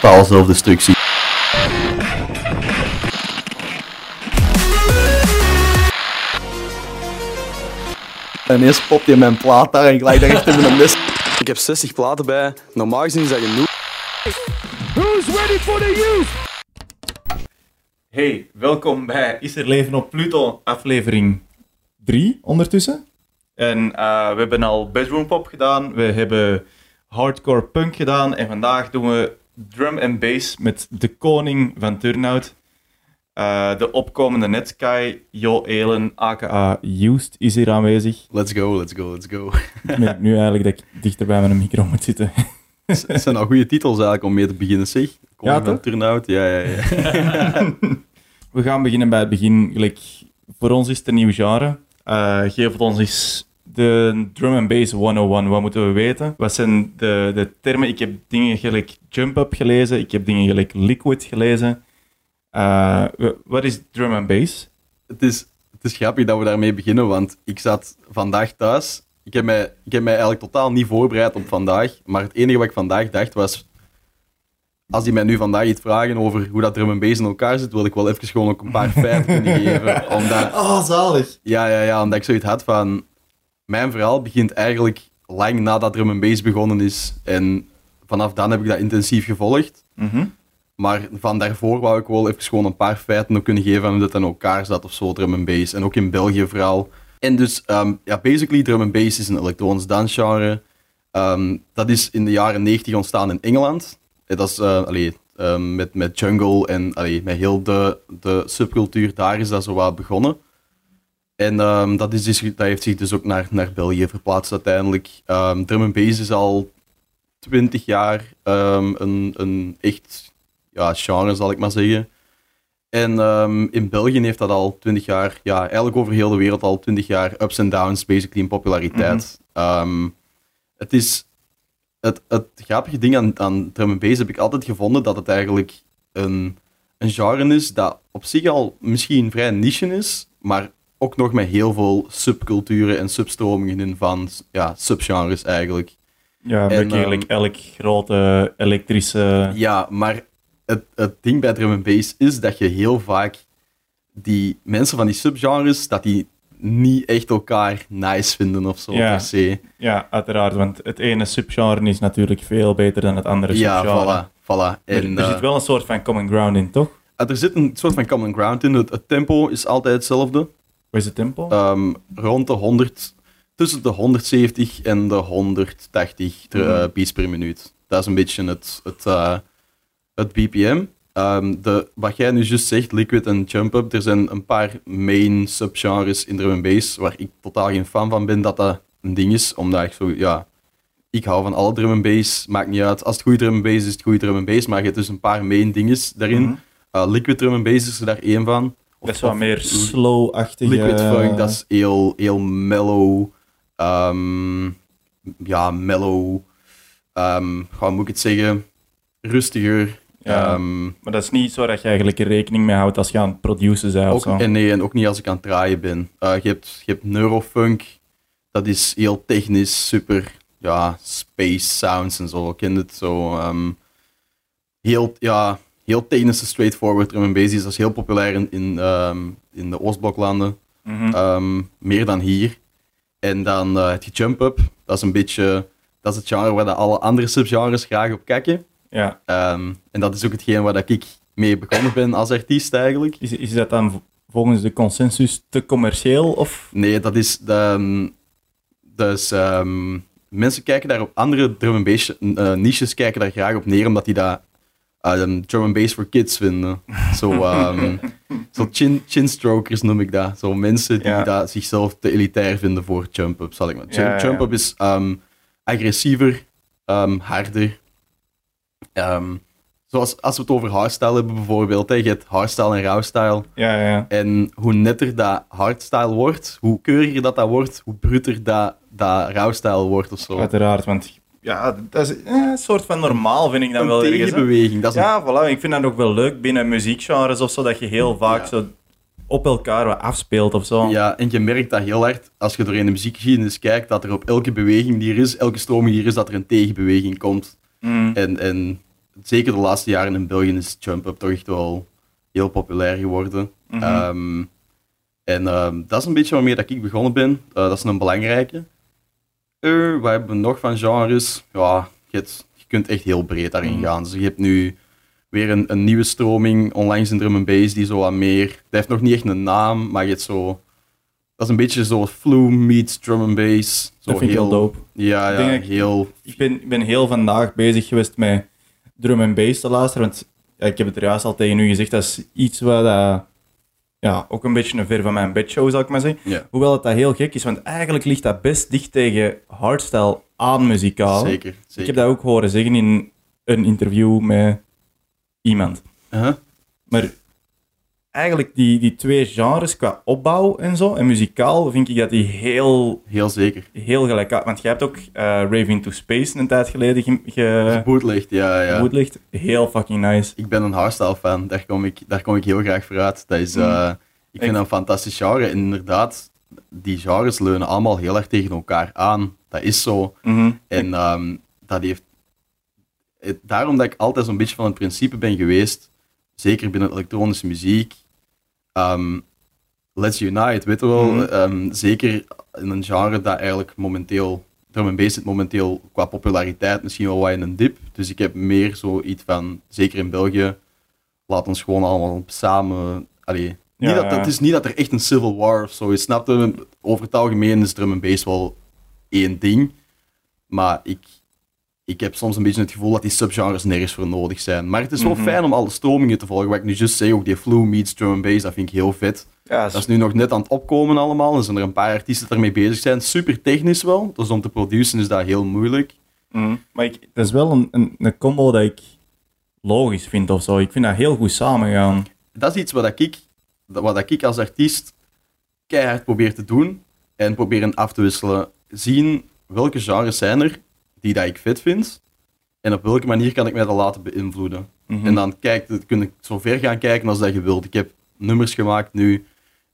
totaal zelfdestructie. En ineens popt hij mijn plaat daar en ik lijk daar echt in mijn mes. Ik heb 60 platen bij. Normaal gezien is dat genoeg. Hey, welkom bij Is er leven op Pluto, aflevering 3 ondertussen. En eh, we hebben al bedroom pop gedaan, we hebben hardcore punk gedaan en vandaag doen we drum en bass met de koning van Turnout. Eh, de opkomende Netsky, Jo Elen, aka Used, is hier aanwezig. Let's go, let's go, let's go. Ik merk nu eigenlijk dat ik dichter bij mijn micro moet zitten. Het zijn al goede titels eigenlijk om mee te beginnen, zeg. Kom Ja, van ja, ja, ja. We gaan beginnen bij het begin. Gelijk, voor ons is het een nieuw genre. Eh geef het ons eens de drum and bass 101. Wat moeten we weten? Wat zijn de, de termen? Ik heb dingen gelijk jump-up gelezen. Ik heb dingen gelijk liquid gelezen. Eh, wat is drum and bass? Het is, het is grappig dat we daarmee beginnen, want ik zat vandaag thuis. Ik heb, mij, ik heb mij eigenlijk totaal niet voorbereid op vandaag, maar het enige wat ik vandaag dacht was... Als die mij nu vandaag iets vragen over hoe dat drum en bass in elkaar zit, wil ik wel even gewoon ook een paar feiten kunnen geven. Omdat, Oh, zalig. ja, ja, ja, omdat ik zoiets had van... Mijn verhaal begint eigenlijk lang nadat drum en bass begonnen is. En vanaf dan heb ik dat intensief gevolgd. Mhm. Maar van daarvoor wou ik wel even gewoon een paar feiten ook kunnen geven van hoe dat in elkaar zat of zo, drum en bass. En ook in België vooral. En dus, ehm, ja, basically, drum en bass is een elektronisch dansgenre. Ehm, dat is in de jaren 90 ontstaan in Engeland. Dat is, eh, allee, ehm, met, met jungle en allee, met heel de, de subcultuur, daar is dat zo wat begonnen. En ehm, dat, is dus, dat heeft zich dus ook naar, naar België verplaatst uiteindelijk. Ehm, drum en bass is al 20 jaar ehm, een, een echt ja, genre, zal ik maar zeggen. En in België heeft dat al 20 jaar, ja, eigenlijk over heel de wereld al 20 jaar ups en downs, basically in populariteit. Ehm, het is het, het grappige ding aan, aan drum en bass heb ik altijd gevonden dat het eigenlijk een, een genre is dat op zich al misschien vrij niche is, maar ook nog met heel veel subculturen en substromingen in van ja, subgenres eigenlijk. Ja, En, eigenlijk ehm, elk grote elektrische... Ja, maar het, het ding bij drum en bass is dat je heel vaak die mensen van die subgenres, dat die niet echt elkaar nice vinden of zo Ja. per se. Ja, uiteraard, want het ene subgenre is natuurlijk veel beter dan het andere Ja, subgenre. voilà. voilà. Er, En, er eh, zit wel een soort van common ground in, toch? er zit een soort van common ground in. Het, het tempo is altijd hetzelfde. Wat is het tempo? Ehm, rond de 100, tussen de 170 en de 180 dr- eh, Mhm. beats per minuut. Dat is een beetje het, het, eh, het BPM. Ehm, de, wat jij nu juist zegt, liquid en jump-up, er zijn een paar main subgenres in drum en bass waar ik totaal geen fan van ben dat dat een ding is, omdat ik zo, ja, ik hou van alle drum en bass, maakt niet uit. Als het goede drum en bass is, is het goede drum en bass, maar je hebt dus een paar main dinges daarin. Mhm. Eh, liquid drum en bass is er daar één van. Wat of- meer slow-achtige... Liquid funk, dat is heel, heel mellow. ehm, ja, mellow. ehm hoe moet ik het zeggen? Rustiger. Ja. Ehm, Maar dat is niet zo dat je eigenlijk er rekening mee houdt als je aan het produceren bent of ook, zo. en nee, en ook niet als ik aan het draaien ben. Eh, je, hebt, je hebt neurofunk. Dat is heel technisch, super. Ja, space sounds en zo. Ik ken het zo. heel, ja, heel technische straightforward drum and bass. is- Dat is heel populair in, in, ehm, in de Oostbloklanden. Mhm. Ehm, meer dan hier. En dan eh, het jump up. Dat is een beetje... Dat is het genre waar dat alle andere subgenres graag op kijken. ja. Ehm, en dat is ook hetgeen waar dat ik mee begonnen ben als artiest eigenlijk. Is, is dat dan volgens de consensus te commercieel? Of... Nee, dat is... De, dus mensen kijken daar op andere drum and bass eh, niches kijken daar graag op neer, omdat die dat ehm, drum and bass for kids vinden. Zo, zo chin, chinstrokers noem ik dat. Zo mensen die Ja. dat zichzelf te elitair vinden voor jump-up, zal ik maar Ja, ja, ja. Jump-up is ehm, agressiever, ehm, harder. Zoals als we het over hardstyle hebben bijvoorbeeld. Hè, je hebt hardstyle en. Ja, ja. En hoe netter dat hardstyle wordt, hoe keuriger dat dat wordt, hoe bruter dat, dat rawstyle wordt of zo. Uiteraard, want ja, dat is eh, een soort van normaal, vind ik dan een wel ergens. hè. tegenbeweging. Dat is een- Ja, voilà. Ik vind dat ook wel leuk binnen muziekgenres of zo, dat je heel vaak Ja. zo op elkaar wat afspeelt of zo. Ja, en je merkt dat heel hard als je doorheen de muziekgeschiedenis kijkt, dat er op elke beweging die er is, elke stroming die er is, dat er een tegenbeweging komt. Mm. En, en zeker de laatste jaren in België is Jump Up toch echt wel heel populair geworden. Mhm. Ehm, en ehm, dat is een beetje waarmee dat ik begonnen ben. Eh, dat is een belangrijke. Uh, wat hebben we nog van genres? Ja, je, hebt- je kunt echt heel breed daarin Mhm. gaan. Dus je hebt nu weer een, een nieuwe stroming onlangs in drum and bass die zo wat meer... Dat heeft nog niet echt een naam, maar je hebt zo... Dat is een beetje zo flu meets drum and bass. Zo Dat vind ik heel dope. Ja, ja, ik- heel... Ik ben, ik ben heel vandaag bezig geweest met drum en bass te luisteren. Want ja, ik heb het er juist al tegen u gezegd. Dat is iets wat eh, ja, ook een beetje een ver van mijn bedshow, zal ik maar zeggen. Ja, Hoewel het dat heel gek is, want eigenlijk ligt dat best dicht tegen hardstyle aan muzikaal. zeker. zeker. Ik heb dat ook horen zeggen in een interview met iemand. Uh-huh. Maar eigenlijk die, die twee genres qua opbouw en zo, en muzikaal, vind ik dat die heel, Heel zeker. heel gelijk uit. Want jij hebt ook eh Rave into Space een tijd geleden ge, ge Bootlicht, ja, ja. bootlicht. Heel fucking nice. Ik ben een hardstyle fan, daar kom ik, daar kom ik heel graag voor uit. Dat is, eh, ik vind dat een fantastisch genre. En inderdaad, die genres leunen allemaal heel erg tegen elkaar aan. Dat is zo. Mhm. En ehm, dat heeft... het- daarom dat ik altijd zo'n beetje van het principe ben geweest, zeker binnen elektronische muziek, ehm, let's unite, weet je wel. Ehm, zeker in een genre dat eigenlijk momenteel, drum and bass zit momenteel qua populariteit misschien wel wat in een dip. Dus ik heb meer zoiets van, zeker in België, laat ons gewoon allemaal samen... Allee, niet dat, ja. Het is niet dat er echt een civil war of zo is, snap je? Over het algemeen is drum and bass wel één ding. Maar ik, ik heb soms een beetje het gevoel dat die subgenres nergens voor nodig zijn. Maar het is wel Mhm. fijn om alle stromingen te volgen. Wat ik nu juist zei, ook die flu meets drum and bass, dat vind ik heel vet. Ja, Dat is nu nog net aan het opkomen allemaal. Er zijn er een paar artiesten die ermee bezig zijn. Super technisch wel. Dus om te produceren is dat heel moeilijk. Mhm. Maar ik, dat is wel een, een, een combo dat ik logisch vind of zo. Ik vind dat heel goed samengaan. Dat is iets wat ik, wat ik als artiest keihard probeer te doen. En proberen af te wisselen. Zien welke genres zijn er die dat ik vet vind. En op welke manier kan ik mij dat laten beïnvloeden. Mhm. En dan kijk, kun ik zo ver gaan kijken als dat je wilt. Ik heb nummers gemaakt nu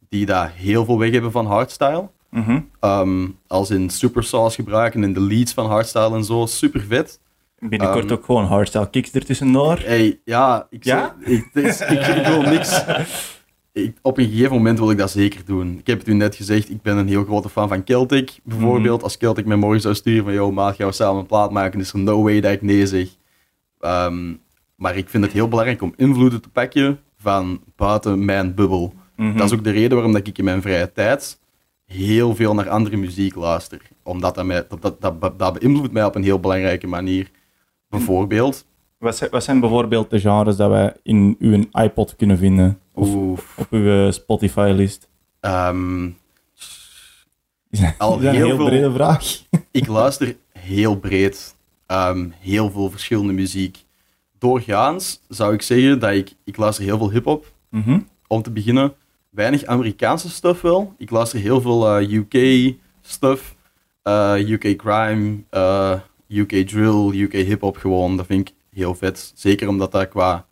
die daar heel veel weg hebben van hardstyle. Mhm. Ehm, als in super sauce gebruiken in de leads van hardstyle en zo. Super vet. Binnenkort Ehm, ook gewoon hardstyle kicks ertussendoor. Hey, ja, ik, Ja? zeg- ik, ik wil niks. Ik, op een gegeven moment wil ik dat zeker doen. Ik heb het u net gezegd, ik ben een heel grote fan van Celtic. Bijvoorbeeld, als Celtic mij morgen zou sturen van, yo maat, gaan we samen een plaat maken, is er no way dat ik nee zeg. Ehm, maar ik vind het heel belangrijk om invloeden te pakken van buiten mijn bubbel. Mhm. Dat is ook de reden waarom dat ik in mijn vrije tijd heel veel naar andere muziek luister. Omdat dat, mij, dat, dat, dat, dat beïnvloedt mij op een heel belangrijke manier. Bijvoorbeeld, Wat, zijn, wat zijn bijvoorbeeld de genres dat wij in uw iPod kunnen vinden? Of oef, op uw Spotify-list? ehm, Is dat, Al heel heel veel- brede vraag? ik luister heel breed. Ehm, heel veel verschillende muziek. Doorgaans zou ik zeggen dat ik, ik luister heel veel hip-hop. Mhm. Om te beginnen, weinig Amerikaanse stuff wel. Ik luister heel veel eh, UK stuff. eh, UK crime, eh, UK drill, UK hip-hop gewoon. Dat vind ik heel vet. Zeker omdat dat qua,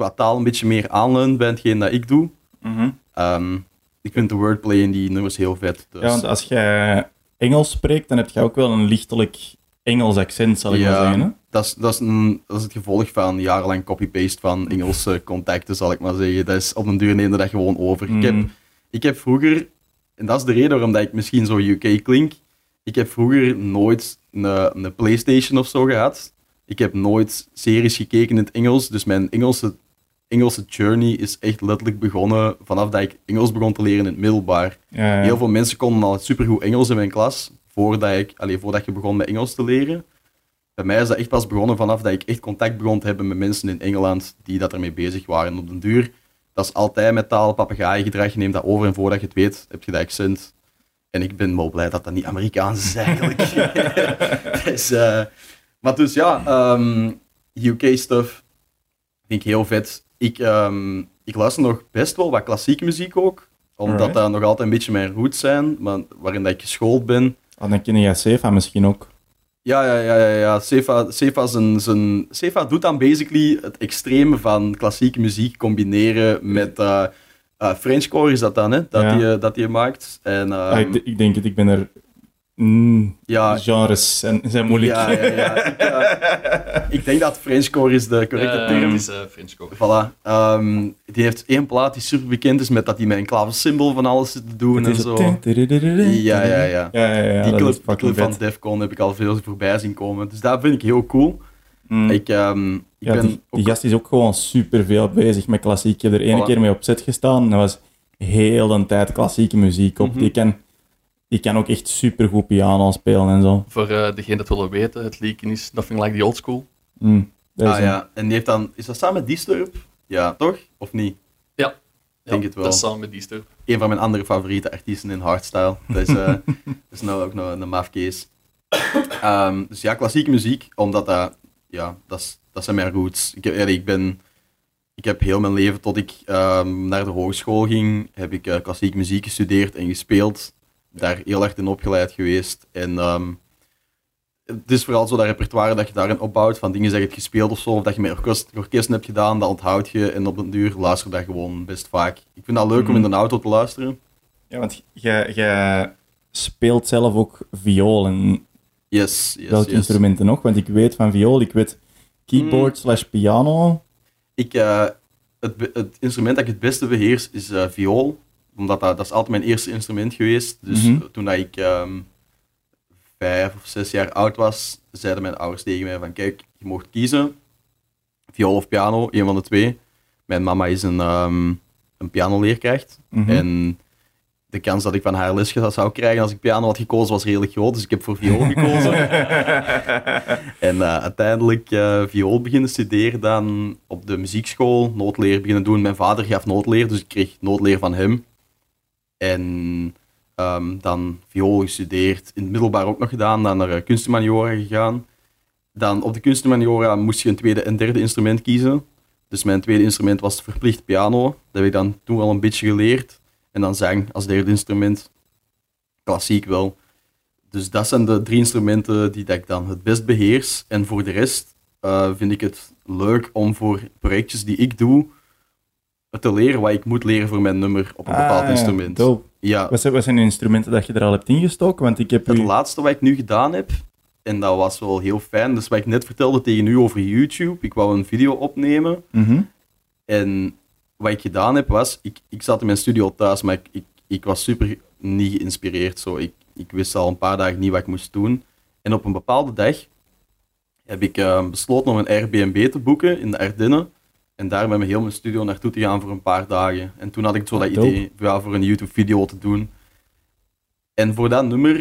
qua taal een beetje meer aanleunt bij hetgeen dat ik doe. Mhm. Ehm, ik vind de wordplay in die nummers heel vet. Dus. Ja, want als jij Engels spreekt, dan heb je ook wel een lichtelijk Engels accent, zal ik maar zeggen. Hè? Dat is, dat, is een, dat is het gevolg van jarenlang copy-paste van Engelse contacten, zal ik maar zeggen. Dat is op een duur neemde dat gewoon over. Ik, heb, Mhm. ik heb vroeger, en dat is de reden waarom dat ik misschien zo UK klink, ik heb vroeger nooit een, een PlayStation of zo gehad. Ik heb nooit series gekeken in het Engels, dus mijn Engelse, Engelse journey is echt letterlijk begonnen vanaf dat ik Engels begon te leren in het middelbaar. Ja, ja. Heel veel mensen konden al supergoed Engels in mijn klas, voordat, ik, allee, voordat je begon met Engels te leren. Bij mij is dat echt pas begonnen vanaf dat ik echt contact begon te hebben met mensen in Engeland die dat ermee bezig waren. Op den duur, dat is altijd met taal, papegaaiengedrag, je neemt dat over en voordat je het weet, heb je dat accent. En ik ben wel blij dat dat niet Amerikaans is eigenlijk. dus, eh, maar dus ja, ehm, UK-stuff vind ik heel vet. Ik, ehm, ik luister nog best wel wat klassieke muziek ook, omdat Alright. dat nog altijd een beetje mijn roots zijn, maar waarin dat ik geschoold ben. Oh, dan ken jij Sefa misschien ook. Ja, ja, ja, ja. ja. Sefa, Sefa, zijn, zijn, Sefa doet dan basically het extreme van klassieke muziek combineren met eh eh, Frenchcore is dat dan, hè? Dat Ja. hij dat die maakt. En, Ah, ehm, ik, ik denk het, ik ben er mm, Ja, genres zijn, zijn moeilijk. Ja, ja, ja. Ik, eh, ik denk dat Frenchcore is de correcte Ja, term. is eh Frenchcore. Voilà. Ehm, die heeft één plaat die super bekend is met dat hij met een klaversymbol van alles zit te doen en zo. Ja, ja, ja. Ja, ja, ja, die clip, van. Defcon heb ik al veel voorbij zien komen. Dus dat vind ik heel cool. Mm. Ik, ehm, ik ja, ben die, die ook- gast is ook gewoon super veel bezig met klassiek. Ik heb er Voilà. keer mee op set gestaan en dat was heel de tijd klassieke muziek op. Mhm. die, kan, die kan ook echt super goed piano spelen en zo. Voor eh degene dat willen weten, het liedje is Nothing Like the Old School. Mm, Ah een- ja, en die heeft dan... Is dat samen met Disturb? Ja, toch? Of niet? Ja, Denk het wel. Dat is samen met die stuk. Een van mijn andere favoriete artiesten in hardstyle. Dat is, eh, dat is nou ook nog een maf case. Ehm, dus ja, klassieke muziek, omdat dat... Ja, dat, is, dat zijn mijn roots. Ik, heb- ja, ik ben... Ik heb heel mijn leven, tot ik ehm, naar de hogeschool ging, heb ik eh, klassieke muziek gestudeerd en gespeeld. Daar heel erg in opgeleid geweest. En ehm, het is vooral zo dat repertoire dat je daarin opbouwt, van dingen dat je hebt gespeeld of zo, of dat je met orkest, orkesten hebt gedaan, dat onthoud je en op den duur luister je dat gewoon best vaak. Ik vind dat leuk om in de auto te luisteren. Ja, want jij jij speelt zelf ook viool. En Yes, yes, welke yes. instrumenten nog? Want ik weet van viool, ik weet keyboard Mm. slash piano. Ik, eh, het, het instrument dat ik het beste beheers is eh, viool. Omdat dat, dat is altijd mijn eerste instrument geweest. Dus Mhm. toen dat ik ehm, vijf of zes jaar oud was, zeiden mijn ouders tegen mij van kijk, je mocht kiezen. Viool of piano, een van de twee. Mijn mama is een, ehm een pianoleerkracht. Mhm. En de kans dat ik van haar les zou krijgen als ik piano had gekozen was redelijk groot. Dus ik heb voor viool gekozen. En eh, uiteindelijk eh viool beginnen studeren dan op de muziekschool, noodleer beginnen doen. Mijn vader gaf noodleer, dus ik kreeg noodleer van hem. En ehm, dan viool gestudeerd, in het middelbaar ook nog gedaan, dan naar uh, kunstmaniora gegaan. Dan op de kunstmaniora moest je een tweede en derde instrument kiezen. Dus mijn tweede instrument was verplicht piano. Dat heb ik dan toen wel een beetje geleerd. En dan zang als derde instrument. Klassiek wel. Dus dat zijn de drie instrumenten die dat ik dan het best beheers. En voor de rest eh, vind ik het leuk om voor projectjes die ik doe te leren wat ik moet leren voor mijn nummer op een bepaald Ah, instrument. dope. Ja, Wat zijn, wat zijn de instrumenten dat je er al hebt ingestoken? Want ik heb het u... laatste wat ik nu gedaan heb, en dat was wel heel fijn, dus wat ik net vertelde tegen u over YouTube, ik wou een video opnemen. Mhm. En wat ik gedaan heb was, ik, ik zat in mijn studio thuis, maar ik, ik, ik was super niet geïnspireerd. Zo. Ik, ik wist al een paar dagen niet wat ik moest doen. En op een bepaalde dag heb ik eh, besloten om een Airbnb te boeken in de Ardennen. En daar met mijn heel mijn studio naartoe te gaan voor een paar dagen. En toen had ik zo dat dope. idee ja, voor een YouTube-video te doen. En voor dat nummer,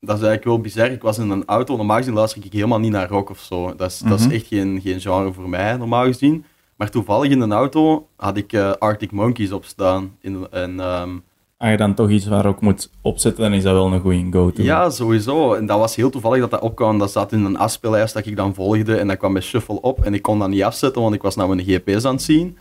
dat is eigenlijk wel bizar. Ik was in een auto, normaal gezien luister ik helemaal niet naar rock of zo. Dat is, dat is Mhm. echt geen, geen genre voor mij, normaal gezien. Maar toevallig in een auto had ik eh, Arctic Monkeys op staan. In, en, ehm, Als je dan toch iets waar ook moet opzetten, dan is dat wel een goede go-to. ja, sowieso. En dat was heel toevallig dat dat opkwam. Dat zat in een afspeellijst dat ik dan volgde. En dat kwam bij Shuffle op. En ik kon dat niet afzetten, want ik was naar mijn GPS aan het zien.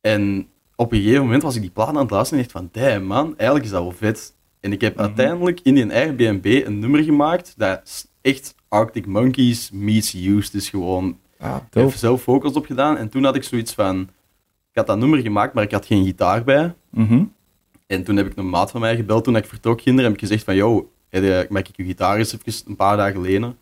En op een gegeven moment was ik die plaat aan het luisteren en dacht van, damn man, eigenlijk is dat wel vet. En ik heb Mhm. uiteindelijk in die Airbnb een nummer gemaakt dat echt Arctic Monkeys meets Used is gewoon. Ah, Ik heb zelf vocals op gedaan en toen had ik zoiets van, ik had dat nummer gemaakt, maar ik had geen gitaar bij. Mhm. En toen heb ik een maat van mij gebeld toen ik vertrok ginder, heb ik gezegd van, yo, mag ik je gitaar eens even een paar dagen lenen?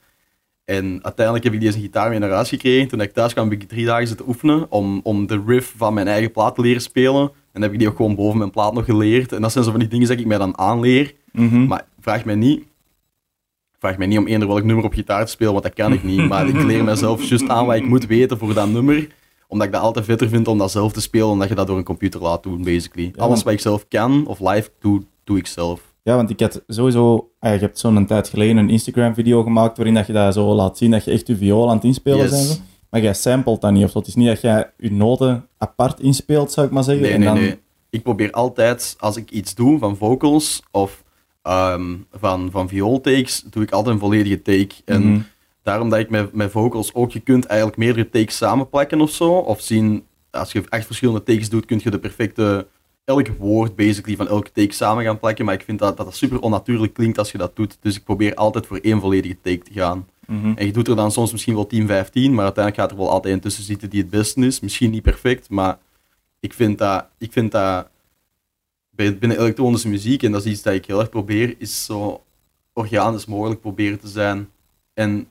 En uiteindelijk heb ik deze gitaar mee naar huis gekregen. Toen ik thuis kwam, heb ik drie dagen zitten oefenen om, om de riff van mijn eigen plaat te leren spelen. En heb ik die ook gewoon boven mijn plaat nog geleerd. En dat zijn zo van die dingen dat ik mij dan aanleer. Mhm. Maar vraag mij niet, vraag mij niet om eender welk nummer op gitaar te spelen, want dat kan ik niet. Maar ik leer mezelf juist aan wat ik moet weten voor dat nummer. Omdat ik dat altijd vetter vind om dat zelf te spelen, dan dat je dat door een computer laat doen, basically. Ja, Alles wat ik zelf kan of live doe, doe ik zelf. Ja, want ik had sowieso... ah, je hebt zo'n tijd geleden een Instagram-video gemaakt waarin dat je dat zo laat zien, dat je echt je viool aan het inspelen bent. Maar jij samplet dat niet, of. Het is niet dat jij je noten apart inspeelt, zou ik maar zeggen. Nee, en nee, dan... nee. Ik probeer altijd, als ik iets doe van vocals of ehm, van, van viooltakes, doe ik altijd een volledige take. En Mhm. Daarom dat ik met, met vocals ook, je kunt eigenlijk meerdere takes samenplakken of zo. Of zien, als je echt verschillende takes doet, kun je de perfecte, elk woord basically van elke take samen gaan plakken. Maar ik vind dat dat, dat super onnatuurlijk klinkt als je dat doet. Dus ik probeer altijd voor één volledige take te gaan. Mhm. En je doet er dan soms misschien wel 10, 15, maar uiteindelijk gaat er wel altijd een tussen zitten die het beste is. Misschien niet perfect, maar ik vind dat, ik vind dat binnen elektronische muziek, en dat is iets dat ik heel erg probeer, is zo organisch mogelijk proberen te zijn. En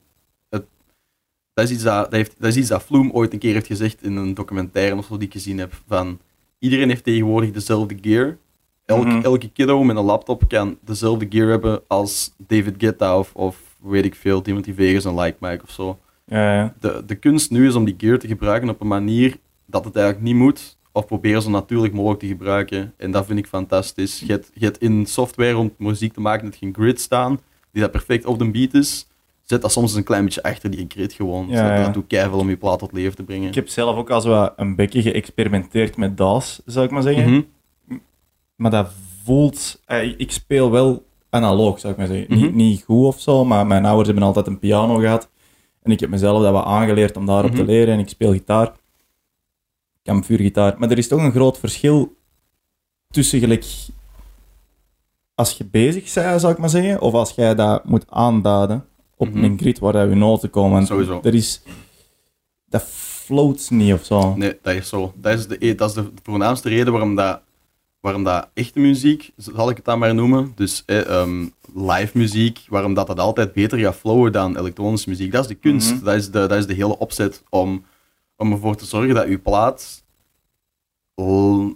dat, is iets dat, dat, heeft, dat is iets dat Vloem ooit een keer heeft gezegd in een documentaire of zo die ik gezien heb. Van, iedereen heeft tegenwoordig dezelfde gear. Elke, Mhm. elke kiddo met een laptop kan dezelfde gear hebben als David Guetta of, of weet ik veel, Timothy Vegas en Like Mike of zo. Ja, ja. De, de kunst nu is om die gear te gebruiken op een manier dat het eigenlijk niet moet, of proberen zo natuurlijk mogelijk te gebruiken. En dat vind ik fantastisch. Je hebt, je hebt in software om muziek te maken, dat je een grid staan, die dat perfect op de beat is. Zet dat soms een klein beetje achter die grid gewoon. Ja, ja. dat doet keihard om je plaat tot leven te brengen. Ik heb zelf ook al zo een beetje geëxperimenteerd met DAWs, zou ik maar zeggen. Mhm. Maar dat voelt... eh, ik speel wel analoog, zou ik maar zeggen. Mhm. niet, niet goed of zo, maar mijn ouders hebben altijd een piano gehad. En ik heb mezelf dat wat aangeleerd om daarop Mhm. te leren. En ik speel gitaar. Ik kan vuurgitaar. Maar er is toch een groot verschil tussen gelijk... Als je bezig bent, zou ik maar zeggen, of als jij dat moet aanduiden op Mhm. een grid waar je noten komen. Want Sowieso. Er is... Dat float niet of zo. Nee, dat is zo. Dat is de, e- dat is de voornaamste reden waarom dat, waarom dat echte muziek, zal ik het dan maar noemen, dus eh, ehm, live muziek, waarom dat, dat altijd beter gaat flowen dan elektronische muziek. Dat is de kunst. Mhm. dat, is de, dat is de hele opzet om, om ervoor te zorgen dat uw plaat l-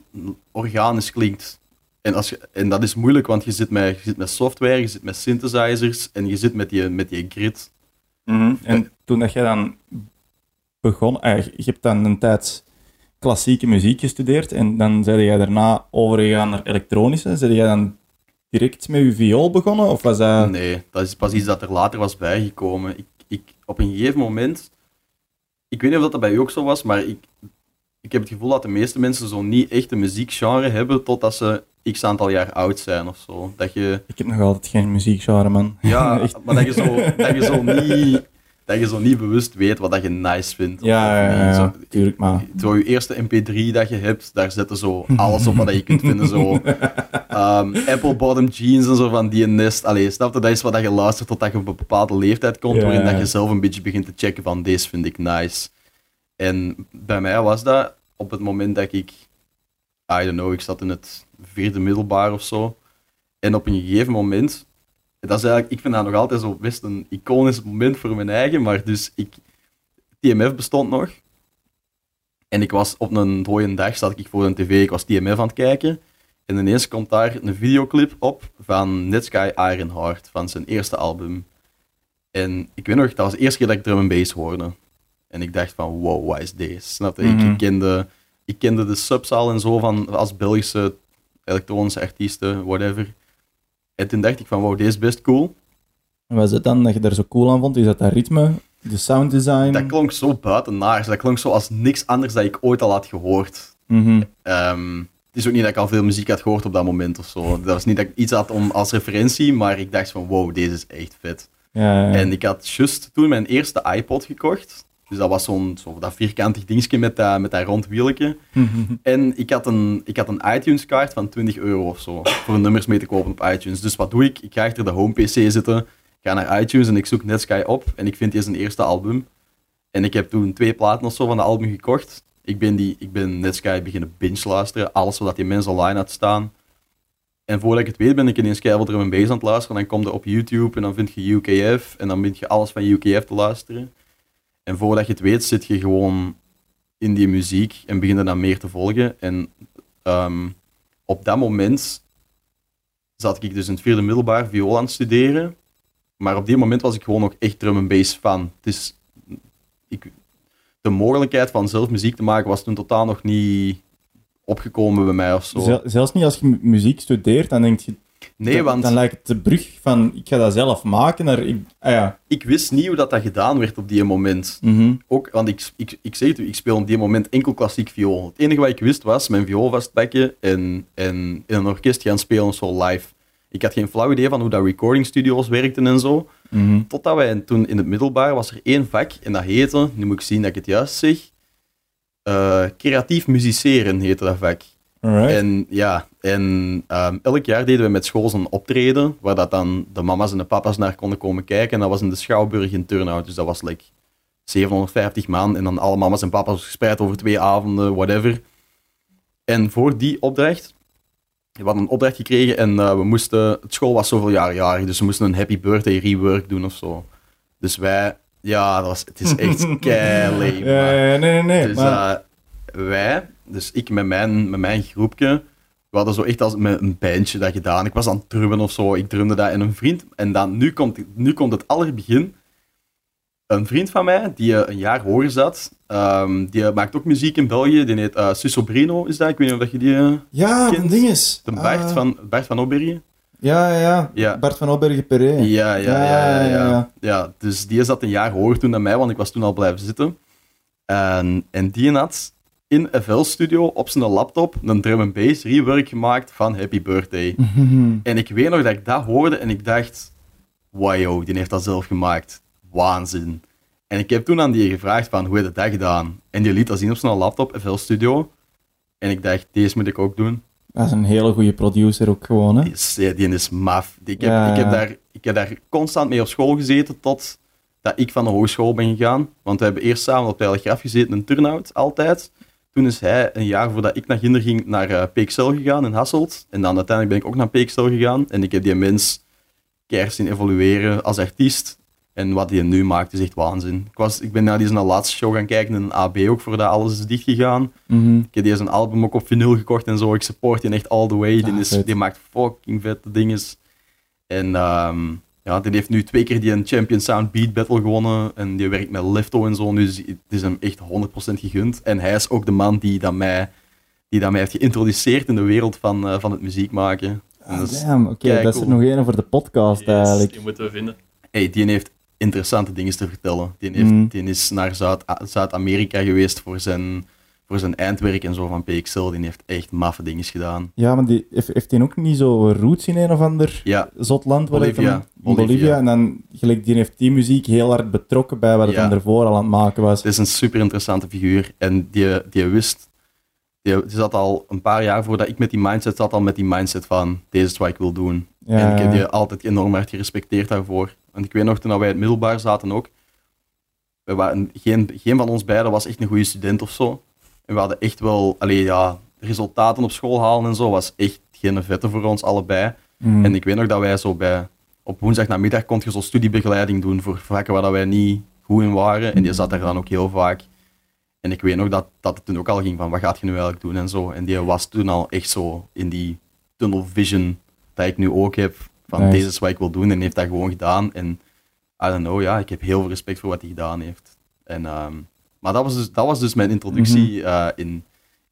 organisch klinkt. En, als je, en dat is moeilijk, want je zit, met, je zit met software, je zit met synthesizers en je zit met die, met die grid. Mhm. En toen dat jij dan begon, eh, je hebt dan een tijd klassieke muziek gestudeerd en dan zei jij daarna overgegaan naar elektronische. Zei jij dan direct met je viool begonnen? Of was dat... Nee, dat is pas iets dat er later was bijgekomen. Ik, ik, op een gegeven moment, ik weet niet of dat bij u ook zo was, maar ik, ik heb het gevoel dat de meeste mensen zo niet echt een muziekgenre hebben totdat ze x aantal jaar oud zijn of zo. Dat je, Ik heb nog altijd geen muziekgenre, man. ja, maar dat je, zo, dat, je zo niet, dat je zo niet bewust weet wat dat je nice vindt. Ja, ja, ja, Zo- tuurlijk, maar... zo je eerste mp3 dat je hebt, daar zitten zo alles op wat je kunt vinden. Zo, ehm, Apple bottom jeans en zo van die nest. Allee, snap je? Dat is wat je luistert totdat je op een bepaalde leeftijd komt, Ja. waarin dat je zelf een beetje begint te checken van deze vind ik nice. En bij mij was dat op het moment dat ik, I don't know, ik zat in het vierde middelbaar of zo. En op een gegeven moment, dat is eigenlijk, ik vind dat nog altijd zo best een iconisch moment voor mijn eigen, maar dus ik, TMF bestond nog. En ik was op een dode dag, zat ik voor een tv, ik was TMF aan het kijken. En ineens komt daar een videoclip op van Netsky Ironheart, van zijn eerste album. En ik weet nog, dat was de eerste keer dat ik drum and bass hoorde. En ik dacht van, wow, wat is deze? Snap je? Ik- Mhm. ik, kende, ik kende de subzaal en zo van, als Belgische elektronische artiesten, whatever. En toen dacht ik van, wow, deze is best cool. En was het dan dat je daar zo cool aan vond? Is dat dat ritme, de sound design? Dat klonk zo buitenaars. Dat klonk zo als niks anders dat ik ooit al had gehoord. Mhm. Ehm, het is ook niet dat ik al veel muziek had gehoord op dat moment of zo. Dat was niet dat ik iets had om, als referentie, maar ik dacht van wow, deze is echt vet. Ja, ja. En ik had juist toen mijn eerste iPod gekocht. Dus dat was zo'n zo dat vierkantig dingetje met dat, met dat rond wieltje. En ik had een, ik had een iTunes-kaart van 20 euro of zo. Voor nummers mee te kopen op iTunes. Dus wat doe ik? Ik ga achter de home-PC zitten. Ga naar iTunes en ik zoek Netsky op. En ik vind hier zijn eerste album. En ik heb toen twee platen of zo van de album gekocht. Ik ben, die, ik ben Netsky beginnen binge luisteren. Alles wat die mensen online had staan. En voordat ik het weet ben ik ineens keihard drum en bass aan het luisteren. Dan kom je op YouTube en dan vind je UKF. En dan vind je alles van UKF te luisteren. En voordat je het weet zit je gewoon in die muziek en begin je dan meer te volgen. En ehm, op dat moment zat ik dus in het vierde middelbaar viool aan het studeren. Maar op die moment was ik gewoon nog echt drum en bass fan. Het is, ik, de mogelijkheid van zelf muziek te maken was toen totaal nog niet opgekomen bij mij of zo. Zel- zelfs niet als je mu- muziek studeert, dan denk je... nee, dan, want Dan lijkt het de brug van, ik ga dat zelf maken naar... Ik, ah ja. ik wist niet hoe dat, dat gedaan werd op die moment. Mhm. Ook, want ik, ik, ik zeg het u, ik speel op die moment enkel klassiek viool. Het enige wat ik wist was mijn viool vastpakken en, en in een orkest gaan spelen, zo live. Ik had geen flauw idee van hoe dat recording studios werkten en zo. Mhm. Totdat wij toen in het middelbaar was er één vak en dat heette, nu moet ik zien dat ik het juist zeg, eh, creatief musiceren heette dat vak. Alright. En ja, en ehm, elk jaar deden we met school zo'n optreden, waar dat dan de mama's en de papa's naar konden komen kijken. En dat was in de Schouwburg in Turnhout, dus dat was like 750 man. En dan alle mama's en papa's gespreid over twee avonden, whatever. En voor die opdracht we hadden een opdracht gekregen en eh, we moesten, het school was zoveel jaar jarig, dus we moesten een happy birthday rework doen of zo. Dus wij, ja, dat was, het is echt kei lame, Ja, maar- ja, nee, nee, nee. dus maar, eh, wij, dus ik met mijn, met mijn groepje, we hadden zo echt als met een bandje dat gedaan. Ik was aan het drummen of zo, ik drumde dat en een vriend. En dan, nu, komt, nu komt het allerbegin. Een vriend van mij, die eh, een jaar hoger zat, ehm, die maakt ook muziek in België. Die heet uh, Suso Brino, is dat? Ik weet niet of je die... eh, ja, een ding is. de Bart, Ah, van, Bart van Oberje. Ja, ja, ja. Bart van Opbergen Peré. Ja, ja, ja, ja, Ja, ja, ja. ja. dus die zat een jaar hoger toen dan mij, want ik was toen al blijven zitten. En, en die had in FL Studio op zijn laptop een drum and bass rework gemaakt van Happy Birthday. En ik weet nog dat ik dat hoorde en ik dacht, wow, die heeft dat zelf gemaakt. Waanzin. En ik heb toen aan die gevraagd van, hoe heb je dat gedaan? En die liet dat zien op zijn laptop, FL Studio. En ik dacht, deze moet ik ook doen. Dat is een hele goede producer ook gewoon, hè. Die is, ja, die is maf. Ik heb, Ja. ik, heb daar, ik heb daar constant mee op school gezeten tot dat ik van de hogeschool ben gegaan. Want we hebben eerst samen op de Telegraaf gezeten, een turnout, altijd. Toen is hij een jaar voordat ik naar Ginder ging naar uh, PXL gegaan in Hasselt. En dan uiteindelijk ben ik ook naar PXL gegaan. En ik heb die mens keihard zien evolueren als artiest. En wat hij nu maakt is echt waanzin. Ik, was, ik ben naar die zijn laatste show gaan kijken in een AB ook, voordat alles is dichtgegaan. Mhm. Ik heb die zijn album ook op vinyl gekocht en zo. Ik support die echt all the way. Die, Ah, is, die maakt fucking vette dingen. En ehm, ja, die heeft nu twee keer die een Champion Sound Beat Battle gewonnen. En die werkt met Lefto en zo. Dus het is hem echt 100% gegund. En hij is ook de man die dat mij, die dat mij heeft geïntroduceerd in de wereld van, eh, van het muziek maken. Ah, damn, oké, kei dat is er nog één voor de podcast eigenlijk. die moeten we vinden. hey, die heeft interessante dingen te vertellen. Die, heeft, Mm. die is naar Zuid- Zuid-Amerika geweest voor zijn, voor zijn eindwerk en zo van PXL. Die heeft echt maffe dingen gedaan. Ja, maar die, heeft, heeft hij ook niet zo roots in een of ander Ja, zot land? Bolivia. Bolivia. Bolivia. En dan, gelijk, die heeft die muziek heel hard betrokken bij wat het Ja. dan ervoor al aan het maken was. Het is een super interessante figuur. En die, die wist. Die, zat al een paar jaar voordat ik met die mindset zat, al met die mindset van: deze is wat ik wil doen. Ja, En ik heb die altijd enorm hard gerespecteerd daarvoor. Want ik weet nog, toen wij in het middelbaar zaten ook. We waren, geen, geen van ons beiden was echt een goede student of zo. En we hadden echt wel, allee, ja, resultaten op school halen en zo was echt geen vette voor ons allebei. Mhm. En ik weet nog dat wij zo bij, op woensdag namiddag kon je zo studiebegeleiding doen voor vakken waar dat wij niet goed in waren. En die zat daar dan ook heel vaak. En ik weet nog dat, dat het toen ook al ging van, wat gaat je nu eigenlijk doen en zo. En die was toen al echt zo in die tunnel vision dat ik nu ook heb. Van, Nice. deze is wat ik wil doen. En heeft dat gewoon gedaan. En I don't know, ja, ik heb heel veel respect voor wat hij gedaan heeft. En, ehm, maar dat was, dus, dat was dus mijn introductie eh, in,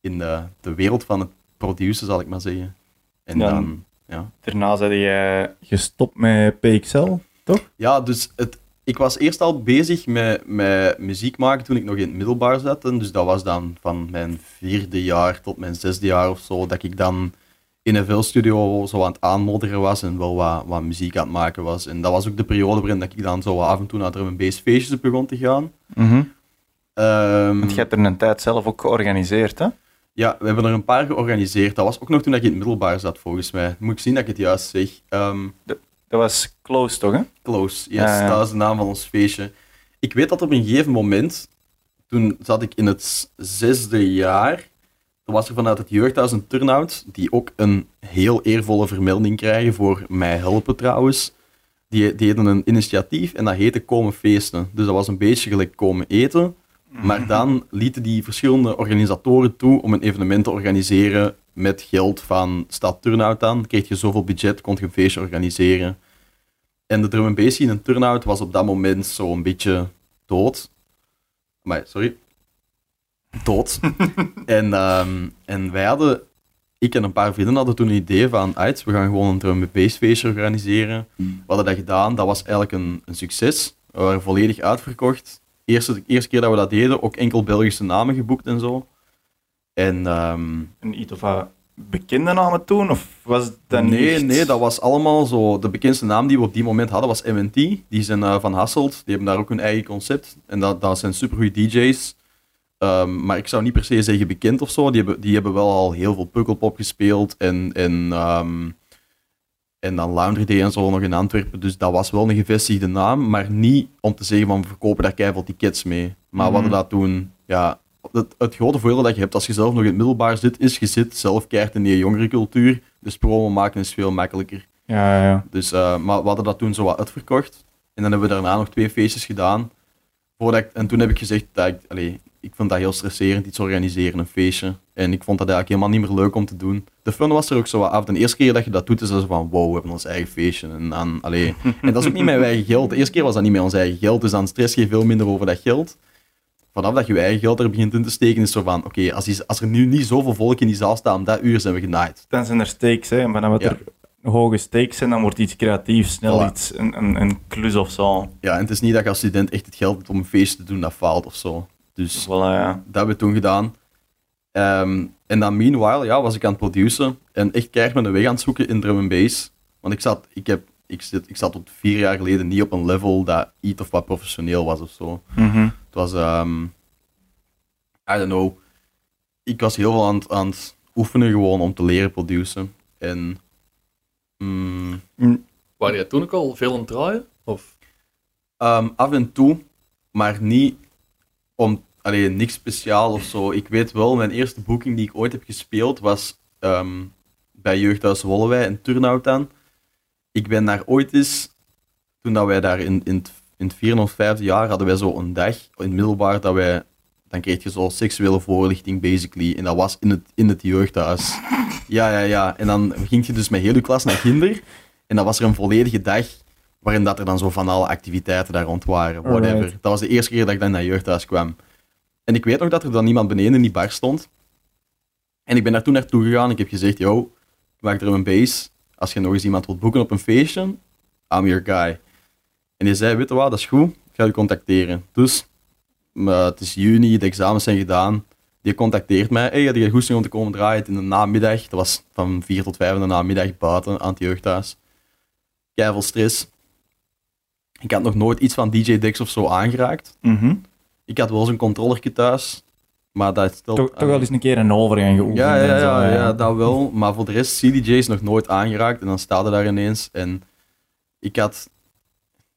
in de, de wereld van het produceren, zal ik maar zeggen. En Ja. dan, ja. Daarna zei hij gestopt met PXL, toch? Ja, dus het, ik was eerst al bezig met, met muziek maken toen ik nog in het middelbaar zat. En Dus dat was dan van mijn vierde jaar tot mijn zesde jaar of zo, dat ik dan in een veelstudio zo aan het aanmodderen was en wel wat, wat muziek aan het maken was. En dat was ook de periode waarin dat ik dan zo af en toe naar drum and bass feestjes begon te gaan. Ehm, Want je hebt er een tijd zelf ook georganiseerd, hè? Ja, we hebben er een paar georganiseerd. Dat was ook nog toen ik in het middelbaar zat, volgens mij. Moet ik zien dat ik het juist zeg. Ehm, Dat was Close, toch, hè? Close, yes, Ja, ja. dat is de naam van ons feestje. Ik weet dat op een gegeven moment, toen zat ik in het zesde jaar, toen was er vanuit het jeugdhuis een turnout, die ook een heel eervolle vermelding krijgen voor mij helpen trouwens. Die, die hadden een initiatief en dat heette Komen Feesten. Dus dat was een beetje gelijk komen eten. Maar dan lieten die verschillende organisatoren toe om een evenement te organiseren met geld van Stad Turnout dan. Kreeg je zoveel budget, kon je een feestje organiseren. En de drum and bass in een turnout was op dat moment zo een beetje dood. Maar, sorry. Dood. en, ehm, en wij hadden, ik en een paar vrienden hadden toen een idee van, uit, we gaan gewoon een drum and bass feestje organiseren. We hadden dat gedaan, dat was eigenlijk een, een succes. We waren volledig uitverkocht. Eerste, de eerste keer dat we dat deden, ook enkel Belgische namen geboekt en zo. En ehm, En iets of wat bekende namen toen? Of was dan nee, nee, dat was allemaal zo. De bekendste naam die we op die moment hadden was MNT. Die zijn eh, van Hasselt. Die hebben daar ook hun eigen concept. En dat, dat zijn supergoeie DJ's. Ehm, maar ik zou niet per se zeggen bekend of zo. Die hebben, die hebben wel al heel veel pukkelpop gespeeld. En, en, ehm, en dan Laundry Day en zo nog in Antwerpen. Dus dat was wel een gevestigde naam. Maar niet om te zeggen van we verkopen daar keiveel tickets mee. Maar we hadden Mhm. dat toen... Ja, het, het grote voordeel dat je hebt als je zelf nog in het middelbaar zit, is je zit zelf keihard in die jongerencultuur. Dus promo maken is veel makkelijker. Ja, ja. Dus, eh, maar we hadden dat toen zo wat uitverkocht. En dan hebben we daarna nog twee feestjes gedaan. Voordat ik, en toen heb ik gezegd dat ik, allee, ik vond dat heel stresserend, iets organiseren, een feestje. En ik vond dat eigenlijk helemaal niet meer leuk om te doen. De fun was er ook zo wat af. De eerste keer dat je dat doet, is dat zo van, wow, we hebben ons eigen feestje. En, dan, allee. en dat is ook niet met je eigen geld. De eerste keer was dat niet met ons eigen geld, dus dan stress je veel minder over dat geld. Vanaf dat je je eigen geld er begint in te steken, is het zo van, oké, als, als er nu niet zoveel volk in die zaal staat, om dat uur zijn we genaaid. Dan zijn er stakes, hè. En vanaf Ja. er hoge stakes zijn, dan wordt iets creatiefs, snel Voilà. iets, een, een, een klus of zo. Ja, en het is niet dat je als student echt het geld hebt om een feestje te doen, dat faalt of zo. Dus Voilà, ja. dat hebben we toen gedaan. Ehm, en dan meanwhile, ja, was ik aan het produceren en echt keihard mijn weg aan het zoeken in drum and bass. Want ik zat, ik heb, ik zit, ik zat tot vier jaar geleden niet op een level dat iets of wat professioneel was of zo. Mhm. Het was, ehm, I don't know, ik was heel veel aan, het- aan het oefenen gewoon om te leren produceren. En mm, Waren jij toen ook al veel aan het draaien? Of? Ehm, af en toe, maar niet om alleen niks speciaal of zo. Ik weet wel, mijn eerste boeking die ik ooit heb gespeeld was ehm, bij Jeugdhuis Wollewij in Turnhout dan. Ik ben daar ooit eens, toen dat wij daar in, in, het, in het vierde of vijfde jaar hadden wij zo een dag in het middelbaar dat wij, dan kreeg je zo seksuele voorlichting basically. En dat was in het, in het jeugdhuis. Ja, ja, ja. En dan ging je dus met heel je klas naar kinder. En dan was er een volledige dag waarin dat er dan zo van alle activiteiten daar rond waren, whatever. Alright. Dat was de eerste keer dat ik dan naar jeugdhuis kwam. En ik weet nog dat er dan iemand beneden in die bar stond. En ik ben daar toen naartoe gegaan. Ik heb gezegd, yo, maak er een bass. Als je nog eens iemand wilt boeken op een feestje, I'm your guy. En die zei, weet je wat, dat is goed. Ik ga je contacteren. Dus, het is juni, de examens zijn gedaan. Die contacteert mij. Hey, had je goesting om te komen draaien in de namiddag? Dat was van 4 tot 5 in de namiddag buiten aan het jeugdhuis. Keiveel stress. Ik had nog nooit iets van DJ Dex of zo aangeraakt. Mhm. Ik had wel zo'n controllertje thuis, maar dat stelt... Toch, toch wel eens een keer een overgang geoefend. Ja, ja, ja, ja, dat wel. Maar voor de rest, CDJ's nog nooit aangeraakt. En dan staat er daar ineens. En ik had...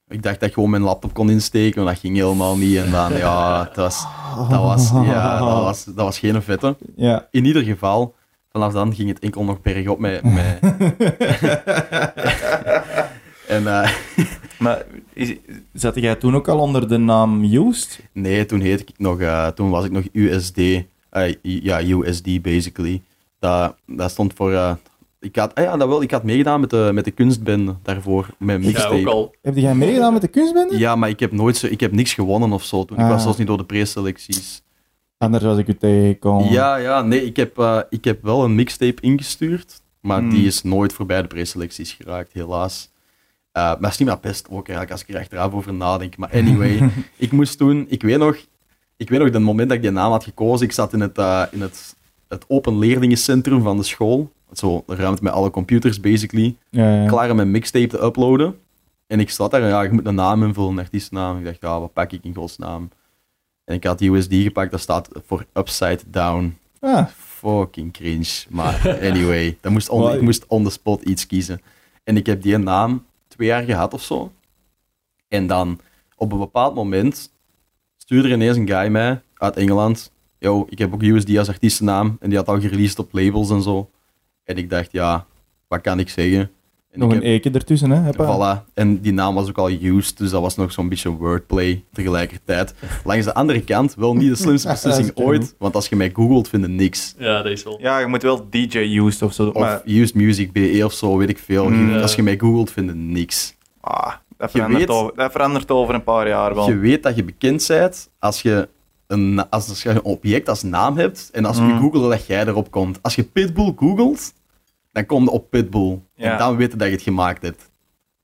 Ik dacht dat ik gewoon mijn laptop kon insteken, maar dat ging helemaal niet. En dan, ja, dat was... Dat was, ja, dat was, dat was geen vette. Ja. In ieder geval, vanaf dan ging het enkel nog bergop met... met en eh, Maar is, zat jij toen ook al onder de naam Used? nee, toen heette ik nog... eh, toen was ik nog USD. eh, ja, USD basically. Dat, dat stond voor... eh, ik had, ah ja, dat wel, ik had meegedaan met de, met de kunstbende daarvoor, met Ja, mixtape. ook al. Heb jij meegedaan met de kunstbende? Ja, maar ik heb nooit zo, ik heb niks gewonnen of zo. Toen. Ik Ah. was zelfs niet door de preselecties. Anders was ik u tegengekomen. Ja, ja, nee, ik heb, eh, ik heb wel een mixtape ingestuurd, maar Hmm. die is nooit voorbij de preselecties geraakt, helaas. Eh, maar dat is niet maar best ook eigenlijk, als ik er achteraf over nadenk. Maar anyway, ik moest toen, ik weet nog, ik weet nog, het moment dat ik die naam had gekozen, ik zat in het, eh, in het, het open leerlingencentrum van de school. Zo, een ruimte met alle computers, basically. Ja, ja. Klaar om mijn mixtape te uploaden. En ik zat daar en ja, je moet een naam invullen, een artiestnaam. Ik dacht, ja, wat pak ik in godsnaam? En ik had die USD gepakt, dat staat voor Upside Down. Ah, Fucking cringe. Maar anyway, dat moest on, ik moest on the spot iets kiezen. En ik heb die naam jaar gehad of zo. En dan, op een bepaald moment, stuurde ineens een guy mij uit Engeland. Yo, ik heb ook USD als artiestennaam. En die had al gereleased op labels en zo. En ik dacht, ja, wat kan ik zeggen? En nog ik een heb- eke ertussen, hè? Voilà. En die naam was ook al used, dus dat was nog zo'n beetje wordplay tegelijkertijd. Langs de andere kant, wel niet de slimste beslissing ooit, want als je mij googelt, vind je niks. Ja, dat is wel. Ja, je moet wel DJ Used of zo. Of maar used music BE of zo, weet ik veel. Mm. Als je mij googelt, vind je niks. ah, dat, Je verandert weet- over, dat verandert over een paar jaar wel. Je weet dat je bekend bent als je een, als, als je een object als naam hebt en als je Mm. googelt dat jij erop komt. Als je Pitbull googelt, dan kom je op Pitbull. En dan weten dat je het gemaakt hebt.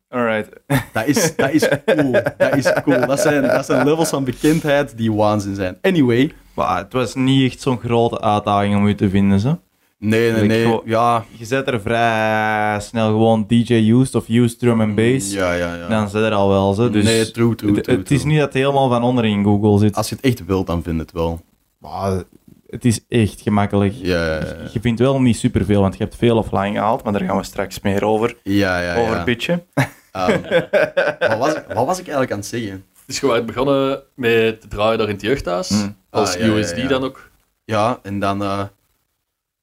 Alright. Dat is, dat is cool. Dat is cool. Dat zijn, dat zijn levels van bekendheid die waanzin zijn. Anyway. Maar het was niet echt zo'n grote uitdaging om u te vinden, zo. Nee, nee, nee. gewoon- Ja. Je zet er vrij snel gewoon DJ Used of Used Drum and Bass. Ja, ja, ja. Dan zit er al wel, zo. Dus nee, true, true, het, true, het is true. niet dat het helemaal van onder in Google zit. Als je het echt wilt, dan vind je het wel. Maar het is echt gemakkelijk. Ja, ja, ja. Je vindt wel niet superveel, want je hebt veel offline gehaald, maar daar gaan we straks meer over. ja, ja, over ja. bitchen. Ehm, wat, was ik, wat was ik eigenlijk aan het zeggen? Dus je waren begonnen met te draaien daar in het jeugdhuis. Mm. Als Ah, USD ja. dan ook. Ja, en dan... eh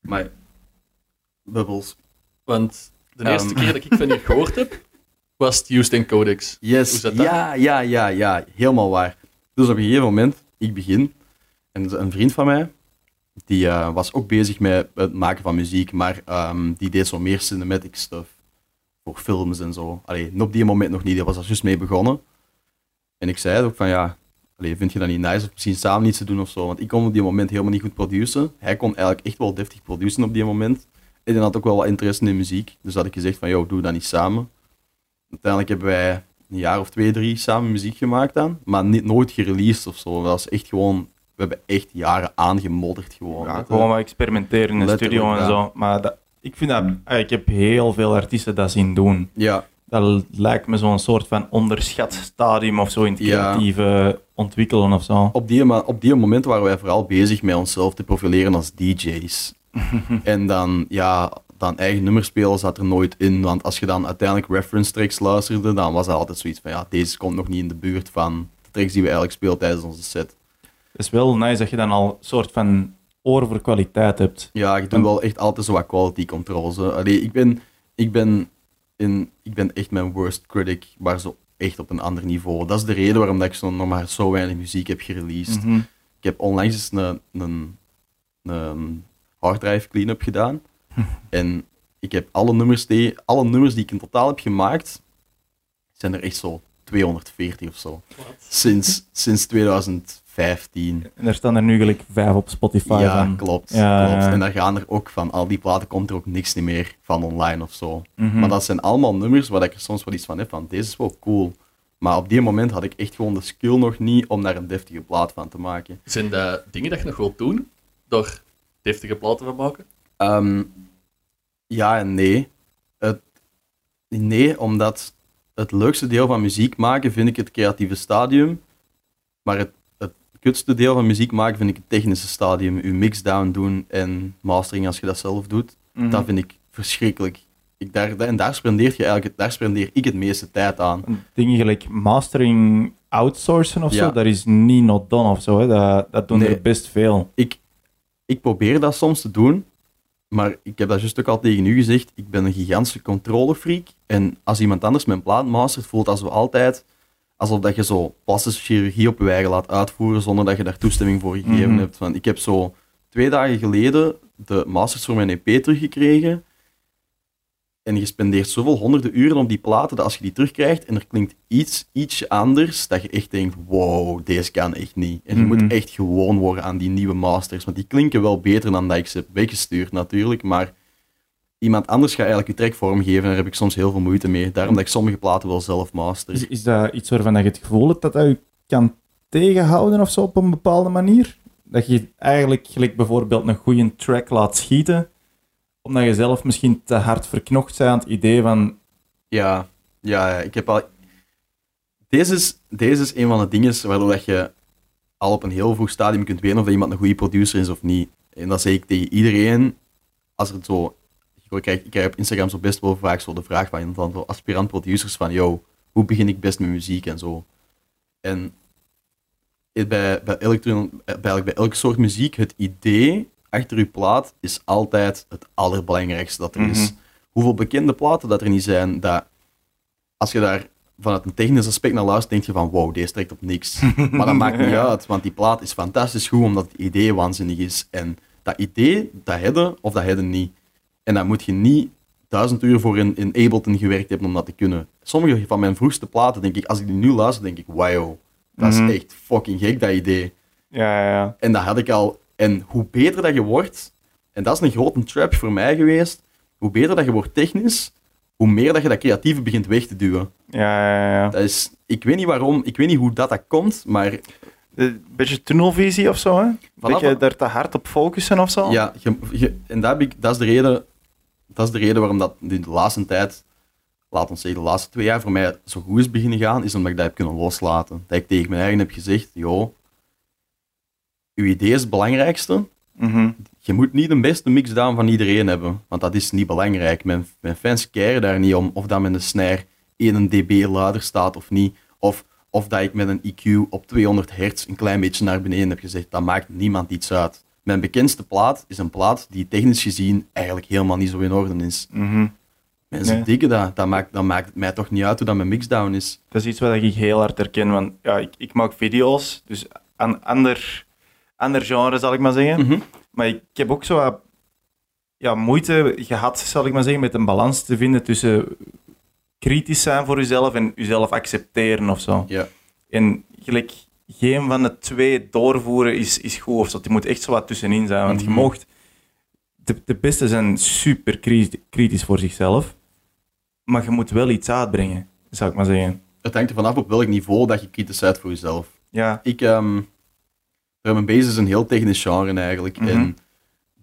maar... Bubbles. Want de eerste Ehm. keer dat ik van u gehoord heb, was het Houston Codex. Hoe Yes, is dat ja, ja, ja, ja, helemaal waar. Dus op een gegeven moment, ik begin, en een vriend van mij, die eh, was ook bezig met het maken van muziek, maar ehm, die deed zo meer cinematic stuff. Voor films en zo. Allee, op die moment nog niet, die was er juist mee begonnen. En ik zei ook van, ja, allee, vind je dat niet nice of misschien samen iets te doen of zo? Want ik kon op die moment helemaal niet goed produceren. Hij kon eigenlijk echt wel deftig produceren op die moment. En hij had ook wel wat interesse in muziek. Dus had ik gezegd van, joh, doe dat niet samen. Uiteindelijk hebben wij een jaar of twee, drie samen muziek gemaakt dan. Maar niet, nooit gereleased of zo. Dat was echt gewoon... We hebben echt jaren aangemodderd gewoon. Ja, gewoon wat experimenteren in de studio en ja. zo. Maar dat, ik vind dat... eh, Ik heb heel veel artiesten dat zien doen. ja, Dat lijkt me zo'n soort van onderschat stadium of zo in het Ja. creatieve ontwikkelen of zo. op die, op die moment waren wij vooral bezig met onszelf te profileren als DJ's. en dan, ja, dan eigen nummers spelen zat er nooit in. Want als je dan uiteindelijk reference tracks luisterde, dan was dat altijd zoiets van, ja, deze komt nog niet in de buurt van de tracks die we eigenlijk spelen tijdens onze set. Het is wel nice dat je dan al een soort van oor voor kwaliteit hebt. Ja, ik doe wel echt altijd zo wat quality controls. hè. Allee, ik ben, ik ben, in, ik ben echt mijn worst critic, maar zo echt op een ander niveau. Dat is de reden waarom dat ik zo, nog maar zo weinig muziek heb gereleased. Mhm. Ik heb onlangs eens een, een, een harddrive clean-up gedaan. en ik heb alle nummers, die, alle nummers die ik in totaal heb gemaakt, zijn er echt zo 240 of zo. Sinds, sinds 2015. En er staan er nu gelijk vijf op Spotify Ja, van. klopt, Ja, klopt. ja. En daar gaan er ook van, al die platen komt er ook niks niet meer van online of zo. Mhm. Maar dat zijn allemaal nummers waar ik er soms wel iets van heb van, deze is wel cool. Maar op die moment had ik echt gewoon de skill nog niet om daar een deftige plaat van te maken. Zijn dat dingen dat je nog wilt doen, door deftige platen van maken? Ehm, ja en nee. Het, nee, omdat het leukste deel van muziek maken vind ik het creatieve stadium. Maar het kutste deel van muziek maken vind ik het technische stadium. Uw mixdown doen en mastering als je dat zelf doet. Mhm. Dat vind ik verschrikkelijk. Ik, daar, en daar spendeer, je eigenlijk, daar spendeer ik het meeste tijd aan. Dingen gelijk mastering outsourcen of zo, dat is niet not done of zo. Hè. Dat, dat doen Nee. er best veel. ik, ik probeer dat soms te doen, maar ik heb dat juist ook al tegen u gezegd. Ik ben een gigantische controlefreak. En als iemand anders mijn plaat mastert, voelt dat zo altijd alsof dat je zo plastische chirurgie op je eigen laat uitvoeren zonder dat je daar toestemming voor gegeven Mhm. hebt. Van, ik heb zo twee dagen geleden de masters voor mijn EP teruggekregen. En je spendeert zoveel honderden uren op die platen dat als je die terugkrijgt en er klinkt iets, ietsje anders, dat je echt denkt, wow, deze kan echt niet. En je Mhm. moet echt gewoon worden aan die nieuwe masters, want die klinken wel beter dan dat ik ze heb weggestuurd natuurlijk, maar iemand anders gaat eigenlijk je track vormgeven en daar heb ik soms heel veel moeite mee. Daarom dat ik sommige platen wel zelf master. Is, is dat iets waarvan dat je het gevoel hebt dat dat je kan tegenhouden of zo op een bepaalde manier? Dat je eigenlijk gelijk bijvoorbeeld een goede track laat schieten, omdat je zelf misschien te hard verknocht bent aan het idee van Ja, ja, ja, ik heb al... Deze is, deze is een van de dingen waardoor dat je al op een heel vroeg stadium kunt weten of dat iemand een goede producer is of niet. En dat zeg ik tegen iedereen, als er zo... Ik krijg, ik krijg op Instagram zo best wel vaak zo de vraag van, van aspirant producers van, yo, hoe begin ik best met muziek en zo. En bij, bij, elektron, bij, eigenlijk bij elke soort muziek, het idee achter je plaat is altijd het allerbelangrijkste dat er is Mhm. hoeveel bekende platen dat er niet zijn, dat als je daar vanuit een technisch aspect naar luistert, denk je van wow, deze trekt op niks. Maar dat maakt niet uit, want die plaat is fantastisch goed omdat het idee waanzinnig is. En dat idee, dat hebben of dat hebben niet. En daar moet je niet duizend uur voor in, in Ableton gewerkt hebben om dat te kunnen. Sommige van mijn vroegste platen, denk ik, als ik die nu luister, denk ik, wow, dat Mhm. is echt fucking gek, dat idee. ja, ja, ja. En dat had ik al. En hoe beter dat je wordt, en dat is een grote trap voor mij geweest, hoe beter dat je wordt technisch, hoe meer dat je dat creatieve begint weg te duwen. ja, ja, ja. Dat is, ik weet niet waarom, ik weet niet hoe dat, dat komt, maar Een beetje tunnelvisie of zo, hè? Vanaf- Dat je daar te hard op focussen of zo? ja, je, je- en dat, heb ik, dat, is de reden, dat is de reden waarom dat in de laatste tijd, laat ons zeggen, de laatste twee jaar voor mij zo goed is beginnen gaan, is omdat ik dat heb kunnen loslaten. Dat ik tegen mijn eigen heb gezegd, joh, uw idee is het belangrijkste, Mhm. je moet niet de beste mixdown van iedereen hebben, want dat is niet belangrijk. Mijn, mijn fans caren daar niet om of dat met een snare 1 dB luider staat of niet, of, of dat ik met een EQ op 200 hertz een klein beetje naar beneden heb gezegd. Dat maakt niemand iets uit. Mijn bekendste plaat is een plaat die technisch gezien eigenlijk helemaal niet zo in orde is. Mhm. Mensen Nee. dikken dat. Dat maakt, dat maakt het mij toch niet uit hoe dat mijn mixdown is. Dat is iets wat ik heel hard herken, want ja, ik, ik maak video's, dus een ander, ander genre zal ik maar zeggen. Mhm. Maar ik heb ook zo wat, ja, moeite gehad, zal ik maar zeggen, met een balans te vinden tussen kritisch zijn voor jezelf en jezelf accepteren of zo. Ja. En gelijk, geen van de twee doorvoeren is, is goed of zo. Je moet echt zo wat tussenin zijn, want je Mhm. moogt... De, de beste zijn super kriti- kritisch voor zichzelf, maar je moet wel iets uitbrengen, zou ik maar zeggen. Het hangt er vanaf op welk niveau dat je kritisch bent voor jezelf. Ja, Ik, drum and bass is een heel technisch genre eigenlijk. Mhm. En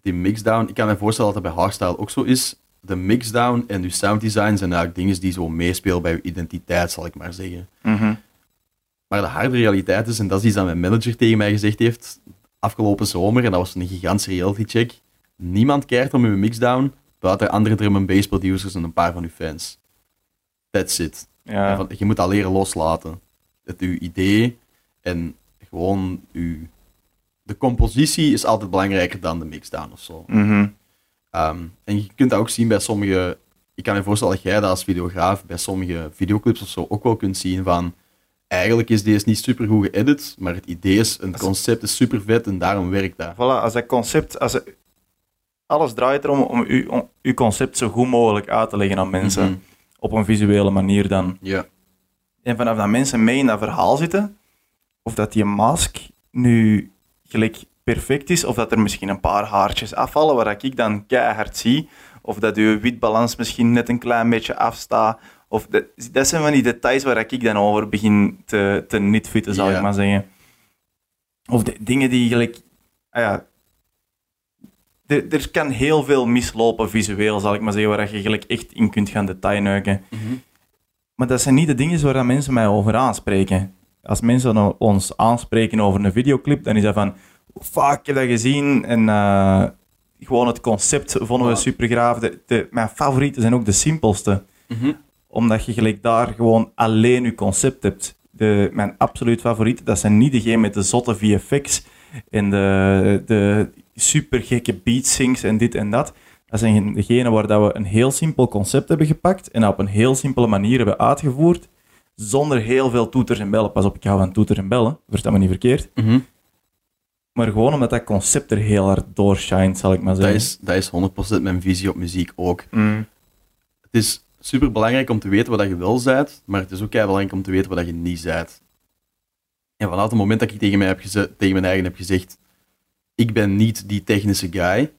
die mixdown, ik kan me voorstellen dat dat bij hardstyle ook zo is. De mixdown en je sounddesign zijn eigenlijk dingen die zo meespelen bij je identiteit, zal ik maar zeggen. mhm. Maar de harde realiteit is, en dat is iets dat mijn manager tegen mij gezegd heeft afgelopen zomer, en dat was een gigantische reality check. Niemand kijkt om uw mixdown, buiten andere drum and bass producers en een paar van uw fans. That's it. ja. En van, je moet dat leren loslaten. Het uw idee en gewoon uw... De compositie is altijd belangrijker dan de mixdown of zo. Mhm. Ehm, en je kunt dat ook zien bij sommige... Ik kan me voorstellen dat jij dat als videograaf bij sommige videoclips of zo ook wel kunt zien van... Eigenlijk is deze niet super goed geëdit, maar het idee is, een concept is super vet en daarom werkt dat. Voilà, als dat concept... Als het- alles draait erom om uw, om uw concept zo goed mogelijk uit te leggen aan mensen. Mhm. Op een visuele manier dan. Ja. En vanaf dat mensen mee in dat verhaal zitten, of dat die mask nu gelijk perfect is, of dat er misschien een paar haartjes afvallen, waar ik dan keihard zie, of dat uw witbalans misschien net een klein beetje afstaat, of dat, dat zijn van die details waar ik dan over begin te, te nitfitten, zal Ja. ik maar zeggen. Of de dingen die gelijk... Ah ja, er, kan heel veel mislopen visueel, zal ik maar zeggen, waar je gelijk echt in kunt gaan detailneuken. Maar dat zijn niet de dingen waar dat mensen mij over aanspreken. Als mensen ons aanspreken over een videoclip, dan is dat van... Fuck, ik heb dat gezien. En eh, gewoon het concept vonden we Ja. super graaf. De, de, mijn favorieten zijn ook de simpelste. Mhm. Omdat je gelijk daar gewoon alleen je concept hebt. De, mijn absoluut favorieten, dat zijn niet degene met de zotte VFX en de, de super gekke beatsyncs en dit en dat. Dat zijn degene waar dat we een heel simpel concept hebben gepakt en dat op een heel simpele manier hebben uitgevoerd, zonder heel veel toeters en bellen. Pas op, ik hou van toeters en bellen, versta me niet verkeerd. Mhm. Maar gewoon omdat dat concept er heel hard doorshine, zal ik maar Dat, zeggen. is, dat is 100% mijn visie op muziek ook. Mm. Het is super belangrijk om te weten wat je wel bent, maar het is ook belangrijk om te weten wat je niet bent. En vanaf het moment dat ik tegen, mij heb geze- tegen mijn eigen heb gezegd, ik ben niet die technische guy,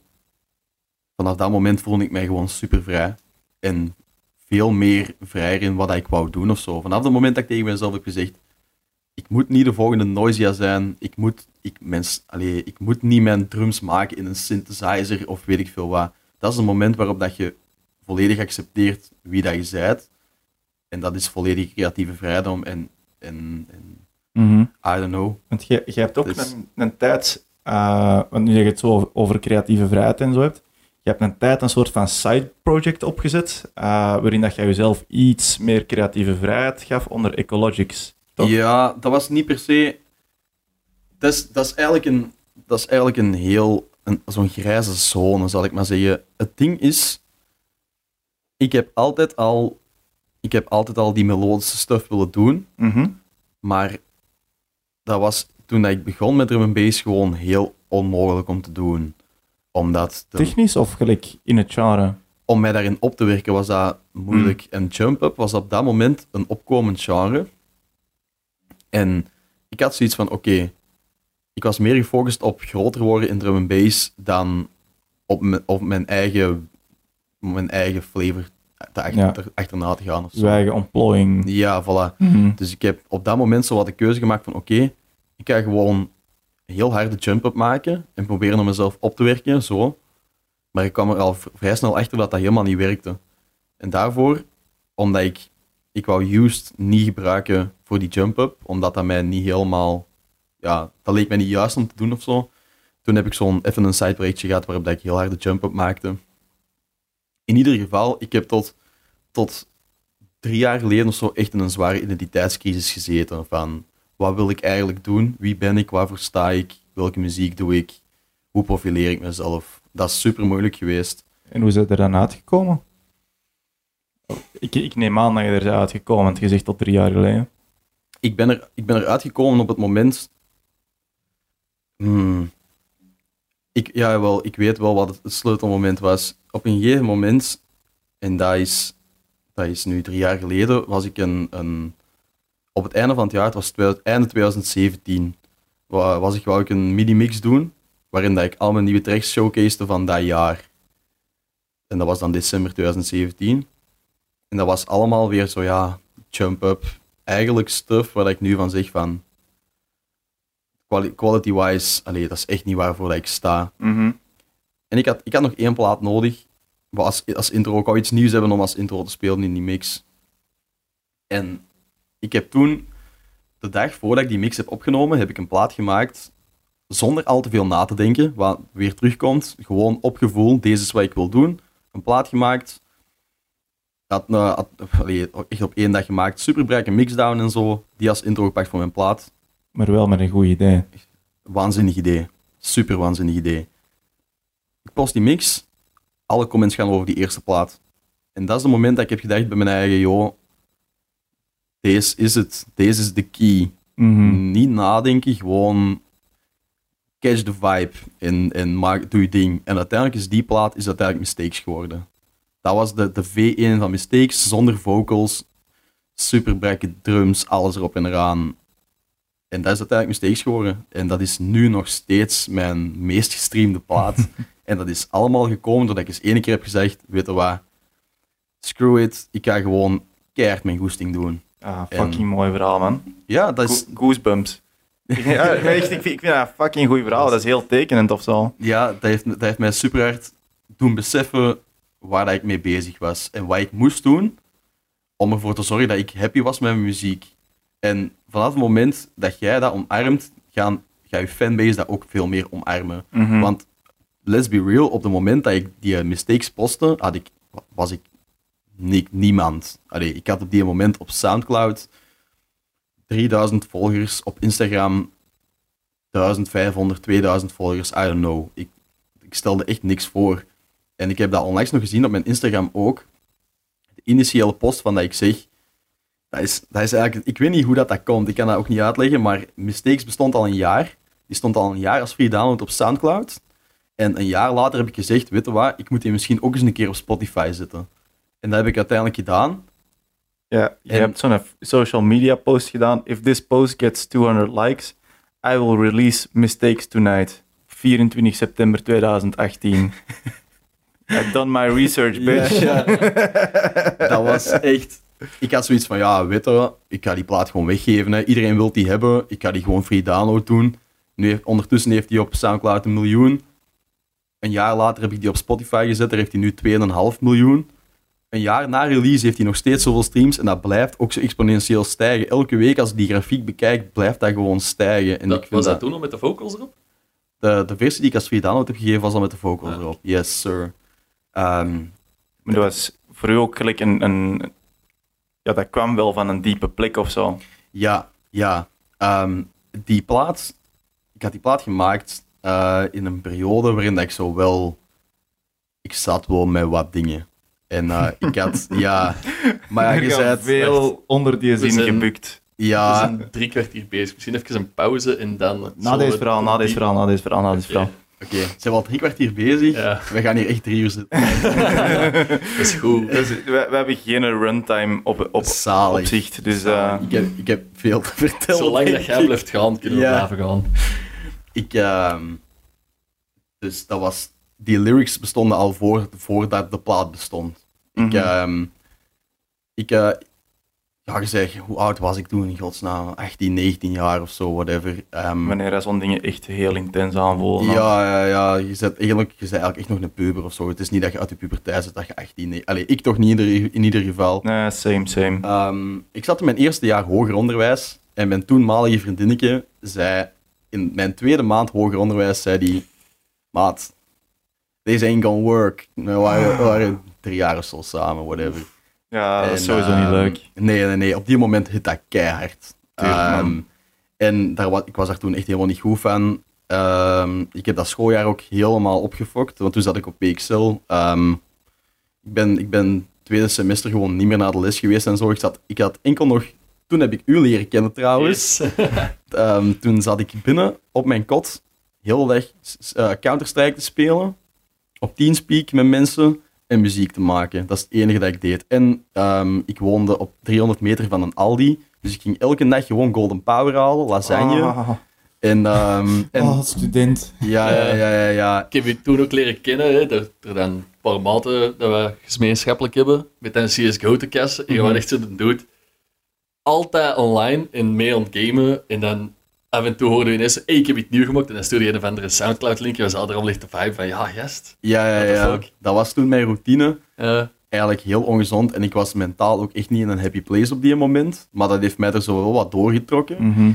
vanaf dat moment voelde ik mij gewoon super vrij. En veel meer vrijer in wat ik wou doen of zo. Vanaf het moment dat ik tegen mezelf heb gezegd, ik moet niet de volgende Noisia zijn, ik moet, ik, mijn, s- allee, ik moet niet mijn drums maken in een synthesizer of weet ik veel wat. Dat is een moment waarop dat je volledig accepteert wie dat je bent. En dat is volledig creatieve vrijdom en, en, en Mhm. I don't know. Want je, je hebt ook een, een tijd, eh, want nu je het zo over, over creatieve vrijheid en zo hebt, je hebt een tijd een soort van side project opgezet, eh, waarin dat jij jezelf iets meer creatieve vrijheid gaf onder Ecologics. Toch? Ja, dat was niet per se. Dat is, dat is eigenlijk een, dat is eigenlijk een heel. Een, zo'n grijze zone, zal ik maar zeggen. Het ding is. Ik heb altijd al. Ik heb altijd al die melodische stuff willen doen. Mhm. Maar dat was toen dat ik begon met drum and bass gewoon heel onmogelijk om te doen. Omdat de- Technisch of gelijk in het genre? om mij daarin op te werken was dat moeilijk. En jump-up was op dat moment een opkomend genre. En ik had zoiets van, oké, ik was meer gefocust op groter worden in drum and bass dan op, mijn- op mijn, eigen, mijn eigen flavor achter, Ja. achterna te gaan. Of zo. Eigen ontplooiing. Ja, voilà. Mhm. Dus ik heb op dat moment zo wat de keuze gemaakt van oké, ik ga gewoon een heel harde jump-up maken en proberen om mezelf op te werken, zo. Maar ik kwam er al vrij snel achter dat dat helemaal niet werkte. En daarvoor, omdat ik, ik wou Used niet gebruiken voor die jump-up, omdat dat mij niet helemaal, ja, dat leek mij niet juist om te doen of zo. Toen heb ik zo'n even een sideprojectje gehad waarop ik heel harde jump-up maakte. In ieder geval, ik heb tot, tot drie jaar geleden of zo echt in een zware identiteitscrisis gezeten. Van wat wil ik eigenlijk doen? Wie ben ik? Waarvoor sta ik? Welke muziek doe ik? hoe profileer ik mezelf. Dat is super moeilijk geweest. En hoe is het er dan uitgekomen? Ik, ik neem aan dat je er bent uitgekomen, want je zegt tot drie jaar geleden. Ik ben, er, ik ben eruit gekomen op het moment. Hmm. Ik, ja, wel, ik weet wel wat het, het sleutelmoment was. Op een gegeven moment, en dat is, dat is nu drie jaar geleden, was ik een, een. Op het einde van het jaar, het was 2000 einde 2017, wa- was ik, wou ik een mini-mix doen, waarin dat ik al mijn nieuwe tracks showcasede van dat jaar. En dat was dan december 2017. En dat was allemaal weer zo, ja, jump-up. Eigenlijk stuff waar ik nu van zeg van... quali- Quality-wise, dat is echt niet waarvoor ik sta. Mhm. En ik had, ik had nog één plaat nodig. Maar als, als intro, ik wou iets nieuws hebben om als intro te spelen in die mix. En ik heb toen, de dag voordat ik die mix heb opgenomen, heb ik een plaat gemaakt zonder al te veel na te denken, wat weer terugkomt. Gewoon op gevoel, deze is wat ik wil doen. Een plaat gemaakt. Had, eh, had, echt op één dag gemaakt. Superbrijk een mixdown en zo. Die als intro gepakt voor mijn plaat. Maar wel met een goed idee. Waanzinnig idee. Super waanzinnig idee. Ik post die mix. Alle comments gaan over die eerste plaat. En dat is het moment dat ik heb gedacht bij mijn eigen, joh, deze is het. Deze is de key. Mhm. Niet nadenken, gewoon catch the vibe en, en maak, doe je ding. En uiteindelijk is die plaat is uiteindelijk Mistakes geworden. Dat was de, de V1 van Mistakes, zonder vocals, super drums, alles erop en eraan. En dat is uiteindelijk Mistakes geworden. En dat is nu nog steeds mijn meest gestreamde plaat. en dat is allemaal gekomen doordat ik eens één keer heb gezegd, weet je wat, screw it, ik ga gewoon keihard mijn goesting doen. Ah, fucking mooi verhaal, man. Ja, dat is, Go- Goosebumps. ja, echt, ik, vind, ik vind dat een fucking goed verhaal. Dat is heel tekenend of zo. ja, dat heeft, dat heeft mij super hard doen beseffen waar dat ik mee bezig was en wat ik moest doen om ervoor te zorgen dat ik happy was met mijn muziek. En vanaf het moment dat jij dat omarmt, gaan, gaat je fanbase dat ook veel meer omarmen. Mhm. Want let's be real, op het moment dat ik die mistakes postte, had ik, was ik ni- niemand. Allee, ik had op die moment op Soundcloud 3000 volgers, op Instagram 1500, 2000 volgers, I don't know. Ik, ik stelde echt niks voor. En ik heb dat onlangs nog gezien op mijn Instagram ook. De initiële post van dat ik zeg, dat is, dat is eigenlijk, ik weet niet hoe dat, dat komt, ik kan dat ook niet uitleggen, maar Mistakes bestond al een jaar. Die stond al een jaar als free download op Soundcloud. En een jaar later heb ik gezegd, weet je wat, ik moet die misschien ook eens een keer op Spotify zetten. En dat heb ik uiteindelijk gedaan. Ja, je En- hebt zo'n social media post gedaan. If this post gets 200 likes, I will release Mistakes Tonight. 24 september 2018. I've done my research, bitch. Dat was echt... Ik had zoiets van, ja, weet je, ik ga die plaat gewoon weggeven. Hè. Iedereen wil die hebben. Ik ga die gewoon free download doen. Nu heeft, ondertussen heeft hij op Soundcloud een miljoen. Een jaar later heb ik die op Spotify gezet. Daar heeft hij nu 2,5 miljoen. Een jaar na release heeft hij nog steeds zoveel streams. En dat blijft ook zo exponentieel stijgen. Elke week als ik die grafiek bekijk, blijft dat gewoon stijgen. En Dat, ik vind was dat dat, toen al met de vocals erop? de, de versie die ik als free download heb gegeven, was al met de vocals Ja. erop. Yes, sir. Ehm, Maar dat was voor u ook gelijk een, een... Ja, dat kwam wel van een diepe plek of zo. Ja, ja. Ehm, die plaat, ik had die plaat gemaakt eh, in een periode waarin dat ik zo wel, ik zat wel met wat dingen. En eh, ik had, ja, maar ja, je zei veel onder die zin zijn- gebukt. We ja, zijn drie kwartier bezig. Misschien even een pauze en dan... Na deze verhaal, na deze verhaal, na deze verhaal, na deze verhaal. Oké, zijn we al drie kwartier bezig. Ja, We gaan hier echt drie uur zitten. dat is goed. Dus, we, we hebben geen runtime op, op, Zalig. op zich. Dus eh, ik, heb, ik heb veel te vertellen. Zolang dat jij blijft gaan, kunnen we Ja. blijven gaan. Ik, ehm, dus dat was, die lyrics bestonden al voor, voordat de plaat bestond. Ik, mhm. ehm, ik eh, ja, je zegt, hoe oud was ik toen in godsnaam? 18, 19 jaar of zo, whatever. Ehm, wanneer dat zo'n dingen echt heel intens aanvoelen. ja, ja, ja, je bent eigenlijk, je bent eigenlijk echt nog een puber of zo. Het is niet dat je uit je puberteit zit, dat je 18, nee. Allee, ik toch niet in ieder, in ieder geval. Nee, same, same. Ehm, ik zat in mijn eerste jaar hoger onderwijs en mijn toenmalige vriendinnetje zei in mijn tweede maand hoger onderwijs, zei die, maat, this ain't gonna work. We waren, we waren drie jaar of zo samen, whatever. Ja, dat is sowieso niet ehm, leuk. Nee, nee, nee. Op die moment hit dat keihard. Tuurlijk. Ehm, en daar, ik was daar toen echt helemaal niet goed van. Ehm, ik heb dat schooljaar ook helemaal opgefokt, want toen zat ik op PXL. Ehm, ik, ben, ik ben tweede semester gewoon niet meer naar de les geweest en zo. Ik, zat, ik had enkel nog... Toen heb ik u leren kennen trouwens. Ehm, toen zat ik binnen op mijn kot, heel de dag s- eh, Counter-Strike te spelen. Op Teamspeak met mensen en muziek te maken. Dat is het enige dat ik deed. En ehm, ik woonde op 300 meter van een Aldi. Dus ik ging elke dag gewoon Golden Power halen, lasagne. Ah, En, ehm, en oh, student. ja, ja, ja, ja, ja. Ik heb je toen ook leren kennen, hè, dat er dan een paar maten dat we gemeenschappelijk hebben, met een CSGO te kassen. En je Mhm. was echt dude. Altijd online en mee aan het gamen. En dan af en toe hoorden we ineens, hey, ik heb iets nieuw gemaakt. En dan stuurde je een of andere Soundcloud-link. En we zaten er al licht de vibe van, ja, gast. Ja, ja, ja. Dat was toen mijn routine. Eh, Eigenlijk heel ongezond. En ik was mentaal ook echt niet in een happy place op die moment. Maar dat heeft mij er zo wel wat doorgetrokken. Mhm.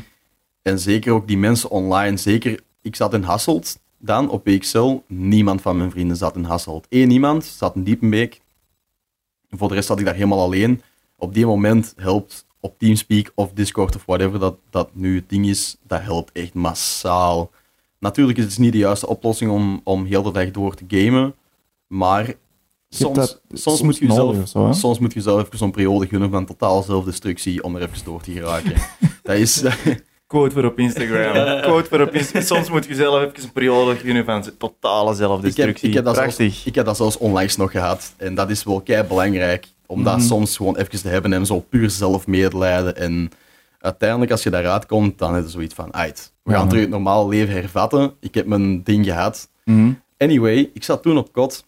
En zeker ook die mensen online. Zeker, ik zat in Hasselt dan op PXL. Niemand van mijn vrienden zat in Hasselt. Eén iemand zat in Diepenbeek. Voor de rest zat ik daar helemaal alleen. Op die moment helpt op Teamspeak of Discord of whatever dat, dat nu het ding is, dat helpt echt massaal. Natuurlijk is het niet de juiste oplossing om, om heel de dag door te gamen. Maar soms, dat soms, moet je zo, soms moet je zelf even zo'n periode gunnen van totaal zelfdestructie om er even door te geraken. dat is... Quote voor op Instagram. Quote voor op Instagram. Soms moet je zelf even een periode gunnen van totale Ik heb, zelfdestructie. ik, heb dat zelfs, ik heb dat zelfs onlangs nog gehad. En dat is wel kei belangrijk. Om dat Mhm. soms gewoon even te hebben en zo puur zelf medelijden. En uiteindelijk, als je daaruit komt, dan is het zoiets van: uit. We gaan terug het normale leven hervatten. Ik heb mijn ding gehad. Mhm. Anyway, ik zat toen op kot.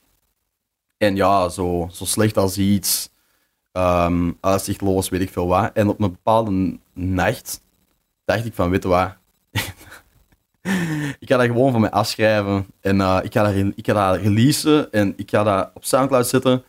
En ja, zo, zo slecht als iets. ehm uitzichtloos, weet ik veel wat. En op een bepaalde nacht dacht ik van, weet je wat? ik ga dat gewoon van mij afschrijven. En eh, ik, ga dat, ik ga dat releasen. En ik ga dat op Soundcloud zetten.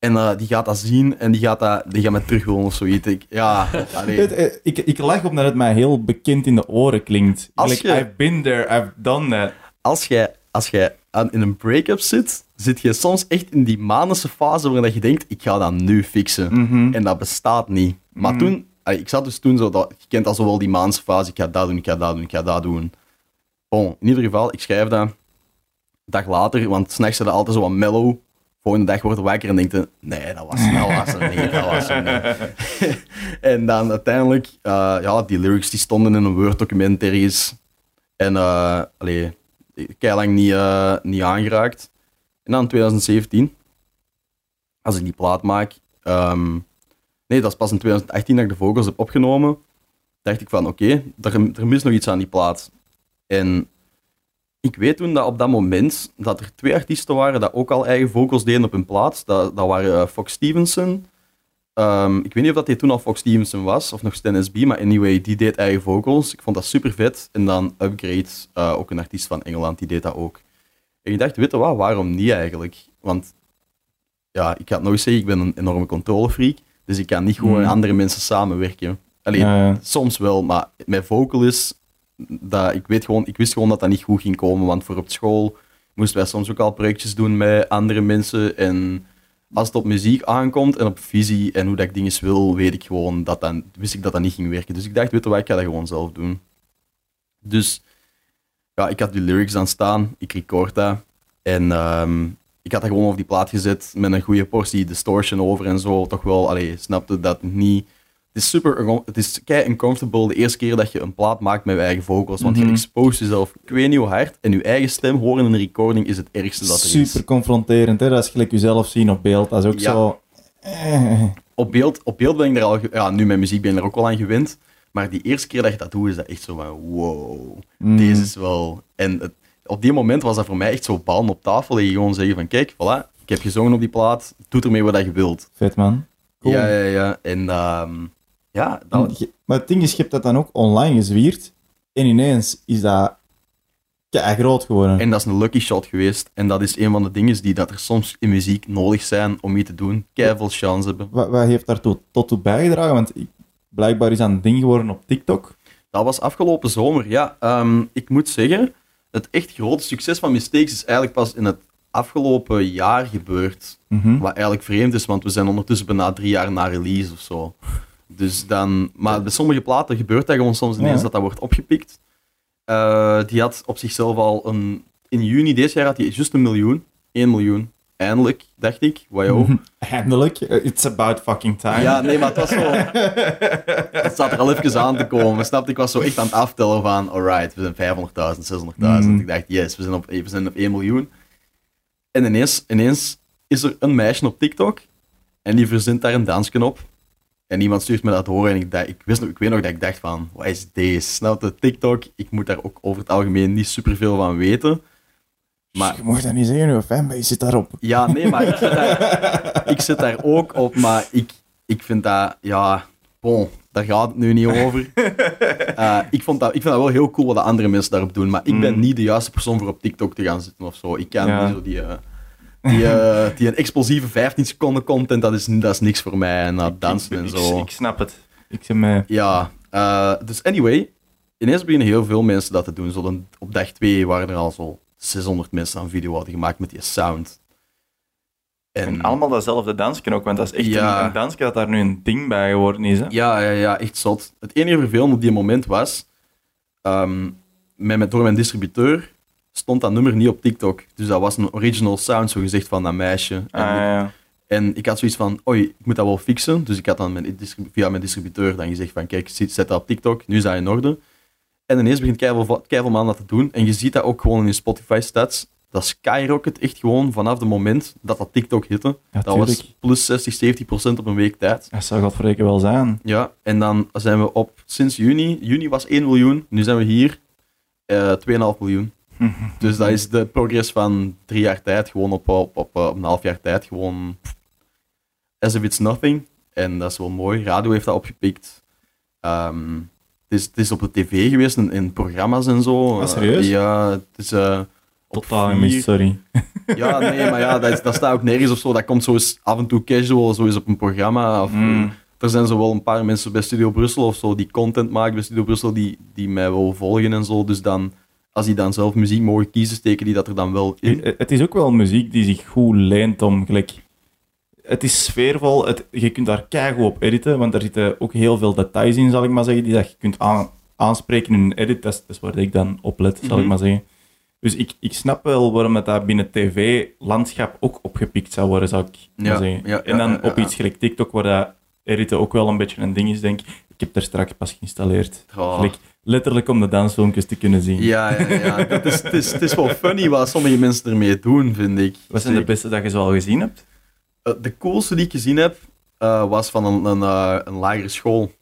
En eh, die gaat dat zien. En die gaat, dat, die gaat mij terug willen of zoiets. Ik, ja. Het, eh, ik, ik lach op dat het mij heel bekend in de oren klinkt. Als Like, je- I've been there, I've done that. als jij, als jij aan, in een break-up zit, zit je soms echt in die manische fase waarin je denkt, ik ga dat nu fixen. Mhm. En dat bestaat niet. Maar Mhm. toen, allee, ik zat dus toen zo, dat, je kent al zo wel die manische fase, ik ga dat doen, ik ga dat doen, ik ga dat doen. Bon, in ieder geval, ik schrijf dat. Een dag later, want s'nachts is dat altijd zo wat mellow. Volgende dag wordt wakker en denkt nee, dat was, dat was er niet, dat was er niet. en dan uiteindelijk, eh, ja, die lyrics die stonden in een Word-document ergens. En, eh allee, lang niet, eh, niet aangeraakt. En dan in 2017, als ik die plaat maak, ehm, nee, dat is pas in 2018 dat ik de vocals heb opgenomen, dacht ik van, oké, er, er mist nog iets aan die plaat. En ik weet toen dat op dat moment dat er twee artiesten waren dat ook al eigen vocals deden op hun plaat. Dat, dat waren eh, Fox Stevenson. Ehm, ik weet niet of dat hij toen al Fox Stevenson was, of nog Stan SB, maar anyway, die deed eigen vocals. Ik vond dat super vet. En dan Upgrade, eh, ook een artiest van Engeland, die deed dat ook. En ik dacht, weet je wat, waarom niet eigenlijk? Want, ja, ik ga het nog eens zeggen, ik ben een enorme controlefreak, dus ik kan niet gewoon met Mm. andere mensen samenwerken. Alleen, Ja, ja. soms wel, maar mijn vocalist, dat, ik, weet gewoon, ik wist gewoon dat dat niet goed ging komen, want voor op school moesten wij soms ook al projectjes doen met andere mensen. En als het op muziek aankomt en op visie en hoe dat ik dingen wil, weet ik gewoon dat dan, wist ik dat dat niet ging werken. Dus ik dacht, weet je wat, ik ga dat gewoon zelf doen. Dus ja, ik had die lyrics dan staan, ik record dat. En ehm, ik had dat gewoon op die plaat gezet met een goede portie distortion over en zo. Toch wel, allee, snapte dat niet. Het is super, het is kei uncomfortable de eerste keer dat je een plaat maakt met je eigen vocals. Want Mhm. je expose jezelf, ik weet niet hoe hard. En je eigen stem horen in een recording is het ergste dat er is. Super confronterend, hè? Dat is gelijk jezelf zien op beeld. Dat is ook Ja. zo... eh. Op beeld, op beeld ben ik er al, ja, nu met muziek ben ik er ook wel aan gewend. Maar die eerste keer dat je dat doet, is dat echt zo van, wow, Mm. deze is wel... En het- op die moment was dat voor mij echt zo ballen op tafel. En je gewoon zeggen van, kijk, voilà, ik heb gezongen op die plaat, doe ermee wat je wilt. Vet, man. Cool. Ja, ja, ja. En ehm, ja, Maar het ding is, je hebt dat dan ook online gezwierd. En ineens is dat kei groot geworden. en dat is een lucky shot geweest. En dat is een van de dingen die dat er soms in muziek nodig zijn om iets te doen. Keiveel chance hebben. Wat, wat heeft daartoe tot toe bijgedragen? Want ik, blijkbaar is dat een ding geworden op TikTok. Dat was afgelopen zomer. Ja, ehm, ik moet zeggen, het echt grote succes van Mistakes is eigenlijk pas in het afgelopen jaar gebeurd. Mhm. Wat eigenlijk vreemd is, want we zijn ondertussen bijna drie jaar na release of zo. Dus dan, maar bij sommige platen gebeurt dat gewoon soms ineens Ja. dat dat wordt opgepikt. Eh, die had op zichzelf al een... In juni dit jaar had hij juist een miljoen. 1 miljoen. Eindelijk, dacht ik. Wow. Eindelijk. Uh, It's about fucking time. Ja, nee, maar het was zo... het zat er al even aan te komen. Snap? Ik was zo echt aan het aftellen van... Alright, we zijn 500.000, 600.000. Mm. Ik dacht, yes, we zijn, op, we zijn op 1 miljoen. En ineens, ineens is er een meisje op TikTok. En die verzint daar een dansje op. En iemand stuurt me dat door. En ik, dacht, ik, wist, nog- ik weet nog dat ik dacht van... Wat is deze? Snap je? TikTok, ik moet daar ook over het algemeen niet superveel van weten. Maar Je mag dat niet zeggen, fanbase zit daarop. ja, nee, maar ik zit daar, ik zit daar ook op, maar ik, ik vind dat, ja, bon, daar gaat het nu niet over. Eh, ik, vond dat, ik vind dat wel heel cool wat de andere mensen daarop doen, maar ik ben Mm. niet de juiste persoon voor op TikTok te gaan zitten of zo. Ik kan Ja. niet zo die, eh, die, eh, die een explosieve 15 seconden content, dat is, dat is niks voor mij. En dat dansen en zo. Ik, ik snap het. Ik zeg mij... Ja, eh, dus anyway, ineens beginnen heel veel mensen dat te doen. Zo dan, op dag 2 waren er al zo 600 mensen aan video hadden gemaakt met die sound. En allemaal datzelfde dansje ook, want dat is echt Ja. een, een dansje dat daar nu een ding bij geworden is. Hè? Ja, ja, ja, echt zot. Het enige vervelende op die moment was, ehm, met, met- door mijn distributeur stond dat nummer niet op TikTok. Dus dat was een original sound, zo gezegd, van dat meisje. En, Ah, ik, ja. en ik had zoiets van, oei, ik moet dat wel fixen. Dus ik had dan mijn via mijn distributeur dan gezegd van, kijk, zet zet dat op TikTok, nu is dat in orde. En ineens begint keiveel man dat te doen. En je ziet dat ook gewoon in je Spotify-stats. Dat skyrocket echt gewoon vanaf het moment dat dat TikTok hitte. Ja, dat was plus 60, 70 procent op een week tijd. Dat zou godverreken wel zijn. Ja, en dan zijn we op sinds juni. Juni was 1 miljoen, nu zijn we hier eh 2,5 miljoen. Dus dat is de progress van drie jaar tijd, gewoon op, op, op, eh, op een half jaar tijd. Gewoon as if it's nothing. En dat is wel mooi. Radio heeft dat opgepikt. Ehm, het, is, het is op de tv geweest, in, in programma's en zo. Ah, serieus? Eh, ja, het is... eh, op Totaal sorry. Ja, nee, maar ja, dat, is- dat staat ook nergens of zo. Dat komt zo eens af en toe casual, zo eens op een programma. Of, Mm. er zijn zo wel een paar mensen bij Studio Brussel of zo die content maken bij Studio Brussel die, die mij wel volgen en zo. Dus dan, als die dan zelf muziek mogen kiezen, steken die dat er dan wel in. Eh, Het is ook wel muziek die zich goed leent om gelijk. Het is sfeervol, het, je kunt daar keigoed op editen, want er zitten ook heel veel details in, zal ik maar zeggen, die dat je kunt aan- aanspreken in een edit. Dat is, dat is waar ik dan op let, zal ik Mhm. maar zeggen. Dus ik, ik snap wel waarom het dat binnen tv-landschap ook opgepikt zou worden, zou ik maar zeggen. ja, en dan op iets gelijk TikTok, waar dat editen ook wel een beetje een ding is, denk ik. Ik heb er straks pas geïnstalleerd. Oh. Gelijk, letterlijk om de dansfilmpjes te kunnen zien. Ja, ja, ja. Het is, het, is, het is wel funny wat sommige mensen ermee doen, vind ik. Wat zijn de beste dat je zo al gezien hebt? Eh, de coolste die ik gezien heb, eh, was van een, een, eh, een lagere school.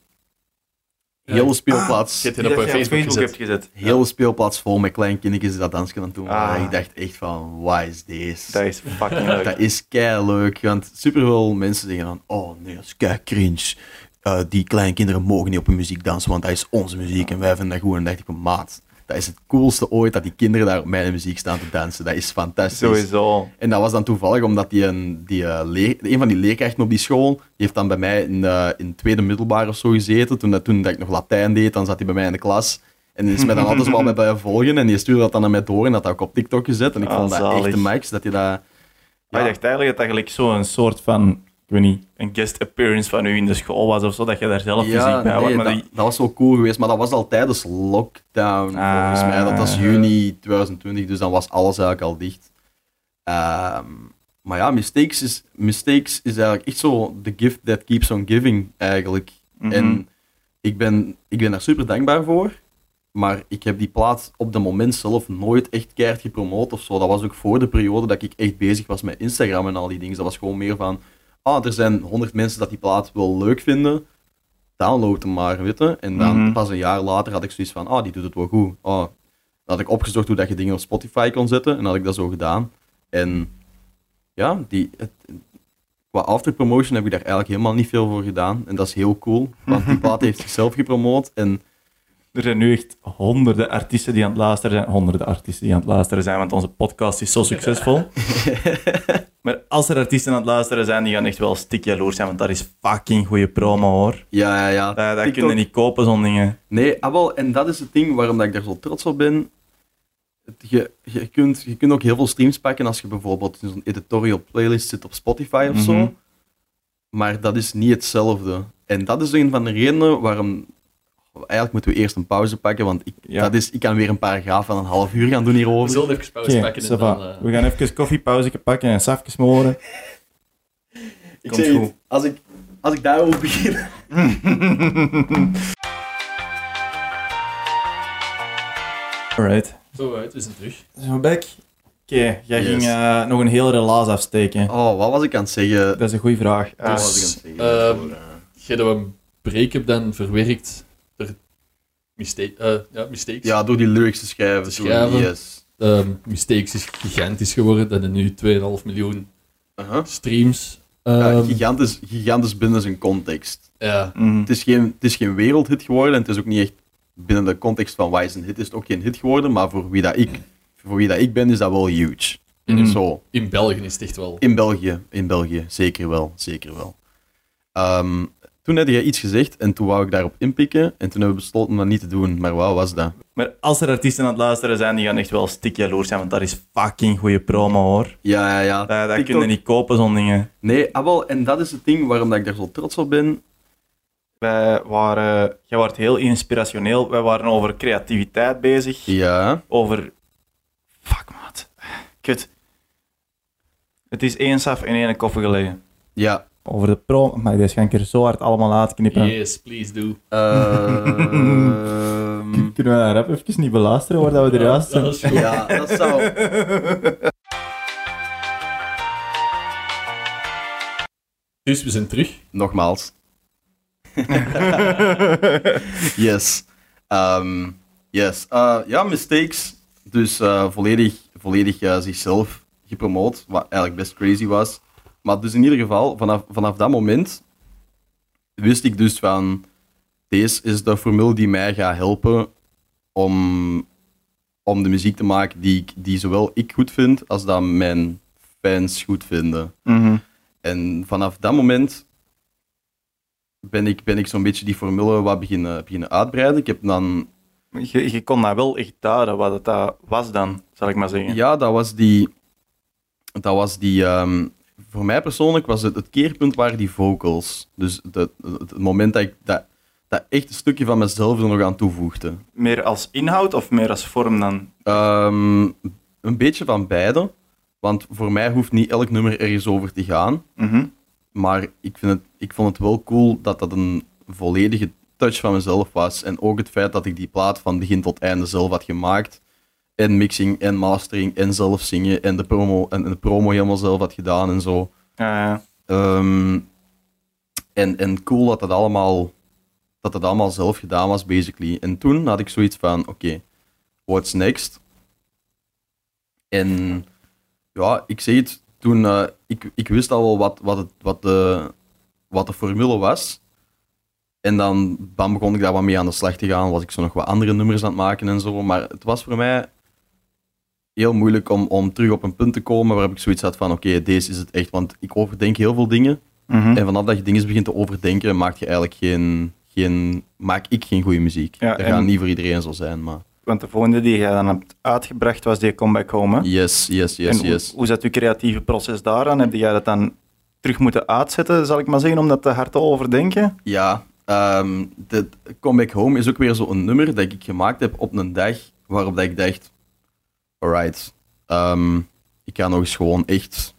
Hele speelplaats. Je hebt het op Facebook gezet. gezet. Hele speelplaats vol met kleine kindjes die dat dansje aan het doen. Ah. Ik dacht echt van, wat is deze? Dat is fucking leuk. Dat is kei leuk, want superveel mensen zeggen dan: Oh nee, dat is kei cringe. Eh, die kleine kinderen mogen niet op hun muziek dansen, want dat is onze muziek en wij vinden dat goed. En dan dacht ik maat, dat is het coolste ooit dat die kinderen daar op mijn muziek staan te dansen. Dat is fantastisch. Sowieso. En dat was dan toevallig omdat die een, die, leer, een van die leerkrachten op die school, die heeft dan bij mij in, eh, in tweede middelbaar of zo gezeten. Toen, dat, toen dat ik nog Latijn deed, dan zat hij bij mij in de klas. En die is mij dan altijd zo wel bij volgen en die stuurde dat dan naar mij door en dat had ik op TikTok gezet. En ik Ah, vond dat zalig. echt de max, dat je dat... Ik dacht eigenlijk dat dat gelijk zo'n soort van, ik weet niet, een guest appearance van u in de school was of zo, dat je daar zelf muziek bij nee, had. Maar dat, die- dat was wel cool geweest, maar dat was al tijdens lockdown, volgens Ah. mij. Dat was juni 2020, dus dan was alles eigenlijk al dicht. Ehm, maar ja, Mistakes is, Mistakes is eigenlijk echt zo the gift that keeps on giving, eigenlijk. Mhm. En ik ben, ik ben daar super dankbaar voor, maar ik heb die plaat op dat moment zelf nooit echt keihard gepromoot of zo. Dat was ook voor de periode dat ik echt bezig was met Instagram en al die dingen. Dat was gewoon meer van, ah, er zijn honderd mensen dat die plaat wel leuk vinden, download hem maar, weet je. En dan Mhm. pas een jaar later had ik zoiets van, ah, die doet het wel goed. Ah, dan had ik opgezocht hoe dat je dingen op Spotify kon zetten en had ik dat zo gedaan. En ja, die, het, qua afterpromotion heb ik daar eigenlijk helemaal niet veel voor gedaan. En dat is heel cool, want die plaat heeft zichzelf gepromoot. En Er zijn nu echt honderden artiesten die aan het luisteren zijn. Honderden artiesten die aan het luisteren zijn, want onze podcast is zo succesvol. maar als er artiesten aan het luisteren zijn, die gaan echt wel stik jaloers zijn, want dat is fucking goede promo hoor. ja, ja, ja. Dat, dat kun je niet kopen, zo'n dingen. Nee, ah, wel, en dat is het ding waarom dat ik daar zo trots op ben. Je, je, kunt, je kunt ook heel veel streams pakken als je bijvoorbeeld in zo'n editorial playlist zit op Spotify of Mhm. zo. Maar dat is niet hetzelfde. En dat is een van de redenen waarom. Eigenlijk moeten we eerst een pauze pakken, want ik, Ja. dat is, ik kan weer een paragraaf van een half uur gaan doen We hierover. zullen even pauze pakken en dan... eh, We gaan even koffiepauze pakken en safjes smoren. Ik Komt zeg goed. het, als ik, als ik daarover begin... Alright. Zo uit, we zijn terug. Zo, Beck. Oké, jij Yes. ging eh, nog een heel relaas afsteken. Oh, wat was ik aan het zeggen? Dat is een goede vraag. Wat Eh, was ik aan het zeggen? Voor, Jij dat we een break-up dan verwerkt mistake, eh, ja, mistakes. ja, door die lyrics te schrijven. Te schrijven. Yes. Ehm, mistakes is gigantisch geworden. Dat er nu 2,5 miljoen Uh-huh. streams. Ja, Ehm, gigantisch, gigantisch binnen zijn context. ja, mhm. Het is, geen, het is geen wereldhit geworden en het is ook niet echt binnen de context van is een hit, is het ook geen hit geworden, maar voor wie dat ik, voor wie dat ik ben, is dat wel huge. Mhm. Zo, in België is het echt wel. in België, in België, zeker wel, zeker wel. Ehm, toen had je iets gezegd en toen wou ik daarop inpikken en toen hebben we besloten om dat niet te doen, maar wat was dat? Maar als er artiesten aan het luisteren zijn, die gaan echt wel stik jaloers zijn, want dat is fucking goede promo hoor. Ja, ja, ja. Dat, dat TikTok- kun je niet kopen, zo'n dingen. Nee, ah, wel, en dat is het ding waarom dat ik daar zo trots op ben. Wij waren, jij was heel inspirationeel. Wij waren over creativiteit bezig. Ja, Over. Fuck, maat. Kut. Het is één saf en één koffie gelegen. ja. Over de pro. Maar deze ga ik er zo hard allemaal uitknippen. Yes, please do. Ehm, Kunnen we dat rap even niet beluisteren waar dat we er juist Ja, zijn? dat ja, dat zou... Dus we zijn terug. Nogmaals. yes. Ehm, yes. Eh, ja, mistakes. Dus eh, volledig, volledig eh, zichzelf gepromoot, wat eigenlijk best crazy was. Maar dus in ieder geval, vanaf, vanaf dat moment wist ik dus van... Deze is de formule die mij gaat helpen om, om de muziek te maken die, ik, die zowel ik goed vind, als dat mijn fans goed vinden. Mhm. En vanaf dat moment ben ik, ben ik zo'n beetje die formule wat beginnen, beginnen uitbreiden. Ik heb dan, je, je kon dat wel echt duiden, wat het dat was dan, zal ik maar zeggen. ja, dat was die, dat was die, ehm, voor mij persoonlijk was het het keerpunt waren die vocals. Dus het, het moment dat ik dat, dat echt een stukje van mezelf er nog aan toevoegde. Meer als inhoud of meer als vorm dan? Ehm, een beetje van beide. Want voor mij hoeft niet elk nummer ergens over te gaan. Mhm. Maar ik, vind het, ik vond het wel cool dat dat een volledige touch van mezelf was. En ook het feit dat ik die plaat van begin tot einde zelf had gemaakt. En mixing en mastering en zelf zingen en de promo, en, en de promo helemaal zelf had gedaan en zo. Ja, ja. Ehm, en, en cool dat dat allemaal, dat dat allemaal zelf gedaan was, basically. En toen had ik zoiets van, oké, what's next? En ja, ik zeg het, toen, eh, ik, ik wist al wel wat, wat, het, wat, de, wat de formule was. En dan, dan begon ik daar wat mee aan de slag te gaan, was ik zo nog wat andere nummers aan het maken en zo. Maar het was voor mij heel moeilijk om, om terug op een punt te komen waarop ik zoiets had van, oké, deze is het echt. Want ik overdenk heel veel dingen. Mhm. En vanaf dat je dingen begint te overdenken, maak je eigenlijk geen, geen, maak ik geen goede muziek. Ja, dat en- gaat niet voor iedereen zo zijn, maar... Want de volgende die je dan hebt uitgebracht was die Comeback Home. hè? Yes, yes, yes, en yes. Hoe, zat je creatieve proces daaraan? Heb jij dat dan terug moeten uitzetten, zal ik maar zeggen, om dat te hard te overdenken? Ja, ehm de Comeback Home is ook weer zo'n nummer dat ik gemaakt heb op een dag waarop dat ik dacht, alright, ehm, ik ga nog eens gewoon echt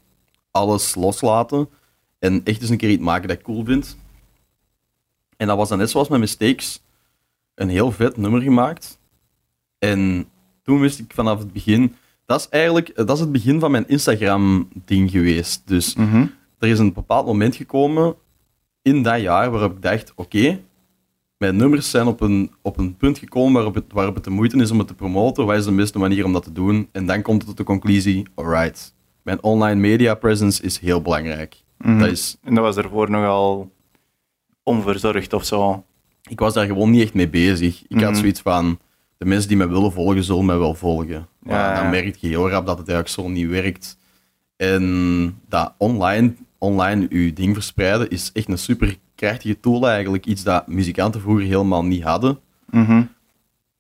alles loslaten en echt eens een keer iets maken dat ik cool vind. En dat was dan net zoals met Mistakes, een heel vet nummer gemaakt. En toen wist ik vanaf het begin, dat is eigenlijk dat is het begin van mijn Instagram-ding geweest. Dus er is een bepaald moment gekomen in dat jaar waarop ik dacht: oké, mijn nummers zijn op een, op een punt gekomen waarop het, waarop het de moeite is om het te promoten. Wat is de beste manier om dat te doen? En dan komt het tot de conclusie: alright, mijn online media presence is heel belangrijk. Mhm. Dat is, En dat was ervoor nogal onverzorgd of zo. ik was daar gewoon niet echt mee bezig. Ik had Mhm. zoiets van: de mensen die mij willen volgen, zullen mij wel volgen. Maar Ja, ja. dan merk je heel rap dat het eigenlijk zo niet werkt. En dat online, online je ding verspreiden is echt een super krachtige tool eigenlijk. Iets dat muzikanten vroeger helemaal niet hadden. Mhm.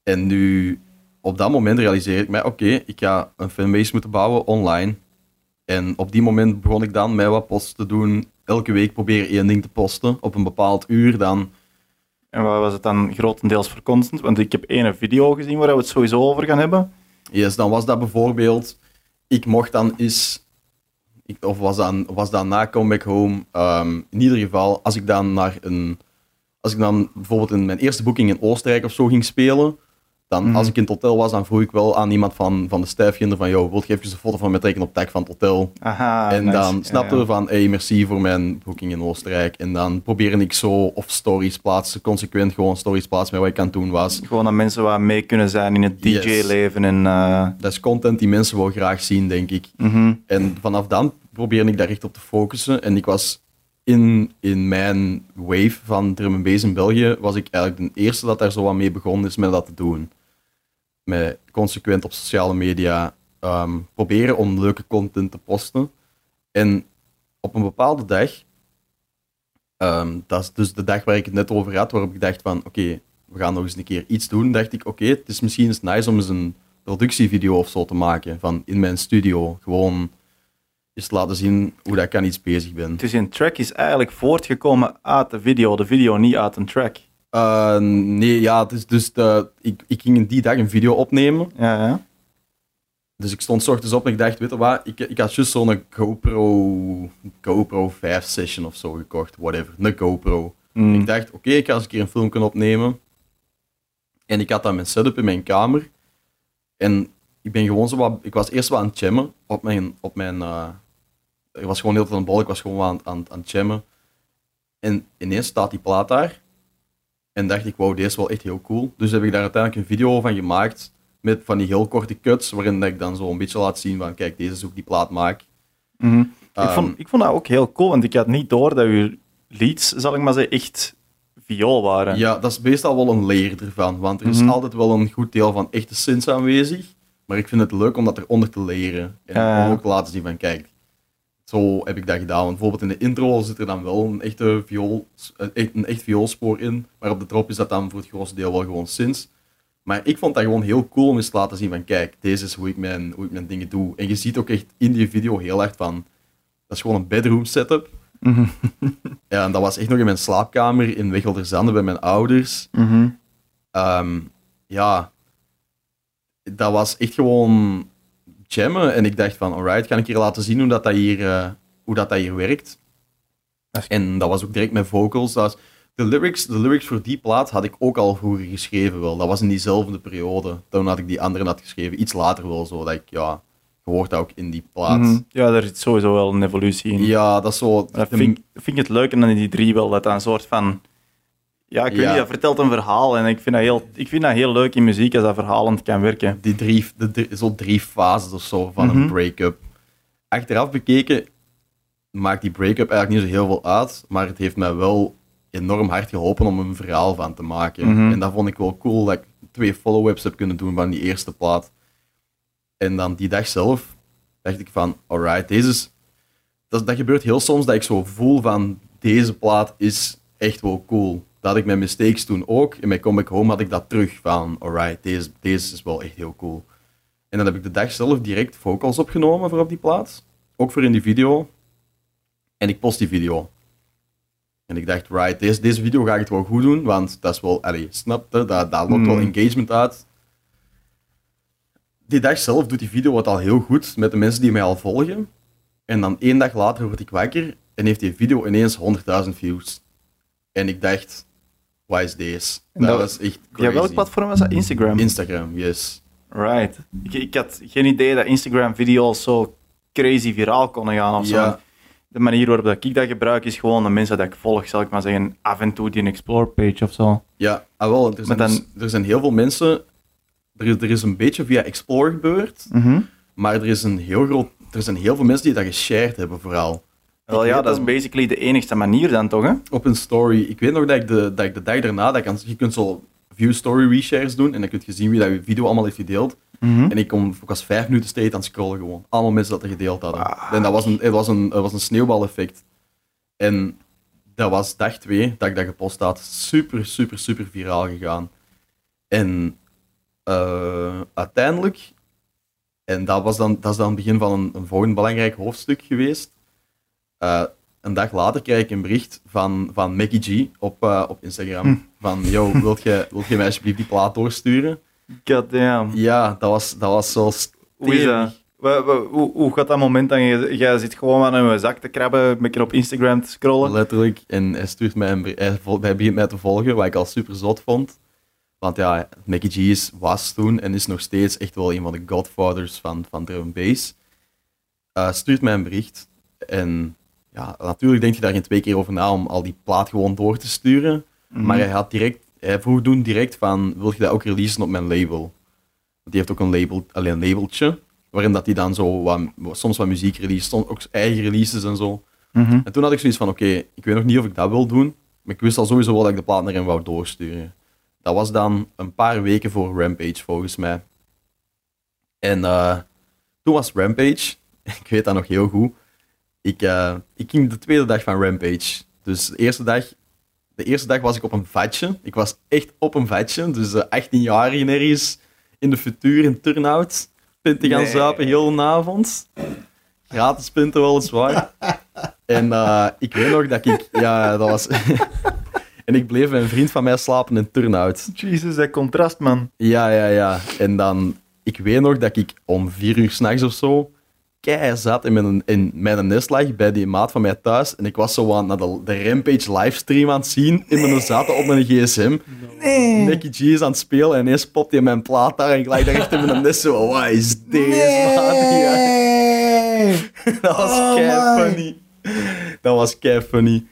En nu, op dat moment realiseer ik mij, oké, ik ga een fanbase moeten bouwen online. En op die moment begon ik dan met wat posts te doen. Elke week proberen één ding te posten op een bepaald uur. Dan En wat was het dan grotendeels voor content? Want ik heb één video gezien waar we het sowieso over gaan hebben. Yes, dan was dat bijvoorbeeld, ik mocht dan eens, ik, of was dan, was dat na Comeback Home, ehm, in ieder geval, als ik dan naar een, als ik dan bijvoorbeeld in mijn eerste boeking in Oostenrijk of zo ging spelen, dan Mhm. als ik in het hotel was, dan vroeg ik wel aan iemand van, van de stijfkinder van, yo, wil je even een foto van mij trekken op tag van het hotel? Aha, en nice. dan snapte Ja, we van, hey, merci voor mijn boeking in Oostenrijk. En dan probeerde ik zo of stories plaatsen, consequent gewoon stories plaatsen met wat ik aan het doen was. Gewoon dat mensen wat mee kunnen zijn in het Yes. DJ-leven. En, eh, Dat is content die mensen wel graag zien, denk ik. mhm. En vanaf dan probeerde ik daar echt op te focussen. En ik was in, in mijn wave van drum and in België, was ik eigenlijk de eerste dat daar zo wat mee begon is met dat te doen. Met consequent op sociale media ehm, proberen om leuke content te posten. En op een bepaalde dag, ehm, dat is dus de dag waar ik het net over had, waarop ik dacht van, oké, we gaan nog eens een keer iets doen, dacht ik, oké, het is misschien eens nice om eens een productievideo of zo te maken, van in mijn studio, gewoon eens te laten zien hoe dat ik aan iets bezig ben. Dus een track is eigenlijk voortgekomen uit de video, de video niet uit een track. Eh, nee, ja, is dus de, ik, ik ging die dag een video opnemen, Ja, ja. dus ik stond 's ochtends op en ik dacht, weet je wat, ik, ik had juist zo'n GoPro, GoPro 5 session of zo gekocht, whatever, een GoPro. Mm. Ik dacht, oké, ik ga eens een keer een film kunnen opnemen. En ik had dan mijn setup in mijn kamer. En ik ben gewoon zo wat... Ik was eerst wel aan het jammen op mijn... Op mijn eh, ik was gewoon heel veel aan het bol, ik was gewoon aan, aan, aan het jammen. En ineens staat die plaat daar. En dacht ik, wow, deze is wel echt heel cool. Dus heb ik daar uiteindelijk een video van gemaakt. Met van die heel korte cuts, waarin ik dan zo een beetje laat zien van, kijk, deze is ik die plaat maak. Mhm. ik, Ehm, vond, ik vond dat ook heel cool, want ik had niet door dat uw leads, zal ik maar zeggen, echt viool waren. Ja, dat is meestal wel een layer ervan, want er is Mhm. altijd wel een goed deel van echte synths aanwezig. Maar ik vind het leuk om dat eronder te leren. En ook te laten zien van, kijk, zo heb ik dat gedaan. Want bijvoorbeeld in de intro zit er dan wel een, echte viool, een echt- een echt vioolspoor in, maar op de drop is dat dan voor het grootste deel wel gewoon synths. Maar ik vond dat gewoon heel cool om eens te laten zien van, kijk, deze is hoe ik mijn, hoe ik mijn dingen doe. En je ziet ook echt in die video heel erg van, dat is gewoon een bedroom setup. Mhm. Ja, en dat was echt nog in mijn slaapkamer in Weggelderzande bij mijn ouders. Mhm. Ehm, ja, dat was echt gewoon jammen. En ik dacht van, alright, ga ik hier laten zien hoe dat, dat, hier, eh, hoe dat, dat hier werkt. En dat was ook direct met vocals. Dat was, de, lyrics, de lyrics voor die plaat had ik ook al vroeger geschreven wel. Dat was in diezelfde periode. Toen had ik die andere had geschreven. Iets later wel zo. Dat ik, ja, je hoort dat ook in die plaat. Mhm. Ja, daar zit sowieso wel een evolutie in. Ja, dat is zo... Dat de- vind, vind ik het leuk en dan in die drie wel, dat dat een soort van... Ja, ik weet Ja. niet, dat vertelt een verhaal en ik vind, dat heel, ik vind dat heel leuk in muziek als dat verhalend kan werken. die drie, de, drie- zo drie fases of zo van een Mhm. break-up. Achteraf bekeken maakt die break-up eigenlijk niet zo heel veel uit, maar het heeft mij wel enorm hard geholpen om een verhaal van te maken. Mhm. En dat vond ik wel cool, dat ik twee follow-ups heb kunnen doen van die eerste plaat. En dan die dag zelf dacht ik van, alright, deze is... Dat, dat gebeurt heel soms dat ik zo voel van, deze plaat is echt wel cool. Dat had ik met Mistakes toen ook. In mijn Comeback Home had ik dat terug van, alright, deze, deze is wel echt heel cool. En dan heb ik de dag zelf direct vocals opgenomen voor op die plaat. Ook voor in die video. En ik post die video. En ik dacht, right, deze, deze video ga ik het wel goed doen, want dat is wel, allee, snapte, dat, dat loopt wel Hmm. engagement uit. Die dag zelf doet die video het al heel goed met de mensen die mij al volgen. En dan één dag later word ik wakker en heeft die video ineens 100.000 views. En ik dacht, wat is Dat, dat- was echt Ja, crazy. welk platform was dat? Instagram? Instagram, yes. right. Ik, ik had geen idee dat Instagram-video's zo crazy viraal konden gaan of zo. Ja. De manier waarop dat ik dat gebruik is gewoon de mensen dat ik volg, zal ik maar zeggen, af en toe die een explore-page of zo. Ja, ah, wel, er zijn, dan- dus- er zijn heel veel mensen. Er is, er is een beetje via Explore gebeurd, Mhm. maar er, is een heel groot, er zijn heel veel mensen die dat geshared hebben, vooral. Wel ja, dat is basically de enigste manier dan toch, hè? Op een story. Ik weet nog dat ik de, dat ik de dag daarna, dat ik kan, je kunt zo view story reshares doen en dan kun je zien wie dat je video allemaal heeft gedeeld. En ik, kom, ik was vijf minuten steeds aan het scrollen gewoon. Allemaal mensen dat er gedeeld hadden. Ah. En dat was een, het was een, het was een sneeuwbaleffect. En dat was dag twee dat ik dat gepost had. Super, super, super viraal gegaan. En eh, uiteindelijk, en dat, was dan, dat is dan het begin van een, een volgend belangrijk hoofdstuk geweest. Eh, een dag later krijg ik een bericht van, van Mackie G op, eh, op Instagram. Van, yo, wilt je, wilt je mij alsjeblieft die plaat doorsturen? God damn. Ja, dat was, dat was zo Hoe Hoe, hoe gaat dat moment dan? Jij zit gewoon aan een zak te krabben, een beetje op Instagram te scrollen. Letterlijk. En hij stuurt mij een bericht. Hij, hij begint mij te volgen, wat ik al super zot vond. Want ja, Mackie G is, was toen en is nog steeds echt wel een van de godfathers van, van drum bass. Eh, stuurt mij een bericht. En ja, natuurlijk denk je daar geen twee keer over na om al die plaat gewoon door te sturen. Mhm. Maar hij had direct, hij vroeg toen direct van, wil je dat ook releasen op mijn label? Want die heeft ook een label, alleen een labeltje, waarin dat hij dan zo wat, soms wat muziek release, soms ook eigen releases en zo. Mhm. En toen had ik zoiets van, oké, ik weet nog niet of ik dat wil doen, maar ik wist al sowieso wel dat ik de plaat naar hem wou doorsturen. Dat was dan een paar weken voor Rampage, volgens mij. En eh, toen was Rampage, ik weet dat nog heel goed, ik, eh, ik ging de tweede dag van Rampage. Dus de eerste dag, de eerste dag was ik op een vatje. Ik was echt op een vatje, dus eh 18 jaar in ergens in de futuur in Turnhout. Pinten gaan Nee. zuipen heel de avond. Gratis pinten weliswaar. En eh, ik weet nog dat ik... Ja, dat was... en ik bleef bij een vriend van mij slapen in Turnhout. Jezus, dat contrast, man. Ja, ja, ja. En dan... Ik weet nog dat ik om vier uur s'nachts of zo... Kei zat in mijn, in mijn nest lag bij die maat van mij thuis. En ik was zo aan naar de, de Rampage livestream aan het zien. In mijn zaten op mijn gsm. Nee. Nicky G is aan het spelen en ineens popt hij mijn plaat daar. En ik lag daar echt in mijn nest zo... Wat is man? Ja. Dat was Oh kei funny. Dat was kei funny.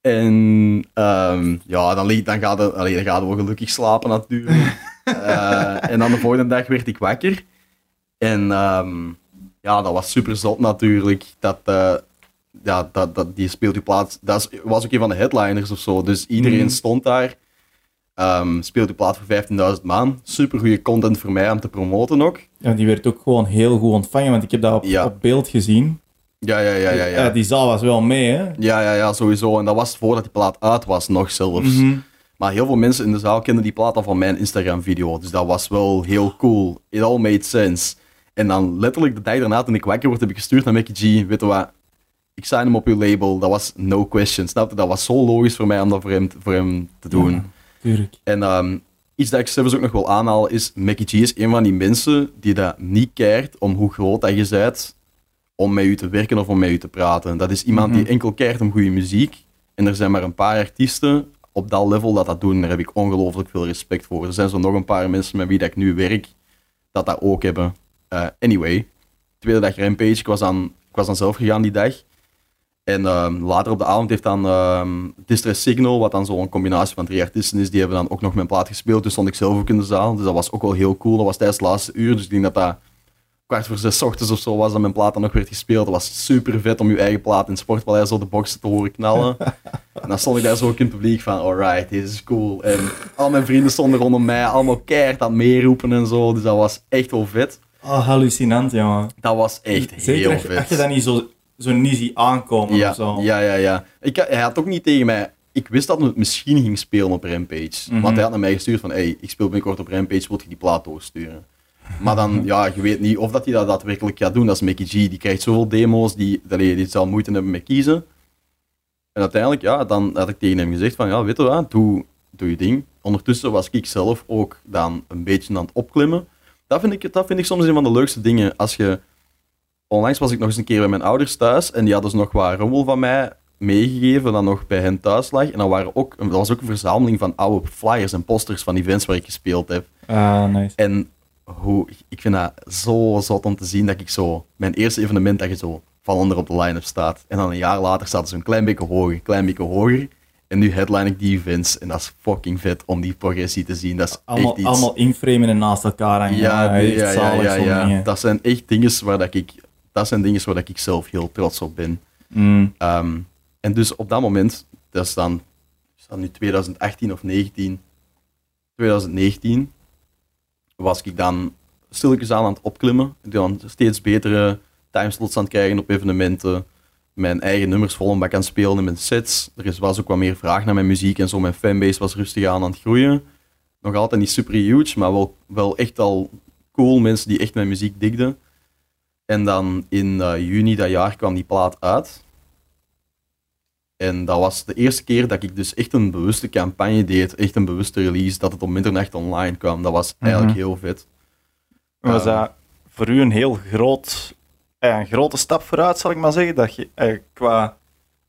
En ehm, ja, dan, dan, gaat het, allee, dan gaat het wel gelukkig slapen natuurlijk. Eh, en dan de volgende dag werd ik wakker. En ehm, ja, dat was super zot natuurlijk. Dat, eh, ja, dat, dat, die speelt uw plaats. Dat was ook een van de headliners of zo. Dus iedereen Mhm. stond daar. Ehm speelt uw plaat voor 15.000 man. Super goede content voor mij om te promoten ook. Ja, die werd ook gewoon heel goed ontvangen, want ik heb dat op, Ja. op beeld gezien. Ja, ja, ja, ja. ja. die zaal was wel mee, hè? Ja, ja, ja, sowieso. En dat was voordat die plaat uit was, nog zelfs. Mhm. Maar heel veel mensen in de zaal kenden die plaat al van mijn Instagram-video. Dus dat was wel heel cool. It all made sense. En dan letterlijk de dag daarna, toen ik wakker word, heb ik gestuurd naar Mickey G. Weet je wat? Ik sign hem op uw label. Dat was no question. Snap je? Dat was zo logisch voor mij om dat voor hem, voor hem te doen. Ja, tuurlijk. En ehm, iets dat ik zelfs ook nog wil aanhalen is, Mickey G is een van die mensen die dat niet keert om hoe groot dat je bent om met u te werken of om met u te praten. Dat is iemand die Mhm. enkel keert om goede muziek. En er zijn maar een paar artiesten op dat level dat dat doen. Daar heb ik ongelooflijk veel respect voor. Er zijn zo nog een paar mensen met wie dat ik nu werk, dat dat ook hebben. Eh, anyway, tweede dag Rampage. Ik was, dan, ik was dan zelf gegaan die dag. En ehm, later op de avond heeft dan ehm Distress Signal, wat dan zo'n combinatie van drie artiesten is, die hebben dan ook nog mijn plaat gespeeld. Dus stond ik zelf ook in de zaal. Dus dat was ook wel heel cool. Dat was tijdens het laatste uur. Dus ik denk dat dat kwart voor zes ochtends of zo was dat mijn plaat dan nog werd gespeeld. Dat was super vet om je eigen plaat in Sportpaleis op de box te horen knallen. en dan stond ik daar zo ook in het publiek van, alright, dit is cool. En al mijn vrienden stonden rondom mij, allemaal keihard aan het meeroepen en zo. Dus dat was echt wel vet. Oh, hallucinant, jongen. Dat was echt Zeker heel vet. als je dat niet zo, zo niet ziet aankomen Ja, of zo. ja, ja, ja. Ik, hij had ook niet tegen mij... Ik wist dat hij het misschien ging spelen op Rampage. Mhm. Want hij had naar mij gestuurd van... Hey, ik speel binnenkort op Rampage, wil je die plaat doorsturen? Maar dan, ja, je weet niet of dat hij dat daadwerkelijk gaat doen. Dat is Mickey G. Die krijgt zoveel demo's, die, allee, die zal moeite hebben met kiezen. En uiteindelijk, ja, dan had ik tegen hem gezegd van... Ja, weet je wat, doe, doe je ding. Ondertussen was ik zelf ook dan een beetje aan het opklimmen. Dat vind ik, dat vind ik soms een van de leukste dingen. Als je... Onlangs was ik nog eens een keer bij mijn ouders thuis en die hadden dus nog wat rommel van mij meegegeven dat nog bij hen thuis lag. En dan waren ook, dat was ook een verzameling van oude flyers en posters van events waar ik gespeeld heb. Ah, nice. En hoe, ik vind dat zo zot om te zien dat ik zo, mijn eerste evenement dat je zo van onder op de line-up staat. En dan een jaar later staat ze een klein beetje hoger, klein beetje hoger. En nu headline ik die events en dat is fucking vet om die progressie te zien. Dat is Allemaal, echt iets... allemaal inframen en naast elkaar hangen. Ja, ja, ja, ja. Dat zijn echt dingen waar dat ik, dat zijn dingen waar dat ik zelf heel trots op ben. Mm. Ehm, en dus op dat moment, dat is dan, is nu 2018 of 19, 2019, was ik dan stilletjes aan aan het opklimmen. Dan steeds betere timeslots aan het krijgen op evenementen. Mijn eigen nummers vol een bak aan het spelen in mijn sets. Er is, was ook wat meer vraag naar mijn muziek en zo. Mijn fanbase was rustig aan aan het groeien. Nog altijd niet super huge, maar wel, wel echt al cool mensen die echt mijn muziek digden. En dan in eh, juni dat jaar kwam die plaat uit. En dat was de eerste keer dat ik dus echt een bewuste campagne deed, echt een bewuste release, dat het om middernacht online kwam. Dat was eigenlijk Mhm. heel vet. Was Ehm. dat voor u een heel groot, een grote stap vooruit, zal ik maar zeggen? Dat je eh, qua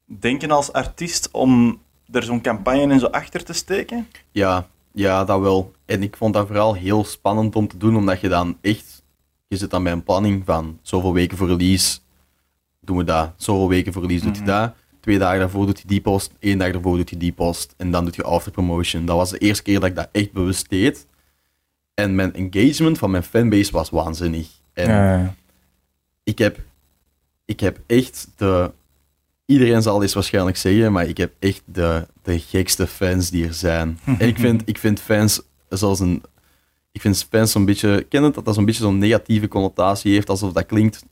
denken als artiest om er zo'n campagne in zo achter te steken? Ja, ja, dat wel. En ik vond dat vooral heel spannend om te doen, omdat je dan echt, je zit dan bij een planning van zoveel weken voor release, doen we dat. Zoveel weken voor release doet je dat. Twee dagen daarvoor doet je die post, één dag daarvoor doet je die post. En dan doet je after promotion. Dat was de eerste keer dat ik dat echt bewust deed. En mijn engagement van mijn fanbase was waanzinnig. En ik heb, ik heb echt de. Iedereen zal dit waarschijnlijk zeggen, maar ik heb echt de, de gekste fans die er zijn. en ik vind, ik vind fans zoals een. Ik vind fans zo'n beetje. Ken het dat dat zo'n beetje zo'n negatieve connotatie heeft, alsof dat klinkt.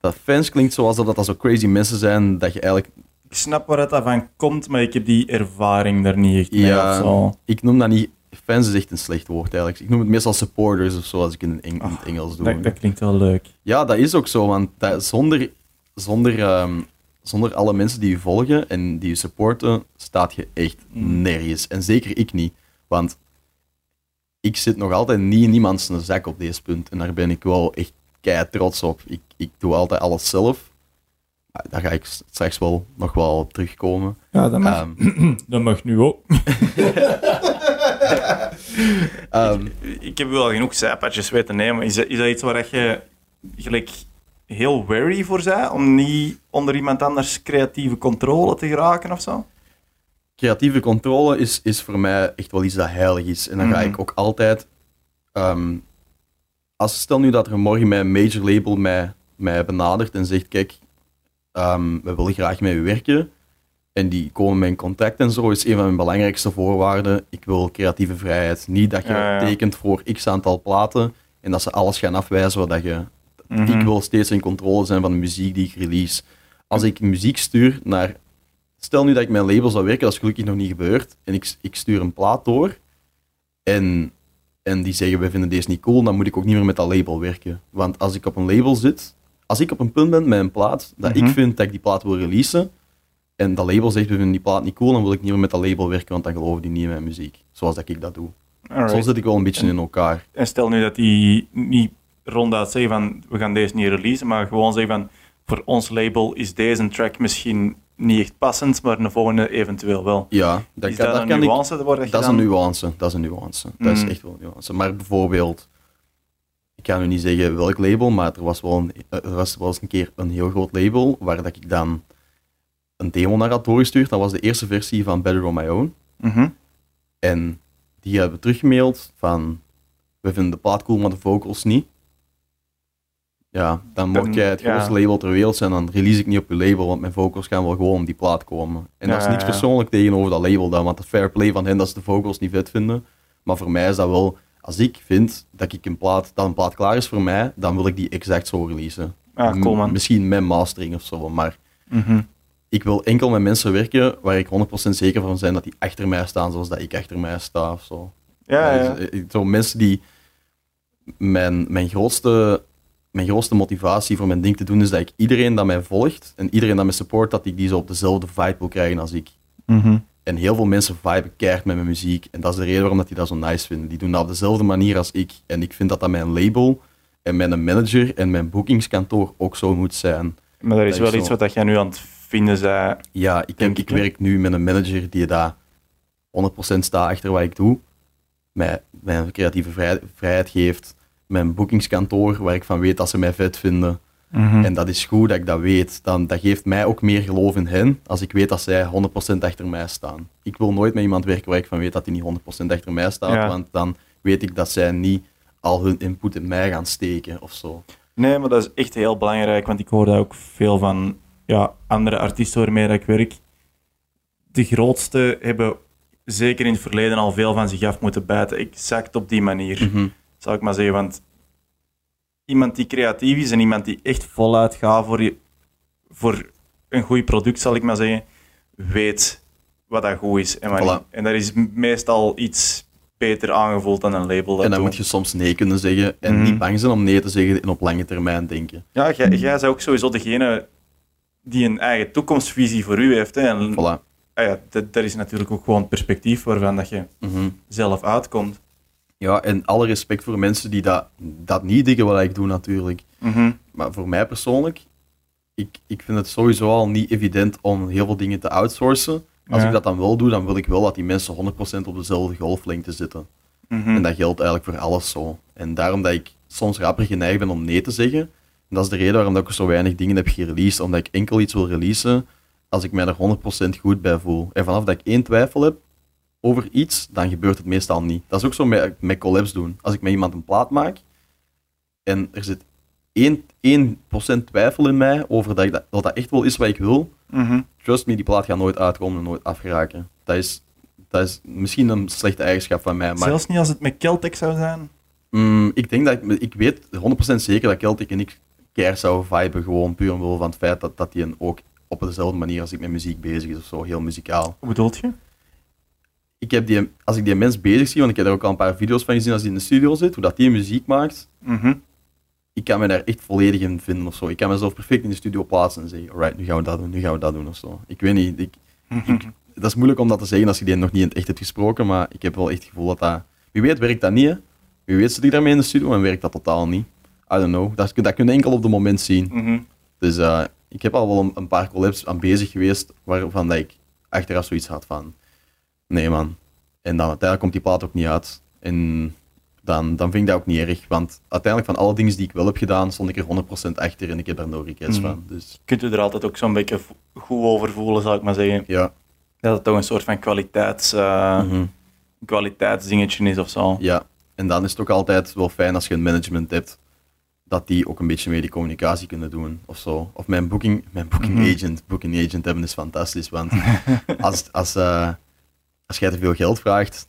Dat fans klinkt zoals dat dat zo crazy mensen zijn, dat je eigenlijk. ik snap waar dat van komt, maar ik heb die ervaring er niet echt mee Ja. Ik noem dat niet. Fans is echt een slecht woord eigenlijk. Ik noem het meestal supporters of zo als ik in, het Eng- Ah, Engels doe. Dat, dat klinkt wel leuk. Ja, dat is ook zo, want dat, zonder, zonder, ehm, zonder alle mensen die je volgen en die je supporten, staat je echt Mm. nergens. En zeker ik niet, want ik zit nog altijd niet in iemands zak op deze punt. En daar ben ik wel echt kei trots op. Ik, ik doe altijd alles zelf. Maar Daar ga ik straks wel nog wel op terugkomen. Ja, dat mag, Ehm, dat mag nu ook. ehm, Ik heb wel genoeg zijpadjes weten nemen. Is dat, is dat iets waar je gelijk heel wary voor zei? Om niet onder iemand anders creatieve controle te geraken of zo? creatieve controle is, is voor mij echt wel iets dat heilig is. En dan ga Mhm. ik ook altijd. ehm, als stel nu dat er morgen mijn major label mij, mij benadert en zegt: Kijk, ehm, we willen graag met u werken. En die komen met een contact en zo, is een van mijn belangrijkste voorwaarden. Ik wil creatieve vrijheid. Niet dat je Ja, ja. tekent voor x aantal platen en dat ze alles gaan afwijzen wat je Mhm. ik wil steeds in controle zijn van de muziek die ik release. Als ik muziek stuur naar. Stel nu dat ik mijn label zou werken, dat is gelukkig nog niet gebeurd. En ik, ik stuur een plaat door. En, en die zeggen: We vinden deze niet cool. Dan moet ik ook niet meer met dat label werken. Want als ik op een label zit. Als ik op een punt ben met een plaat. dat Mhm. ik vind dat ik die plaat wil releasen. En dat label zegt: We vinden die plaat niet cool. Dan wil ik niet meer met dat label werken. Want dan geloven die niet in mijn muziek. Zoals dat ik dat doe. Alright. Zo zit ik wel een beetje in elkaar. En stel nu dat die niet ronduit zeggen van we gaan deze niet releasen, maar gewoon zeggen van voor ons label is deze track misschien niet echt passend, maar de volgende eventueel wel. Ja, dat is kan, dat daar een ik. nuance waar dat Dat is een nuance. Dat is een nuance. Dat is Mm. echt wel een nuance. Maar bijvoorbeeld, ik ga nu niet zeggen welk label, maar er was wel een, er was wel eens een keer een heel groot label waar dat ik dan een demo naar had doorgestuurd. Dat was de eerste versie van Better On My Own. Mhm. En die hebben teruggemaild van, we vinden de plaat cool, maar de vocals niet. Ja, dan mocht jij het ja. grootste label ter wereld zijn, dan release ik niet op je label, want mijn vocals gaan wel gewoon om die plaat komen. En dat is Ja, niks ja. persoonlijk tegenover dat label dan, want het fair play van hen dat ze de vocals niet vet vinden. Maar voor mij is dat wel, als ik vind dat, ik een plaat, dat een plaat klaar is voor mij, dan wil ik die exact zo releasen. Ah, cool man. Misschien met mastering of zo, maar Mhm. Ik wil enkel met mensen werken waar ik 100% zeker van zijn dat die achter mij staan zoals dat ik achter mij sta of zo. Ja, Ja, ja. eh, Zo mensen die... Mijn, mijn, grootste, mijn grootste motivatie voor mijn ding te doen is dat ik iedereen dat mij volgt en iedereen dat mij support, dat ik die zo op dezelfde vibe wil krijgen als ik. Mhm. En heel veel mensen viben keihard met mijn muziek. En dat is de reden waarom dat die dat zo nice vinden. Die doen dat op dezelfde manier als ik. En ik vind dat dat mijn label en mijn manager en mijn boekingskantoor ook zo moet zijn. Maar dat is Dat wel iets wat jij nu aan het vinden bent. Ja, ik, Denk ik, ik, werk nu met een manager die daar 100% staat achter wat ik doe. Mij mijn creatieve vrij- vrijheid geeft. Mijn boekingskantoor, waar ik van weet dat ze mij vet vinden. Mhm. En dat is goed dat ik dat weet. Dan, dat geeft mij ook meer geloof in hen, als ik weet dat zij 100% achter mij staan. Ik wil nooit met iemand werken waar ik van weet dat hij niet 100% achter mij staat, Ja. want dan weet ik dat zij niet al hun input in mij gaan steken of zo. Nee, maar dat is echt heel belangrijk, want ik hoor dat ook veel van ja, andere artiesten waarmee dat ik werk. De grootste hebben zeker in het verleden al veel van zich af moeten bijten. Exact op die manier, Mhm. zal ik maar zeggen. Want iemand die creatief is en iemand die echt voluit gaat voor, je, voor een goed product, zal ik maar zeggen, weet wat dat goed is en Voilà. En dat is meestal iets beter aangevoeld dan een label dat En dan doet. moet je soms nee kunnen zeggen en Mhm. niet bang zijn om nee te zeggen en op lange termijn denken. Ja, jij, jij bent ook sowieso degene die een eigen toekomstvisie voor u heeft. Hè. En, Voilà. ah ja, dat, dat is natuurlijk ook gewoon het perspectief waarvan dat je Mhm. zelf uitkomt. Ja, en alle respect voor mensen die dat, dat niet diggen wat ik doe natuurlijk. Mhm. Maar voor mij persoonlijk, ik, ik vind het sowieso al niet evident om heel veel dingen te outsourcen. Als Ja. ik dat dan wel doe, dan wil ik wel dat die mensen 100% op dezelfde golflengte zitten. Mhm. En dat geldt eigenlijk voor alles zo. En daarom dat ik soms rapper geneigd ben om nee te zeggen. En dat is de reden waarom dat ik zo weinig dingen heb gereleased. Omdat ik enkel iets wil releasen als ik mij er 100% goed bij voel. En vanaf dat ik één twijfel heb over iets, dan gebeurt het meestal niet. Dat is ook zo met, met collabs doen. Als ik met iemand een plaat maak en er zit 1%, 1% twijfel in mij over dat, ik dat, dat dat echt wel is wat ik wil, Mhm. trust me, die plaat gaat nooit uitkomen en nooit afgeraken. Dat is, dat is misschien een slechte eigenschap van mij, maar Zelfs niet als het met Celtic zou zijn. Mm, ik denk dat ik, ik weet 100% zeker dat Celtic en ik keer zou viben, gewoon puur omwille van het feit dat, dat die een ook op dezelfde manier als ik met muziek bezig is of zo, heel muzikaal. Hoe bedoelt je? Ik heb die, als ik die mens bezig zie, want ik heb er ook al een paar video's van gezien als die in de studio zit, hoe dat die muziek maakt, Mhm. ik kan me daar echt volledig in vinden of zo. Ik kan mezelf perfect in de studio plaatsen en zeggen, alright, nu gaan we dat doen, nu gaan we dat doen of zo. Ik weet niet, ik, ik, dat is moeilijk om dat te zeggen als je die nog niet in het echt hebt gesproken, maar ik heb wel echt het gevoel dat dat... Wie weet werkt dat niet, hè. Wie weet zit ik daarmee in de studio en werkt dat totaal niet. I don't know. Dat, dat kun je enkel op het moment zien. Mhm. Dus eh, ik heb al wel een, een paar collabs aan bezig geweest, waarvan dat ik achteraf zoiets had van... Nee, man. En dan uiteindelijk komt die plaat ook niet uit. En dan, dan vind ik dat ook niet erg, want uiteindelijk van alle dingen die ik wel heb gedaan, stond ik er 100% achter en ik heb er no regrets Mhm. van. Dus Kunt u er altijd ook zo'n beetje goed over voelen, zal ik maar zeggen. ja. Dat het toch een soort van kwaliteits, mhm. kwaliteitsdingetje is of zo. Ja, en dan is het ook altijd wel fijn als je een management hebt, dat die ook een beetje mee die communicatie kunnen doen of zo. Of mijn booking, mijn booking Mhm. agent, booking agent hebben is fantastisch, want als, als, eh, als jij te veel geld vraagt,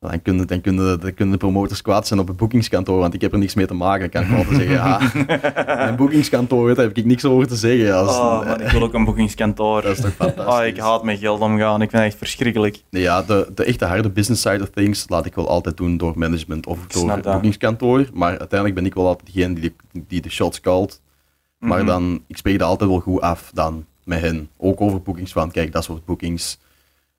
dan kunnen, dan, kunnen, dan kunnen de promotors kwaad zijn op het boekingskantoor, want ik heb er niks mee te maken. Dan kan ik altijd zeggen, ja, mijn boekingskantoor, daar heb ik niks over te zeggen. Als, Oh, man, ik wil ook een boekingskantoor. dat is toch fantastisch. Oh, ik haat met geld omgaan. Ik vind het echt verschrikkelijk. Ja, de, de echte harde business side of things laat ik wel altijd doen door management of Ik door het boekingskantoor. Maar uiteindelijk ben ik wel altijd degene die de, die de shots called. Maar Mhm. dan, ik spreek dat altijd wel goed af dan met hen. Ook over boekings van, kijk, dat soort boekings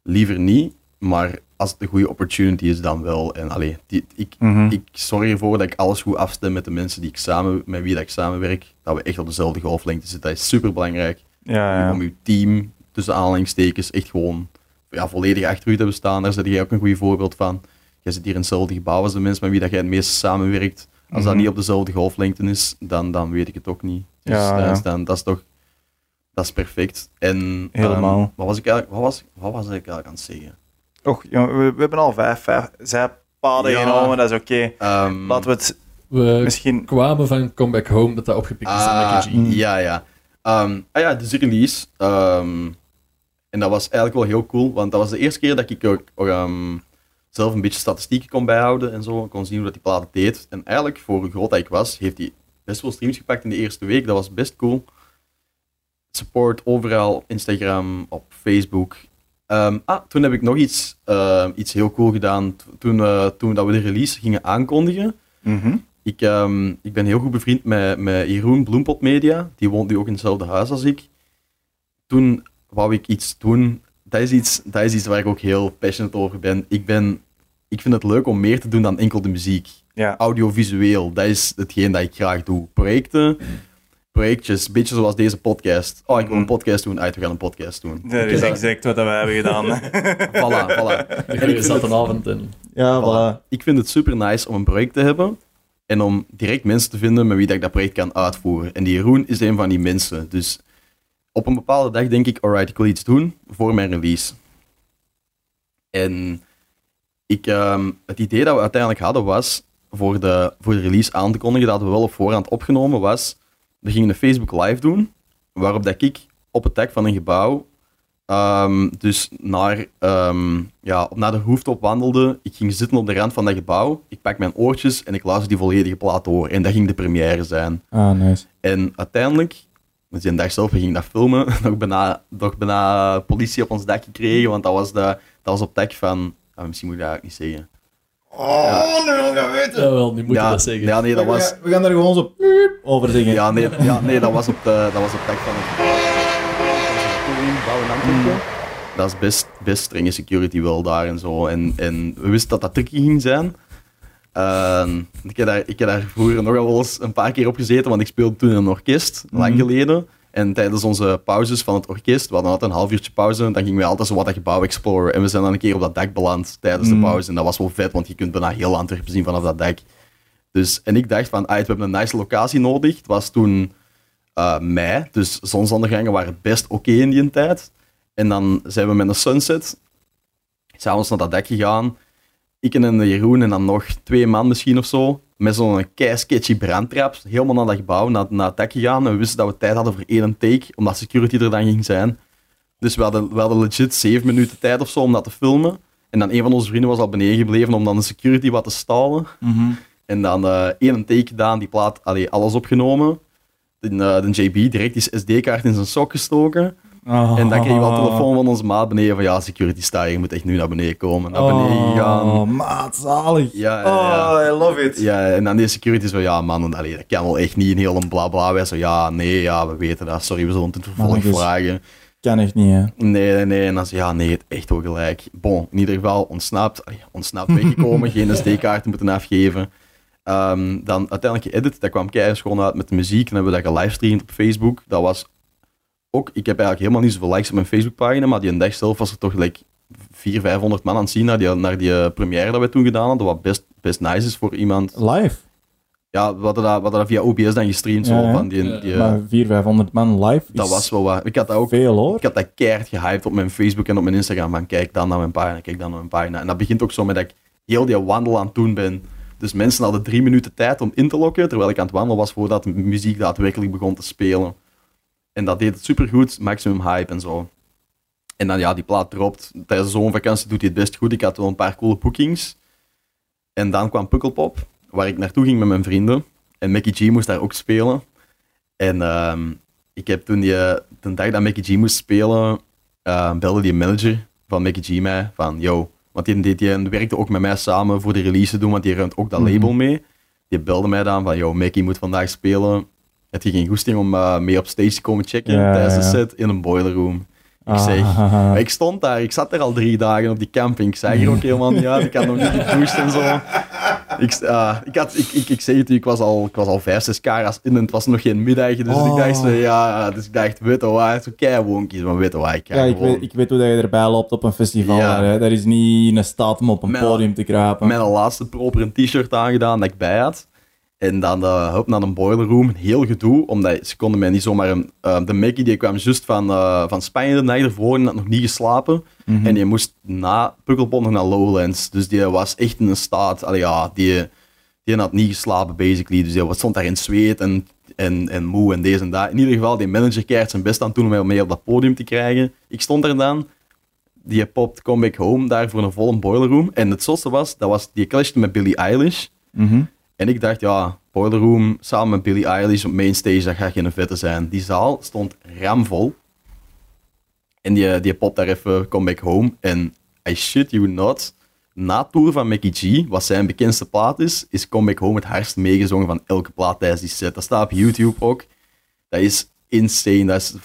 liever niet. Maar als het een goede opportunity is, dan wel. En allee, die, ik, Mhm. ik zorg ervoor dat ik alles goed afstem met de mensen die ik samen, met wie dat ik samenwerk. Dat we echt op dezelfde golflengte zitten. Dat is super belangrijk Ja, ja. om je team, tussen aanhalingstekens, echt gewoon ja, volledig achter u te bestaan. Daar zit jij ook een goed voorbeeld van. Jij zit hier in hetzelfde gebouw als de mensen met wie dat jij het meest samenwerkt. Als dat Mhm. niet op dezelfde golflengte is, dan, dan weet ik het ook niet. Dus Ja, dat, ja. Is dan, dat is toch dat is perfect. En, Helemaal. ehm, wat, was ik eigenlijk, wat, was, wat was ik eigenlijk aan het zeggen? Och, jongen, we, we hebben al vijf, vijf zijpaden Ja. genomen, dat is oké. Ehm, Laten we het We misschien... kwamen van Come Back Home, dat dat opgepikt is Ah, Mickey G. ja, ja. Ehm, ah ja, dus de release. Ehm, en dat was eigenlijk wel heel cool, want dat was de eerste keer dat ik ook ehm, zelf een beetje statistieken kon bijhouden en zo. Ik kon zien hoe dat die plaat deed. En eigenlijk, voor hoe groot dat ik was, heeft hij best wel streams gepakt in de eerste week. Dat was best cool. Support overal, op Instagram, op Facebook. Ehm, ah, toen heb ik nog iets, ehm, iets heel cool gedaan. Toen, eh, toen dat we de release gingen aankondigen, Mhm. ik, ehm, ik ben heel goed bevriend met, met Jeroen Bloempot Media. Die woont nu ook in hetzelfde huis als ik. Toen wou ik iets doen. Dat is iets, dat is iets waar ik ook heel passionate over ben. Ik, ben. ik vind het leuk om meer te doen dan enkel de muziek. Ja. Audiovisueel, dat is hetgeen dat ik graag doe. Projecten, projectjes, een beetje zoals deze podcast. Oh, ik wil een podcast doen. Uit, we gaan een podcast doen. Dat is exact wat we hebben gedaan. Voilà, voilà. En ik zat het- een avond in. ja, Voilà. Ik vind het super nice om een project te hebben en om direct mensen te vinden met wie dat ik dat project kan uitvoeren. En die Jeroen is een van die mensen. Dus op een bepaalde dag denk ik, alright, ik wil iets doen voor mijn release. En ik, ehm, het idee dat we uiteindelijk hadden was, voor de, voor de release aan te kondigen, dat we wel op voorhand opgenomen was, we gingen een Facebook live doen, waarop dat ik op het dak van een gebouw Ehm, dus naar, ehm, ja, op- naar de rooftop wandelde. Ik ging zitten op de rand van dat gebouw. Ik pak mijn oortjes en ik luister die volledige plaat door. En dat ging de première zijn. Ah, nice. En uiteindelijk, dus die dag zelf, we gingen dat filmen, nog bijna, nog bijna politie op ons dak gekregen, want dat was, de, dat was op het dak van... ah, misschien moet ik dat eigenlijk niet zeggen. Oh, nu wil ik dat weten. Jawel, nu moet je Ja, dat zeggen. ja, nee, dat we, was... gaan, we gaan daar gewoon zo piep over zingen. Ja, nee, ja, nee dat was op de, dat was op het dak van het... In Antwerpen. Dat is best, best strenge security wel daar en zo. En, en we wisten dat dat tricky ging zijn. Ehm, ik, heb daar, ik heb daar vroeger nogal wel eens een paar keer op gezeten, want ik speelde toen in een orkest, lang Mhm. geleden. En tijdens onze pauzes van het orkest, we hadden altijd een half uurtje pauze, dan gingen we altijd zo wat dat gebouw exploren. En we zijn dan een keer op dat dak beland tijdens de pauze. En dat was wel vet, want je kunt bijna heel Antwerpen zien vanaf dat dak. Dus, en ik dacht van, ah, we hebben een nice locatie nodig. Het was toen eh, mei, dus zonsondergangen waren best oké in die tijd. En dan zijn we met een sunset s'avonds naar dat dak gegaan. Ik en Jeroen en dan nog twee man misschien of zo. Met zo'n kei sketchy brandtrap. Helemaal naar dat gebouw, naar, naar het dak gegaan. En we wisten dat we tijd hadden voor één take, omdat security er dan ging zijn. Dus we hadden, we hadden legit zeven minuten tijd of zo om dat te filmen. En dan een van onze vrienden was al beneden gebleven om dan de security wat te stalen. Mhm. En dan eh één take gedaan, die plaat, allee, alles opgenomen. De, eh, de JB direct die SD-kaart in zijn sok gestoken. En dan kregen we al telefoon van onze maat beneden van ja, security sta je, je moet echt nu naar beneden komen. Naar beneden gegaan. Oh, maat, zalig. Ja, ja, ja. Oh, I love it. Ja, en dan die security zo, ja man, allee, dat kan wel echt niet een heel bla bla. Wij zo, ja, nee, ja, we weten dat, sorry, we zullen het in het vervolg vragen. Kan echt niet, hè. Nee, nee, nee. En dan zei ja, nee, het echt wel gelijk. Bon, in ieder geval ontsnapt, allee, ontsnapt weggekomen, geen SD-kaarten moeten afgeven. Ehm, dan uiteindelijk geëdit, dat kwam keihard gewoon uit met de muziek. En hebben we dat gelivestreamd op Facebook. Dat was ook, ik heb eigenlijk helemaal niet zoveel likes op mijn Facebookpagina, maar die een dag zelf was er toch like 400, 500 man aan het zien naar die, naar die eh, première dat we toen gedaan hadden. Wat best, best nice is voor iemand. Live. Ja, we hadden dat, we hadden dat via OBS dan gestreamd. Zo, Ja, ja. van die, die, Maar 400, 500 man live dat is was wel wat. Ik had dat ook veel, hoor. ik had dat keihard gehyped op mijn Facebook en op mijn Instagram. Van kijk dan naar mijn pagina, kijk dan naar mijn pagina. En dat begint ook zo met dat ik heel die wandel aan het doen ben. Dus mensen hadden drie minuten tijd om in te lokken, terwijl ik aan het wandelen was voordat de muziek daadwerkelijk begon te spelen. En dat deed het supergoed, maximum hype en zo. En dan ja, die plaat dropt. Tijdens de zomervakantie doet hij het best goed. Ik had wel een paar coole bookings. En dan kwam Pukkelpop, waar ik naartoe ging met mijn vrienden. En Mickey G moest daar ook spelen. En ehm, ik heb toen die, de dag dat Mickey G moest spelen, eh, belde die manager van Mickey G mij van, yo, want die, die, die werkte ook met mij samen voor de release te doen, want die ruimt ook dat Mhm. label mee. Die belde mij dan van, yo, Mickey moet vandaag spelen. Heb je geen goesting om eh, mee op stage te komen checken Ja, tijdens de set in een boiler room? Ik zeg, Ah. maar ik stond daar, ik zat er al drie dagen op die camping. Ik zag er ook helemaal niet uit, ik had nog niet gedoucht en zo. Ik, ah, ik, had, ik, ik, ik zeg het u, ik was al, ik was al vijf, zes kara's in en het was nog geen middag. Dus Oh. ik dacht, zo, ja, dus ik dacht, weet je wat, zo keiwoontjes, maar weet je wat, ik Ja, ik gewoon... weet, ik weet hoe dat je erbij loopt op een festival. Ja. Hè. Dat is niet een staat om op een Met- podium te kruipen. Mijn laatste proper een t-shirt aangedaan dat ik bij had. En dan uh, hup naar een boiler room, heel gedoe, omdat ze konden mij niet zomaar... Een, eh, de Mickey die kwam juist van, eh, van Spanje de nacht ervoor en had nog niet geslapen. Mhm. En die moest na Pukkelpop nog naar Lowlands. Dus die was echt in een staat... Allee, ja, die, die had niet geslapen, basically. Dus die was- stond daar in zweet en, en, en moe en deze en dat. In ieder geval, die manager keert zijn best aan toen om mij mee op dat podium te krijgen. Ik stond er dan. Die popt Come Back Home daar voor een volle boiler room. En het zotste was, dat was die clashte met Billie Eilish. Mhm. En ik dacht, ja, Boiler Room samen met Billie Eilish op mainstage, dat gaat geen vette zijn. Die zaal stond ramvol. En die, die popt daar even Come Back Home. En I shit you not, na tour van Mickey G, wat zijn bekendste plaat is, is Come Back Home het hardst meegezongen van elke plaat tijdens die set. Dat staat op YouTube ook. Dat is insane. Dat is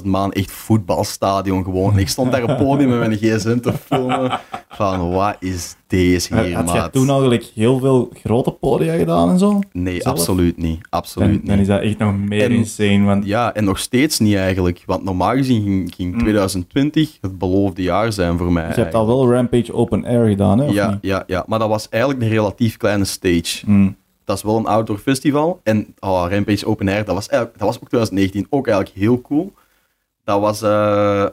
15.000 man, echt voetbalstadion gewoon. Ik stond daar op het podium met mijn gsm te filmen. Van, wat is deze hier, Had je toen eigenlijk heel veel grote podia gedaan en zo? Nee, Zelf? absoluut niet. Dan, Absoluut dan is niet. dat echt nog meer En- insane. Want Ja, en nog steeds niet eigenlijk. Want normaal gezien ging, ging Mm. 2020 het beloofde jaar zijn voor mij. je hebt al wel Rampage Open Air gedaan, hè? Ja, niet? ja, ja, maar dat was eigenlijk een relatief kleine stage. Mm. Dat is wel een outdoor festival. En oh, Rampage Open Air, dat was, dat was ook 2019 ook eigenlijk heel cool. Dat was, eh,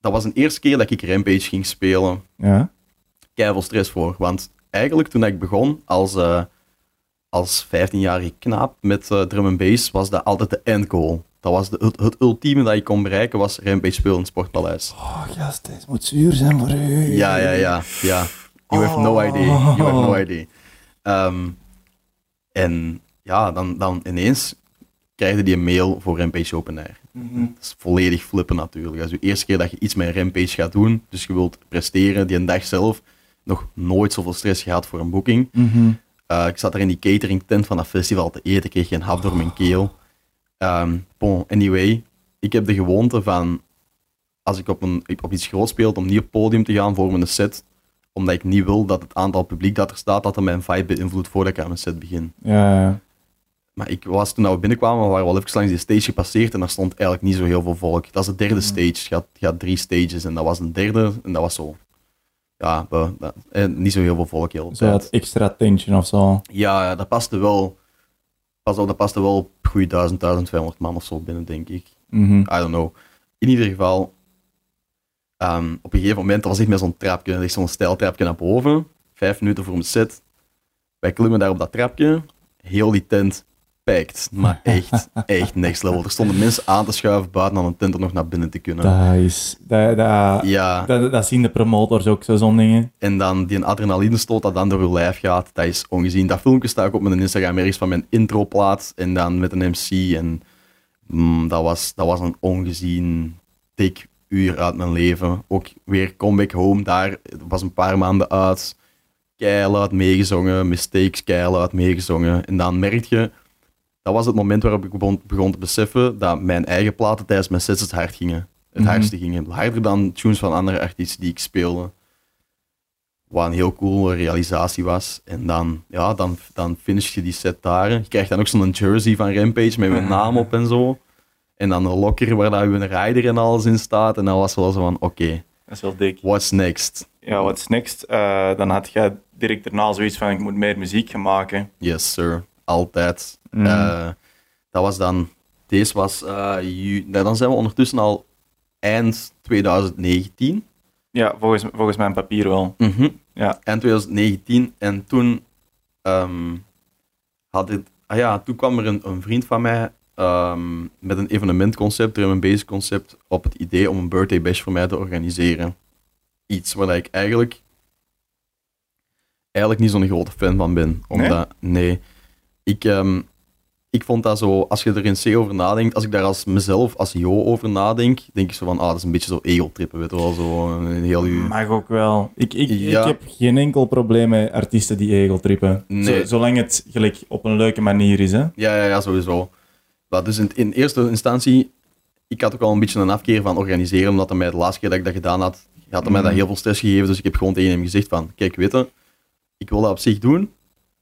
dat was een eerste keer dat ik Rampage ging spelen. Ja. keiveel stress voor. Want eigenlijk toen ik begon als, eh, als 15-jarige knaap met eh, drum en bass, was dat altijd de end goal. Dat was de, het, het ultieme dat je kon bereiken, was Rampage spelen in het Sportpaleis. Oh, gast, dit moet zuur zijn voor u. Ja, ja, ja. ja. You have no Oh. idea. You have no idea. Ehm, en ja, dan, dan ineens krijg je een mail voor Rampage Open Air. Mhm. Dat is volledig flippen natuurlijk. Dat is de eerste keer dat je iets met Rampage gaat doen, dus je wilt presteren die een dag zelf. nog nooit zoveel stress gehad voor een boeking. Mhm. Eh, ik zat er in die catering tent van dat festival te eten, kreeg geen hap door mijn keel. Ehm, bon, anyway, ik heb de gewoonte van, als ik op, een, op iets groot speel, om niet op het podium te gaan voor mijn set, omdat ik niet wil dat het aantal publiek dat er staat, dat er mijn vibe beïnvloedt voordat ik aan mijn set begin. Ja, ja. Maar ik was toen we binnenkwamen, we waren wel even langs die stage gepasseerd en daar stond eigenlijk niet zo heel veel volk. Dat is de derde stage. Het gaat drie stages en dat was een derde en dat was zo. Ja, we- dat- en niet zo heel veel volk heel Zo dat extra tension of zo. Ja, dat paste wel. Pas op, dat paste wel op goede 1000, 1200 man of zo binnen, denk ik. Mhm. I don't know. In ieder geval, ehm, op een gegeven moment, dat was echt met zo'n trapje, ligt zo'n stijltrapje naar boven. Vijf minuten voor mijn set. Wij klimmen daar op dat trapje. Heel die tent packed. Maar echt, echt next level. Er stonden mensen aan te schuiven buiten aan een tent om nog naar binnen te kunnen. Dat is... Dat, dat, Ja, dat, dat zien de promotors ook, zo zo'n dingen. en dan die adrenaline stoot dat dan door je lijf gaat, dat is ongezien. Dat filmpje staat ook op mijn Instagram ergens van mijn introplaat en dan met een MC. En mm, dat, was, dat was een ongezien dik uur uit mijn leven. Ook weer Comeback Home, daar was een paar maanden uit. Keihard meegezongen, mistakes keihard meegezongen. En dan merk je, dat was het moment waarop ik begon, begon te beseffen dat mijn eigen platen tijdens mijn sets het hard gingen. Het Mhm. hardste gingen. Harder dan tunes van andere artiesten die ik speelde. Wat een heel coole realisatie was. En dan, ja, dan, dan finish je die set daar. Je krijgt dan ook zo'n jersey van Rampage met mijn naam op en zo. En dan een locker waar daar een rider en alles in staat. En dan was wel zo van, oké, Dat is wel dik. what's next? Ja, what's next? Eh, dan had jij direct daarna zoiets van, ik moet meer muziek gaan maken. Yes, sir. Altijd. Mm. Eh, dat was dan... Deze was... eh, ju- nou, dan zijn we ondertussen al eind 2019. Ja, volgens, volgens mijn papier wel. Mhm. Ja. Eind 2019. En toen... ehm, had het, ah ja, toen kwam er een, een vriend van mij ehm, met een evenementconcept, drum and bass concept, op het idee om een birthday bash voor mij te organiseren. Iets waar ik eigenlijk eigenlijk niet zo'n grote fan van ben. Omdat, nee. Ik, ehm, ik vond dat zo, als je er in C over nadenkt, als ik daar als mezelf, als Jo over nadenk, denk ik zo van, ah, dat is een beetje zo ego-trippen, weet je wel, zo een heel. Mag ook wel. Ik, ik, Ja. ik heb geen enkel probleem met artiesten die egeltrippen. Nee. Zo- zolang het gelijk op een leuke manier is, hè. Ja, ja, ja, sowieso. Maar dus in, in eerste instantie, ik had ook al een beetje een afkeer van organiseren, omdat hij mij de laatste keer dat ik dat gedaan had, had hij mij dat Mhm. heel veel stress gegeven. Dus ik heb gewoon tegen hem gezegd van, kijk, weet je, ik wil dat op zich doen,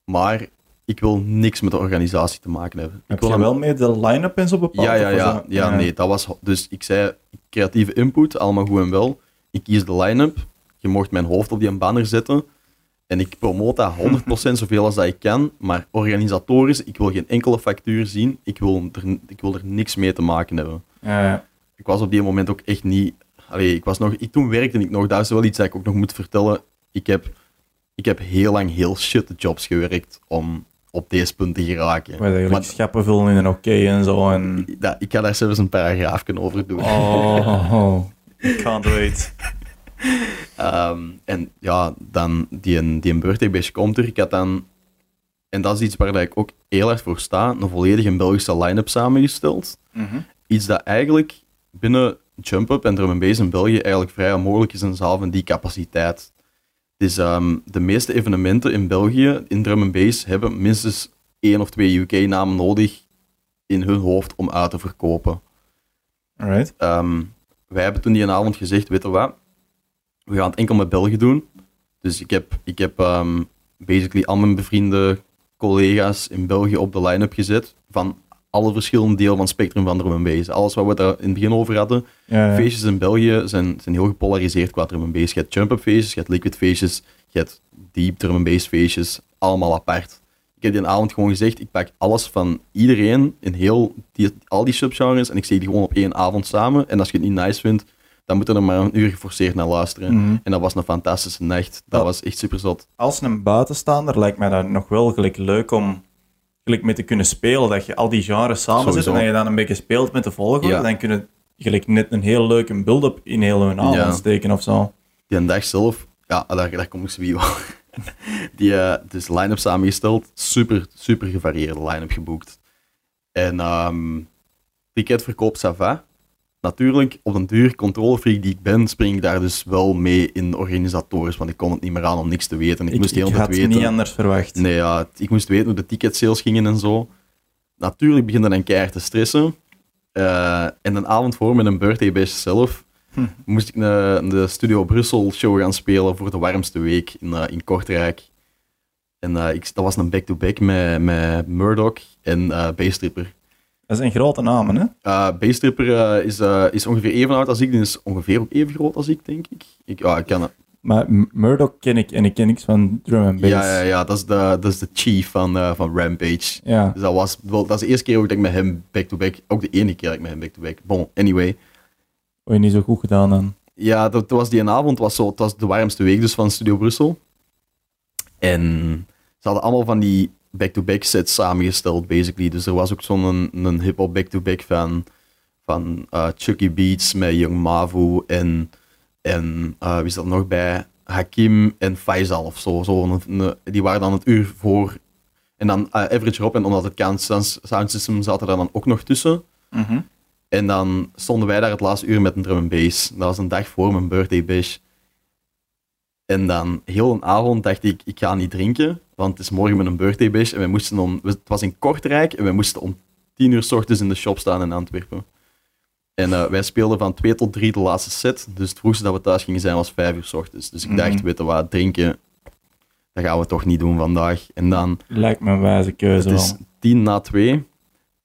maar ik wil niks met de organisatie te maken hebben. Ik wil je wel mee de line-up en zo bepaald? Ja, ja, ja, dat- ja, nee, dat was... Dus ik zei, creatieve input, allemaal goed en wel. Ik kies de line-up, je mocht mijn hoofd op die banner zetten. En ik promoot dat 100% zoveel als dat ik kan. Maar organisatorisch, ik wil geen enkele factuur zien. Ik wil er, ik wil er niks mee te maken hebben. Ik was op die moment ook echt niet... Allee, ik was nog... Ik, toen werkte ik nog, dat is wel iets dat ik ook nog moet vertellen. Ik heb, ik heb heel lang heel shit jobs gewerkt om op deze punt te geraken. Maar- gelijk schappen vullen in een oké en zo. En... dat, ik ga daar zelfs een paragraaf over doen. Oh, I can't wait. Ehm, en ja, dan die, een- die birthday komt er. Ik had dan, en dat is iets waar ik ook heel erg voor sta, een volledige Belgische line-up samengesteld. Mhm. Iets dat eigenlijk binnen Jump Up en Drum Bass in België eigenlijk vrij onmogelijk is in een zaal van die capaciteit. Dus ehm, de meeste evenementen in België in Drum Bass hebben minstens één of twee UK-namen nodig in hun hoofd om uit te verkopen. Alright. Ehm, wij hebben toen die een avond gezegd, weet je wat, we gaan het enkel met België doen. Dus ik heb, ik heb ehm, basically al mijn bevriende collega's in België op de line-up gezet. Van alle verschillende delen van het spectrum van drum. Alles wat we daar in het begin over hadden. Ja, ja. Feestjes in België zijn, zijn heel gepolariseerd qua drum. Je hebt jump-up feestjes, je hebt liquid feestjes, je hebt deep drum feestjes. Allemaal apart. Ik heb die avond gewoon gezegd, ik pak alles van iedereen in heel die, al die subgenres en ik zeg die gewoon op één avond samen. En als je het niet nice vindt, dan moet je er maar een uur geforceerd naar luisteren. Mhm. En dat was een fantastische nacht. Dat Ja. was echt super zot. Als een buitenstaander lijkt mij dat nog wel gelijk leuk om gelijk mee te kunnen spelen. Dat je al die genres samen zet Sowieso. en dat je dan een beetje speelt met de volgorde. Ja. Dan kun je gelijk net een heel leuke build-up in heel hun avond Ja. steken of zo. Die een dag zelf, ja, daar, daar kom ik zo wie wel. Die, eh dus line-up samengesteld, super, super gevarieerde line-up geboekt. En ehm ticketverkoop, ça va. Natuurlijk, op een duur controlefreak die ik ben, spring ik daar dus wel mee in organisatorisch, want ik kon het niet meer aan om niks te weten. Ik, Ik, moest heel ik had het weten. niet anders verwacht. Nee, ja, ik moest weten hoe de ticketsales gingen en zo. Natuurlijk beginde dan keihard te stressen. Eh, en een avond voor met een birthday bash zelf Hm. moest ik een- de Studio Brussel show gaan spelen voor de warmste week in, eh, in Kortrijk. En eh, ik, dat was een back-to-back met, met Murdoch en Baystripper. Dat zijn grote namen, hè? Uh, is, eh, is ongeveer even oud als ik, die is ongeveer ook even groot als ik, denk ik. ik ja, ik kan, Maar Murdoch ken ik en ik ken niks van drum and bass. ja, ja, ja, dat is de, dat is de chief van, van Rampage. Ja. Dus dat was, wel, dat is de eerste keer dat ik met hem back-to-back, ook de enige keer dat ik met hem back-to-back. Bon, anyway. Wat je niet zo goed gedaan dan. Ja, dat, dat was die avond, was zo, het was de warmste week dus van Studio Brussel. En ze hadden allemaal van die back-to-back sets samengesteld, basically. Dus er was ook zo'n een, een hip-hop back-to-back van, van eh, Chucky Beats met Young Mavu en, en eh, wie is dat nog bij? Hakim en Faisal of zo. zo een- een- die waren dan het uur voor. En dan eh, Average Rob, en omdat het kan, Sound System zat er dan ook nog tussen. Mhm. En dan stonden wij daar het laatste uur met een drum and bass. Dat was een dag voor mijn birthday bash. En dan heel een avond dacht ik, ik ga niet drinken, want het is morgen met een birthday bash. En wij moesten om, het was in Kortrijk en wij moesten om tien uur s ochtends in de shop staan in Antwerpen. En eh, wij speelden van 2 tot 3 de laatste set. Dus het vroegste dat we thuis gingen zijn was 5 uur s ochtends. Dus ik dacht, Mhm. weet je wat, drinken, dat gaan we toch niet doen vandaag. En dan Lijkt me een wijze keuze het is wel. tien na twee.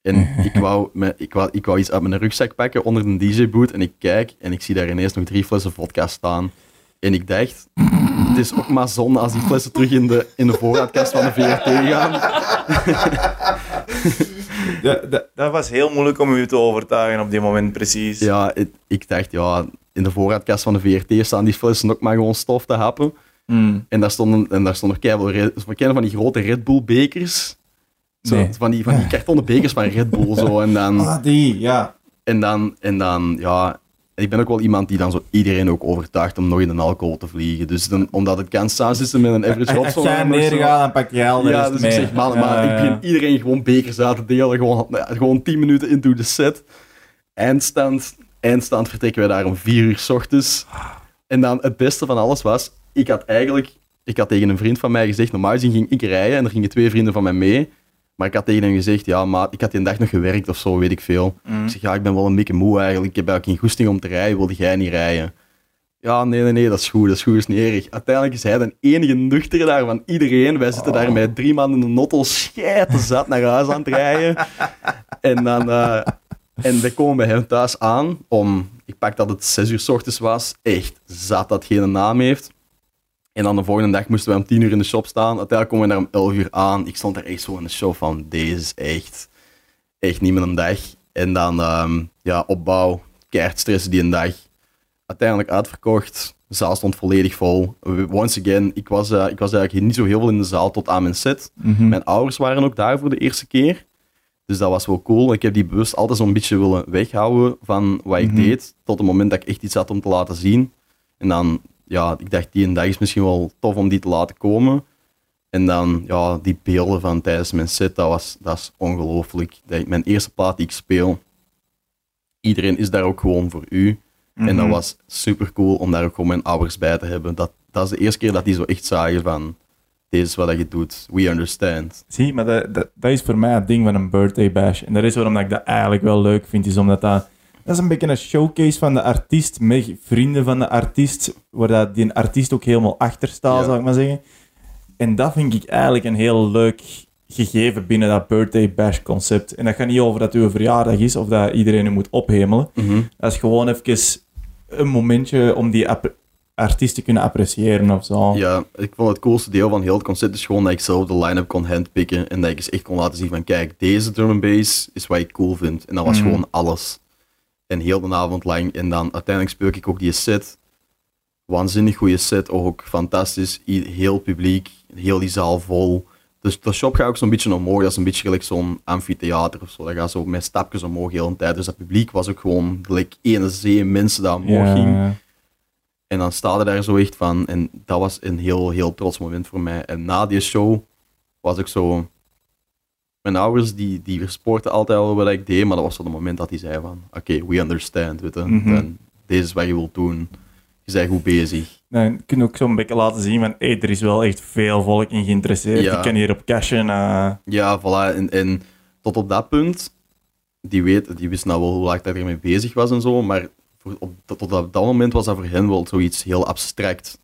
En ik wou, me, ik, wou, ik wou iets uit mijn rugzak pakken onder de DJ-boot. En ik kijk en ik zie daar ineens nog drie flessen vodka staan. En ik dacht, het is ook maar zonde als die flessen terug in de, in de voorraadkast van de VRT gaan. Dat, dat, dat was heel moeilijk om u te overtuigen op die moment, precies. Ja, het- ik dacht, ja, in de voorraadkast van de VRT staan die flessen ook maar gewoon stof te happen. Hmm. En daar stonden, en daar stonden kennen van die grote Red Bull bekers. Zo, Nee. van, die, van die kartonnen bekers van Red Bull. Zo. En dan, Ah, die, ja. En dan, en dan, ja, ik ben ook wel iemand die dan zo iedereen ook overtuigt om nog in de alcohol te vliegen. Dus dan, omdat het kan staan zitten met een average Als jij neergaat, dan pak je al de Ja, dus mee. ik zeg, Ja, maar ik begin iedereen gewoon bekers uit te delen. Gewoon, ja, gewoon 10 minuten into de set. Eindstand, eindstand vertrekken we daar om 4 uur s ochtends. En dan het beste van alles was, ik had eigenlijk, ik had tegen een vriend van mij gezegd, normaal gezien ging ik rijden en er gingen twee vrienden van mij mee. Maar ik had tegen hem gezegd, ja, maar ik had die dag nog gewerkt of zo, weet ik veel. Mm. Ik zeg, ja, ik ben wel een beetje moe eigenlijk. Ik heb eigenlijk geen goesting om te rijden. Wilde jij niet rijden? Ja, nee, nee, nee, dat is goed. Dat is goed, dat is niet erg. Uiteindelijk is hij de enige nuchtere daar van iedereen. Wij zitten daar met drie man in de nottel scheiden zat naar huis aan het rijden. En dan... eh, en wij komen bij hem thuis aan om... Ik pak dat het zes uur s ochtends was. Echt zat dat geen naam heeft. En dan de volgende dag moesten we om tien uur in de shop staan. Uiteindelijk komen we daar om elf uur aan. Ik stond daar echt zo in de show van... Deze is echt... Echt niet meer een dag. En dan, ehm, ja, opbouw. Keihard stressen die een dag. Uiteindelijk uitverkocht. De zaal stond volledig vol. Once again, ik was, eh, ik was eigenlijk niet zo heel veel in de zaal tot aan mijn set. Mhm. Mijn ouders waren ook daar voor de eerste keer. Dus dat was wel cool. Ik heb die bewust altijd zo'n beetje willen weghouden van wat ik Mhm. deed. Tot het moment dat ik echt iets had om te laten zien. En dan, ja, ik dacht, die een dag is misschien wel tof om die te laten komen. En dan, ja, die beelden van tijdens mijn set, dat was, dat is ongelooflijk. Mijn eerste plaat die ik speel, iedereen is daar ook gewoon voor u. En dat Mhm. was super cool om daar ook gewoon mijn ouders bij te hebben. Dat, dat is de eerste keer dat die zo echt zagen van, deze is wat je doet, we understand. Zie, maar dat, dat, dat is voor mij het ding van een birthday bash. En dat is waarom ik dat eigenlijk wel leuk vind, is omdat dat... Dat is een beetje een showcase van de artiest, met vrienden van de artiest, waar dat die artiest ook helemaal achter staat, Ja. zou ik maar zeggen. En dat vind ik eigenlijk een heel leuk gegeven binnen dat birthday bash concept. En dat gaat niet over dat uw verjaardag is, of dat iedereen u moet ophemelen. Dat is gewoon even een momentje om die artiest te kunnen appreciëren of zo. Ja, ik vond het coolste deel van heel het concept is gewoon dat ik zelf de line-up kon handpicken en dat ik eens echt kon laten zien van kijk, deze drum and bass is wat ik cool vind. En dat was Mhm. gewoon alles. En heel de avond lang. En dan uiteindelijk speel ik ook die set. Waanzinnig goede set, ook fantastisch. Heel publiek, heel die zaal vol. Dus de shop gaat ook zo'n beetje omhoog. Dat is een beetje gelijk zo'n amfitheater of zo. Dat gaat zo met stapjes omhoog heel de tijd. Dus dat publiek was ook gewoon gelijk ene zee mensen dat omhoog ging. Ja. En dan staat er daar zo echt van. En dat was een heel, heel trots moment voor mij. En na die show was ik zo mijn ouders die, die verspoorten altijd al wat ik deed, maar dat was op het moment dat hij zei van, oké, we understand, weet je. Mhm. Deze is wat je wilt doen. Je bent goed bezig. Dan kun je ook zo'n beetje laten zien van, hey, er is wel echt veel volk in geïnteresseerd. Ja. Je kan hier op cashen. eh. Ja, voilà. En, en tot op dat punt, die, weet, die wist nou wel hoe dat ik ermee bezig was en zo, maar voor, op, tot op dat, dat moment was dat voor hen wel zoiets heel abstract.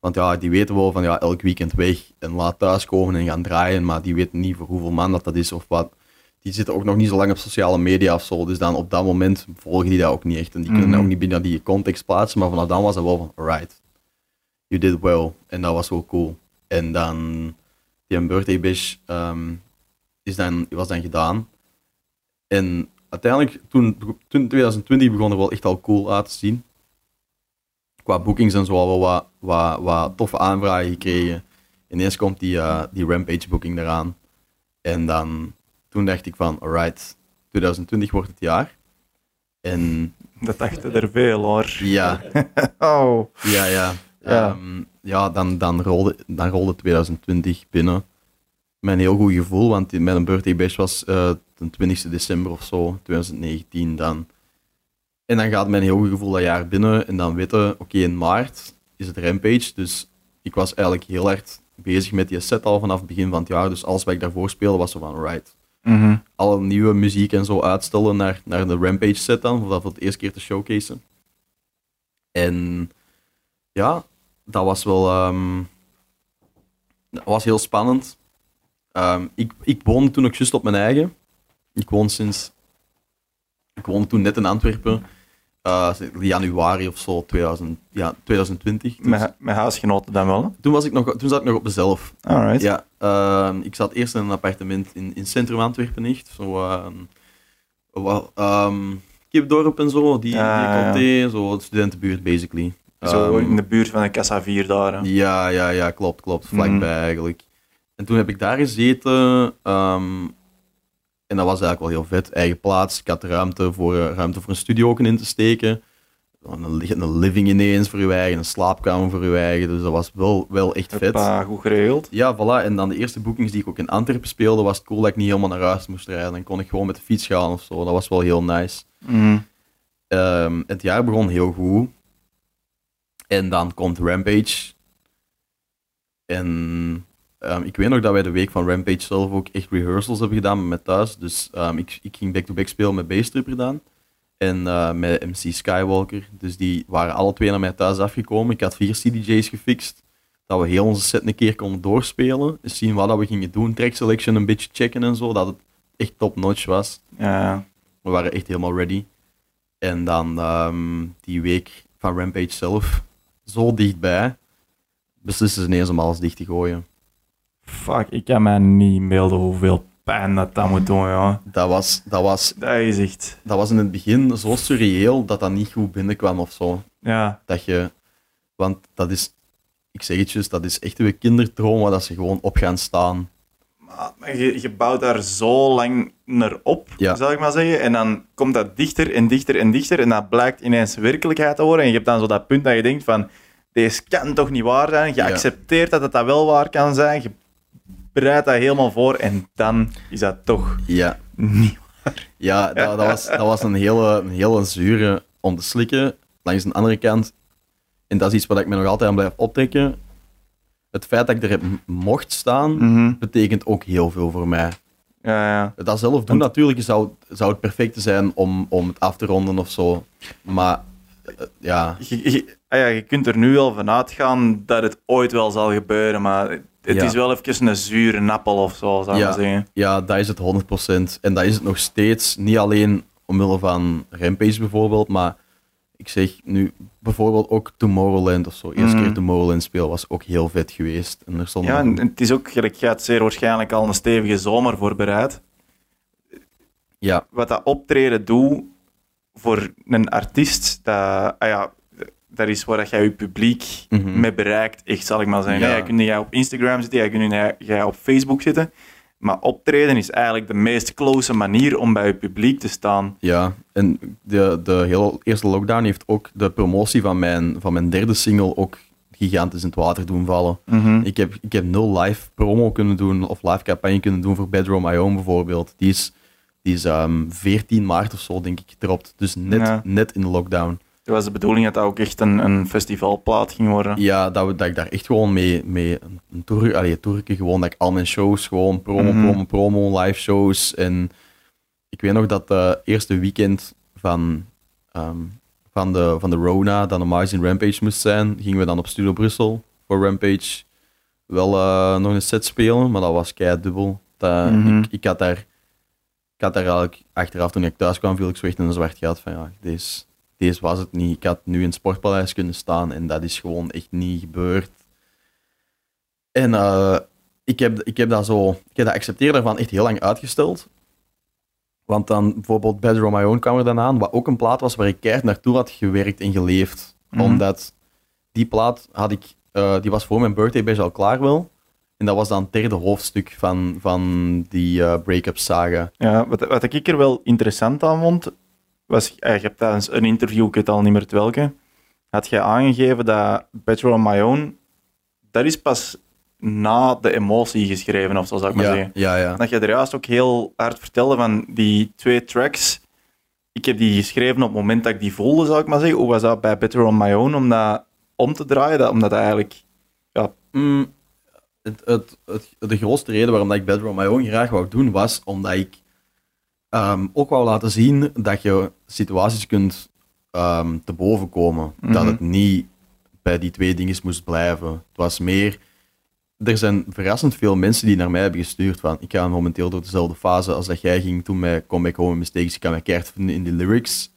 Want ja, die weten wel van ja, elk weekend weg en laat thuiskomen en gaan draaien, maar die weten niet voor hoeveel man dat, dat is of wat. Die zitten ook nog niet zo lang op sociale media of zo, dus dan op dat moment volgen die dat ook niet echt. En die kunnen Mhm. ook niet binnen die context plaatsen, maar vanaf dan was dat wel van, alright, you did well. En dat was wel cool. En dan, die birthday bash ehm, is dan, was dan gedaan. En uiteindelijk, toen, toen 2020 begon er wel echt al cool uit te zien. Qua bookings en zo al wel wat, wat, wat toffe aanvragen gekregen. Ineens komt die, eh, die Rampage booking eraan. En dan, toen dacht ik van, alright, 2020 wordt het jaar. En Dat dachten er veel hoor. ja, Oh. ja, ja. Ja. Ehm, ja, dan, dan, rolde, dan rolde 2020 binnen. Met een heel goed gevoel, want die- mijn birthday bash was eh de 20 december of zo, 2019 dan. En dan gaat mijn heel goed gevoel dat jaar binnen en dan weten, oké, in maart is het Rampage. Dus ik was eigenlijk heel hard bezig met die set al vanaf het begin van het jaar. Dus alles wat ik daarvoor speelde was zo van, right, Mhm. alle nieuwe muziek en zo uitstellen naar, naar de Rampage set dan, om dat voor de eerste keer te showcaseen. En ja, dat was wel ehm, dat was heel spannend. Ehm, ik, ik woonde toen ook juist op mijn eigen. Ik woon sinds. Ik woonde toen net in Antwerpen. Eh, januari of zo, 2000, ja, 2020. Toen, Met, met huisgenoten dan wel. hè? toen, was ik nog, toen zat ik nog op mezelf. Alright. Ja, ehm, ik zat eerst in een appartement in, in centrum Antwerpen, echt. Zo, ehm ehm, Kipdorp en zo, die, Ja, die ja, zo, de studentenbuurt basically. Zo in de buurt van de Casa 4 daar. hè. ja, ja, ja, klopt, klopt. Vlakbij Mhm. eigenlijk. En toen heb ik daar gezeten. En dat was eigenlijk wel heel vet. Eigen plaats. Ik had ruimte voor, eh, ruimte voor een studio ook in te steken. Een, een living ineens voor je eigen, een slaapkamer voor je eigen. Dus dat was wel, wel echt vet. Hoppa, goed geregeld. Ja, voilà. En dan de eerste boekings die ik ook in Antwerpen speelde, was het cool dat ik niet helemaal naar huis moest rijden. Dan kon ik gewoon met de fiets gaan of zo. Dat was wel heel nice. Mhm. Ehm, het jaar begon heel goed. En dan komt Rampage. En ehm, ik weet nog dat wij de week van Rampage zelf ook echt rehearsals hebben gedaan met thuis. Dus ehm, ik, ik ging back-to-back spelen met Baystripper dan. En eh, met MC Skywalker. Dus die waren alle twee naar mij thuis afgekomen. Ik had vier CDJ's gefixt. Dat we heel onze set een keer konden doorspelen. Dus zien wat dat we gingen doen. Track selection een beetje checken en zo. Dat het echt top-notch was. Ja. We waren echt helemaal ready. En dan ehm, die week van Rampage zelf, zo dichtbij, beslissen ze ineens om alles dicht te gooien. Fuck, ik kan me niet inbeelden hoeveel pijn dat dat moet doen, ja. Dat was, dat, was, Dat is echt... dat was in het begin zo surreëel dat dat niet goed binnenkwam of zo. Ja. Dat je, want dat is, ik zeg het juist, dat is echt kinderdroom waar dat ze gewoon op gaan staan. Maar maar je, je bouwt daar zo lang naar op, Ja. zal ik maar zeggen. En dan komt dat dichter en dichter en dichter. En dat blijkt ineens werkelijkheid te worden. En je hebt dan zo dat punt dat je denkt van... Deze kan toch niet waar zijn? Je Ja. accepteert dat het dat wel waar kan zijn. Je bereidt dat helemaal voor. En dan is dat toch Ja, niet Ja, dat, dat, was, dat was een hele, een hele zure om te slikken. Langs de andere kant, en dat is iets waar ik me nog altijd aan blijf optrekken, het feit dat ik er mocht staan, Mhm. betekent ook heel veel voor mij. Ja, ja. Dat zelf doen natuurlijk zou, zou het perfecte zijn om, om het af te ronden of zo. Maar eh, ja, Je, je- ah ja, je kunt er nu al van uitgaan dat het ooit wel zal gebeuren. Maar het Ja. is wel even een zure appel of zo, zou ik Ja. zeggen. ja, dat is het 100%. En dat is het nog steeds. Niet alleen omwille van Rampage bijvoorbeeld, maar ik zeg nu bijvoorbeeld ook Tomorrowland of zo. Eerste Mhm. keer Tomorrowland spelen was ook heel vet geweest. En er Ja, en het is ook, gelijk, je had zeer waarschijnlijk al een stevige zomer voorbereid. ja, Wat dat optreden doet voor een artiest, dat, ah ja, dat is waar dat jij je publiek Mhm. mee bereikt, echt zal ik maar zeggen. Ja. Jij kunt jij op Instagram zitten, jij kunt jij- jij op Facebook zitten. Maar optreden is eigenlijk de meest close manier om bij je publiek te staan. Ja, en de, de hele eerste lockdown heeft ook de promotie van mijn, van mijn derde single ook gigantisch in het water doen vallen. Mhm. Ik heb, ik heb nul live promo kunnen doen of live campagne kunnen doen voor Bedroom My Own bijvoorbeeld. Die is, die is ehm 14 maart of zo, denk ik, gedropt. Dus net, Ja. net in de lockdown. Het was de bedoeling dat dat ook echt een, een festivalplaat ging worden. Ja, dat, we, dat ik daar echt gewoon mee, mee een, tour, allee, tourke gewoon, dat ik al mijn shows gewoon promo, Mhm. promo, promo, live shows. En ik weet nog dat het eerste weekend van, ehm, van, de, van de Rona, dat normaal gezien Rampage moest zijn, gingen we dan op Studio Brussel voor Rampage wel eh, nog een set spelen, maar dat was kei dubbel. Dat, Mhm. ik, ik, had daar, ik had daar eigenlijk achteraf, toen ik thuis kwam, viel ik zo echt in een zwart gat van ja, deze, deze was het niet. Ik had nu in het Sportpaleis kunnen staan en dat is gewoon echt niet gebeurd. En eh, ik, heb, ik heb dat zo, ik heb dat accepteren daarvan echt heel lang uitgesteld. Want dan bijvoorbeeld On My Own kwam er dan aan, wat ook een plaat was waar ik keihard naartoe had gewerkt en geleefd. Mhm. Omdat die plaat had ik, eh, die was voor mijn birthday bij al klaar wel. En dat was dan het derde hoofdstuk van, van die eh break-up saga. Ja, wat, wat ik er wel interessant aan vond, was, eh, je hebt tijdens een interview, ik weet al niet meer het welke, had je aangegeven dat Better on My Own, dat is pas na de emotie geschreven, of zo zou ik maar Ja, zeggen. ja, ja. Dat je er juist ook heel hard vertelde van die twee tracks, ik heb die geschreven op het moment dat ik die voelde, zou ik maar zeggen. Hoe was dat bij Better on My Own, om dat om te draaien? Dat, omdat dat eigenlijk... Ja, Mm, het, het, het, de grootste reden waarom dat ik Bedroom My Own graag wou doen, was omdat ik ehm, ook wou laten zien dat je situaties kunt ehm, te boven komen. Dat Mhm. het niet bij die twee dingen moest blijven. Het was meer... Er zijn verrassend veel mensen die naar mij hebben gestuurd van ik ga momenteel door dezelfde fase als dat jij ging toen met Come Back Home Mistakes. Ik kan mij keihard vinden in die lyrics.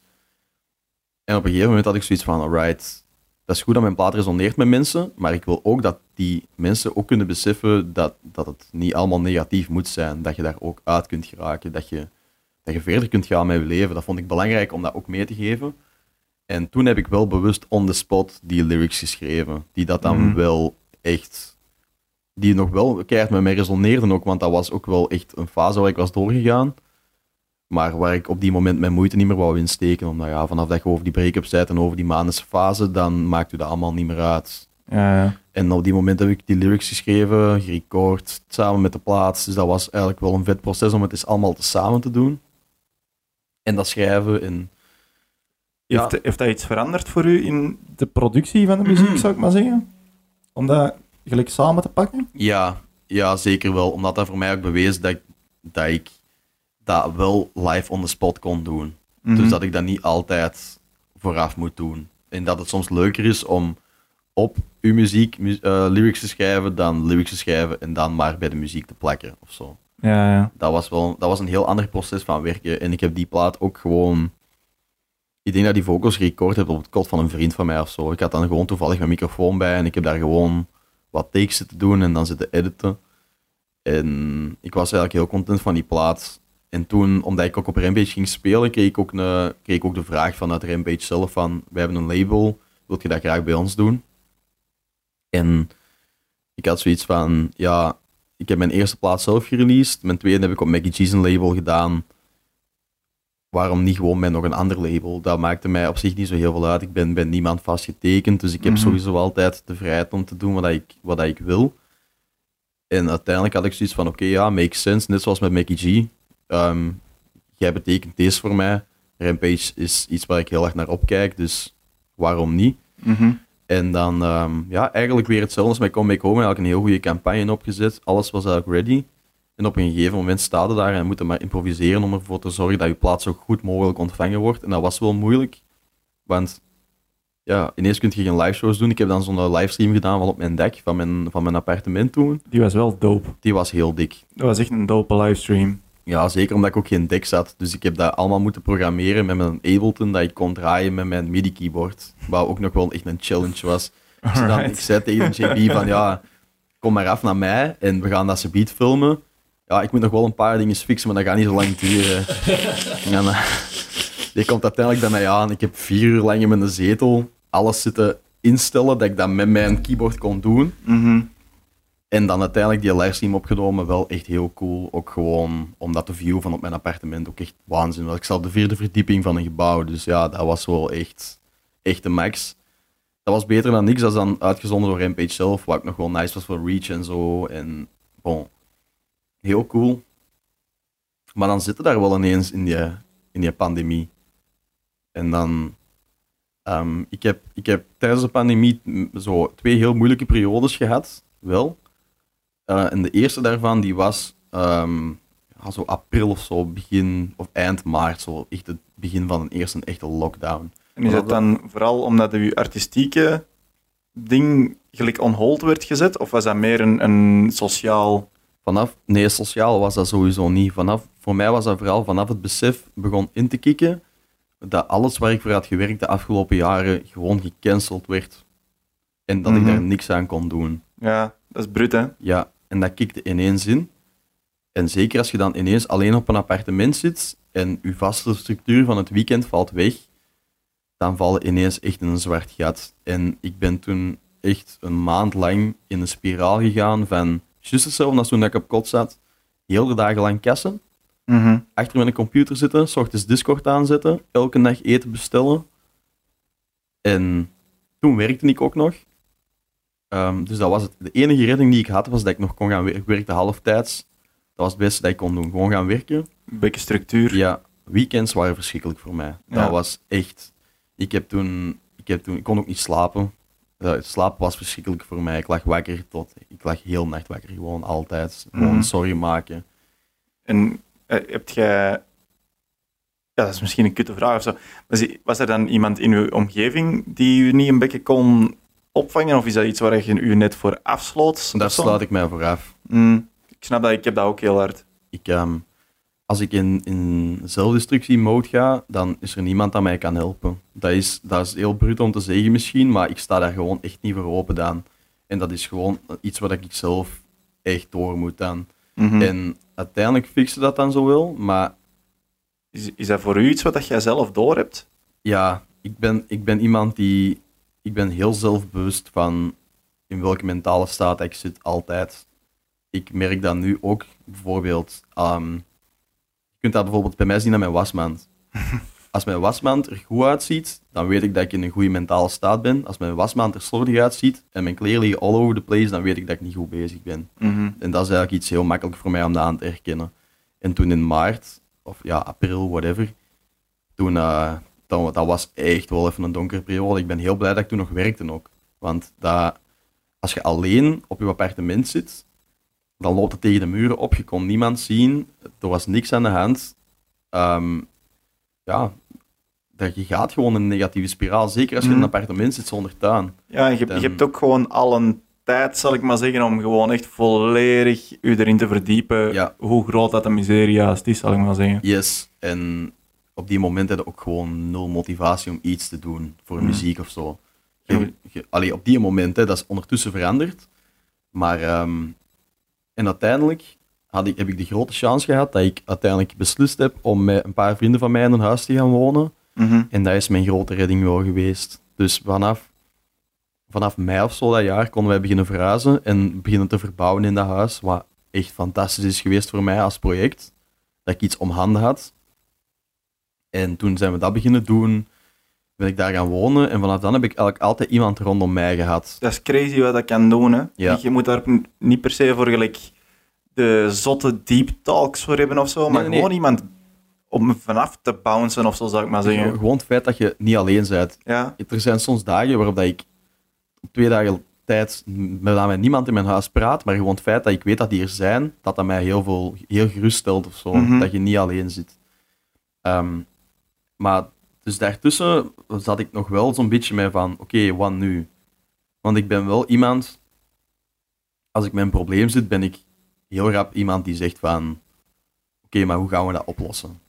En op een gegeven moment had ik zoiets van, alright, dat is goed dat mijn plaat resoneert met mensen, maar ik wil ook dat die mensen ook kunnen beseffen dat, dat het niet allemaal negatief moet zijn. Dat je daar ook uit kunt geraken, dat je, dat je verder kunt gaan met je leven. Dat vond ik belangrijk om dat ook mee te geven. En toen heb ik wel bewust on the spot die lyrics geschreven, die dat dan Mhm. wel echt, die nog wel keihard met mij resoneerden ook, want dat was ook wel echt een fase waar ik was doorgegaan. Maar waar ik op die moment mijn moeite niet meer wou insteken. Omdat ja, vanaf dat je over die break-up bent en over die manische fase, dan maakt u dat allemaal niet meer uit. ja, ja. En op die moment heb ik die lyrics geschreven, gerecord, samen met de plaats. Dus dat was eigenlijk wel een vet proces om het eens allemaal te samen te doen. En dat schrijven en... Ja. Heeft, heeft dat iets veranderd voor u in de productie van de muziek, Mhm. zou ik maar zeggen? Om dat gelijk samen te pakken? Ja, ja, zeker wel. Omdat dat voor mij ook bewees dat ik dat, ik dat wel live on the spot kon doen. Mhm. Dus dat ik dat niet altijd vooraf moet doen. En dat het soms leuker is om op uw muziek mu- eh, lyrics te schrijven dan lyrics te schrijven en dan maar bij de muziek te plakken of zo. Ja, ja. Dat was wel dat was een heel ander proces van werken. En ik heb die plaat ook gewoon. Ik denk dat die vocals gerecord heb op het kot van een vriend van mij of zo. Ik had dan gewoon toevallig mijn microfoon bij en ik heb daar gewoon wat takes zitten doen en dan zitten editen. En ik was eigenlijk heel content van die plaat. En toen, omdat ik ook op Rampage ging spelen, kreeg ik ook, een, kreeg ik ook de vraag vanuit Rampage zelf van, wij hebben een label, wilt je dat graag bij ons doen? En ik had zoiets van, ja, ik heb mijn eerste plaat zelf gereleased, mijn tweede heb ik op Maggie G's een label gedaan. Waarom niet gewoon met nog een ander label? Dat maakte mij op zich niet zo heel veel uit. Ik ben bij niemand vastgetekend, dus ik heb Mhm. sowieso altijd de vrijheid om te doen wat ik, wat ik wil. En uiteindelijk had ik zoiets van, oké, ja, makes sense. Net zoals met Mackie G. Ehm, jij betekent deze voor mij. Rampage is iets waar ik heel erg naar opkijk, dus waarom niet? Mhm. En dan, ehm, ja, eigenlijk weer hetzelfde als met Come Back Home. Eigenlijk een heel goede campagne opgezet. Alles was eigenlijk ready. En op een gegeven moment staat daar en moet je maar improviseren om ervoor te zorgen dat je plaats zo goed mogelijk ontvangen wordt. En dat was wel moeilijk, want ja, ineens kun je geen live shows doen. Ik heb dan zo'n livestream gedaan van op mijn dek van mijn, van mijn appartement toen. Die was wel dope. Die was heel dik. Dat was echt een dope livestream. Ja, zeker omdat ik ook geen dek zat. Dus ik heb dat allemaal moeten programmeren met mijn Ableton, dat ik kon draaien met mijn MIDI-keyboard. Wat ook nog wel echt een challenge was. Dus dan, ik zei tegen JB van, ja, kom maar af naar mij en we gaan dat ze beat filmen. Ja, ik moet nog wel een paar dingen fixen, maar dat gaat niet zo lang duren. en, die komt uiteindelijk bij mij aan. Ik heb vier uur lang in mijn zetel alles zitten instellen, dat ik dat met mijn keyboard kon doen. Mhm. En dan uiteindelijk die livestream opgenomen, wel echt heel cool. Ook gewoon omdat de view van op mijn appartement ook echt waanzin was. Ik zat op de vierde verdieping van een gebouw, dus ja, dat was wel echt, echt de max. dat was beter dan niks. Dat is dan uitgezonden door Rampage zelf, wat ook nog wel nice was voor Reach en zo. En bon, heel cool. Maar dan zitten daar wel ineens in die, in die pandemie. En dan... ehm, ik, heb, ik heb tijdens de pandemie zo twee heel moeilijke periodes gehad, wel. Eh, en de eerste daarvan, die was ja, zo april of zo, begin, of eind maart, zo echt het begin van een eerste echte lockdown. En is dat dan vooral omdat je artistieke ding gelijk on hold werd gezet? Of was dat meer een, een sociaal... Vanaf, nee, sociaal was dat sowieso niet. Vanaf, voor mij was dat vooral vanaf het besef begon in te kicken dat alles waar ik voor had gewerkt de afgelopen jaren gewoon gecanceld werd. En dat ik Mhm. daar niks aan kon doen. Ja, dat is brut, hè? Ja, en dat kikte ineens in. En zeker als je dan ineens alleen op een appartement zit en je vaste structuur van het weekend valt weg, dan val je ineens echt in een zwart gat. En ik ben toen echt een maand lang in een spiraal gegaan van juist hetzelfde als toen ik op kot zat. Heel de dagen lang kassen, Mhm. achter mijn computer zitten, s ochtends Discord aanzetten, elke dag eten bestellen. En toen werkte ik ook nog. Ehm, dus dat was het. De enige redding die ik had, was dat ik nog kon gaan werken. Ik werkte halftijds. Dat was het beste dat ik kon doen. Gewoon gaan werken. Een beetje structuur. Ja, weekends waren verschrikkelijk voor mij. Dat Ja. was echt... Ik heb toen... Ik, heb toen, ik kon ook niet slapen. Uh, slapen was verschrikkelijk voor mij. Ik lag wakker tot... Ik lag heel nacht wakker. Gewoon altijd. Gewoon Mhm. sorry maken. En eh, heb jij... Ja, dat is misschien een kutte vraag of zo. Was, was er dan iemand in uw omgeving die u niet een beetje kon opvangen? Of is dat iets waar je u net voor afsloot? Daar sluit ik mij voor af. Mm, ik snap dat, ik heb dat ook heel hard. Ik, ehm, als ik in, in zelfdestructie-mode ga, dan is er niemand dat mij kan helpen. Dat is, dat is heel bruut om te zeggen misschien, maar ik sta daar gewoon echt niet voor open dan. En dat is gewoon iets wat ik zelf echt door moet dan. Mhm. En uiteindelijk fixen dat dan zo wel, maar Is, is dat voor u iets wat dat jij zelf door hebt? ja, ik ben, ik ben iemand die... Ik ben heel zelfbewust van in welke mentale staat ik zit, altijd. Ik merk dat nu ook, bijvoorbeeld... ehm, je kunt dat bijvoorbeeld bij mij zien aan mijn wasmand. Als mijn wasmand er goed uitziet, dan weet ik dat ik in een goede mentale staat ben. Als mijn wasmand er slordig uitziet en mijn kleren liggen all over the place, dan weet ik dat ik niet goed bezig ben. Mhm. En dat is eigenlijk iets heel makkelijk voor mij om dat aan te herkennen. En toen in maart, of ja, april, whatever, toen, eh, dat, dat was echt wel even een donkere periode. Ik ben heel blij dat ik toen nog werkte ook. Want dat, als je alleen op je appartement zit, dan loopt het tegen de muren op, je kon niemand zien, er was niks aan de hand. Ehm, ja, dat je gaat gewoon in een negatieve spiraal, zeker als je in een Mhm. appartement zit zonder tuin. Ja, en je, je hebt ook gewoon al een tijd, zal ik maar zeggen, om gewoon echt volledig u erin te verdiepen. Ja. Hoe groot dat de miserie juist is, zal ik maar zeggen. Yes, en op die moment heb je ook gewoon nul motivatie om iets te doen voor Mm. muziek of zo. Je, je- allee, op die moment, hè, dat is ondertussen veranderd. Maar, ehm, en uiteindelijk had ik, heb ik de grote chance gehad dat ik uiteindelijk beslist heb om met een paar vrienden van mij in een huis te gaan wonen. Mhm. En dat is mijn grote redding wel geweest. Dus vanaf, vanaf mei of zo dat jaar konden wij beginnen verhuizen en beginnen te verbouwen in dat huis. Wat echt fantastisch is geweest voor mij als project. Dat ik iets om handen had. En toen zijn we dat beginnen doen. Ben ik daar gaan wonen. En vanaf dan heb ik eigenlijk altijd iemand rondom mij gehad. Dat is crazy wat dat kan doen. Hè. Ja. Je moet daar niet per se voor gelijk de zotte deep talks voor hebben of zo, maar Nee, nee, gewoon iemand om vanaf te bouncen of zo, zou ik maar zeggen. Gewoon het feit dat je niet alleen bent. Ja, Er zijn soms dagen waarop dat ik op twee dagen tijd met met niemand in mijn huis praat, maar gewoon het feit dat ik weet dat die er zijn, dat dat mij heel, veel, heel gerust stelt of zo. Mhm. Dat je niet alleen zit. Ehm, maar dus daartussen zat ik nog wel zo'n beetje mee van, oké, wat nu? Want ik ben wel iemand, als ik met een probleem zit, ben ik heel rap iemand die zegt van, oké, maar hoe gaan we dat oplossen?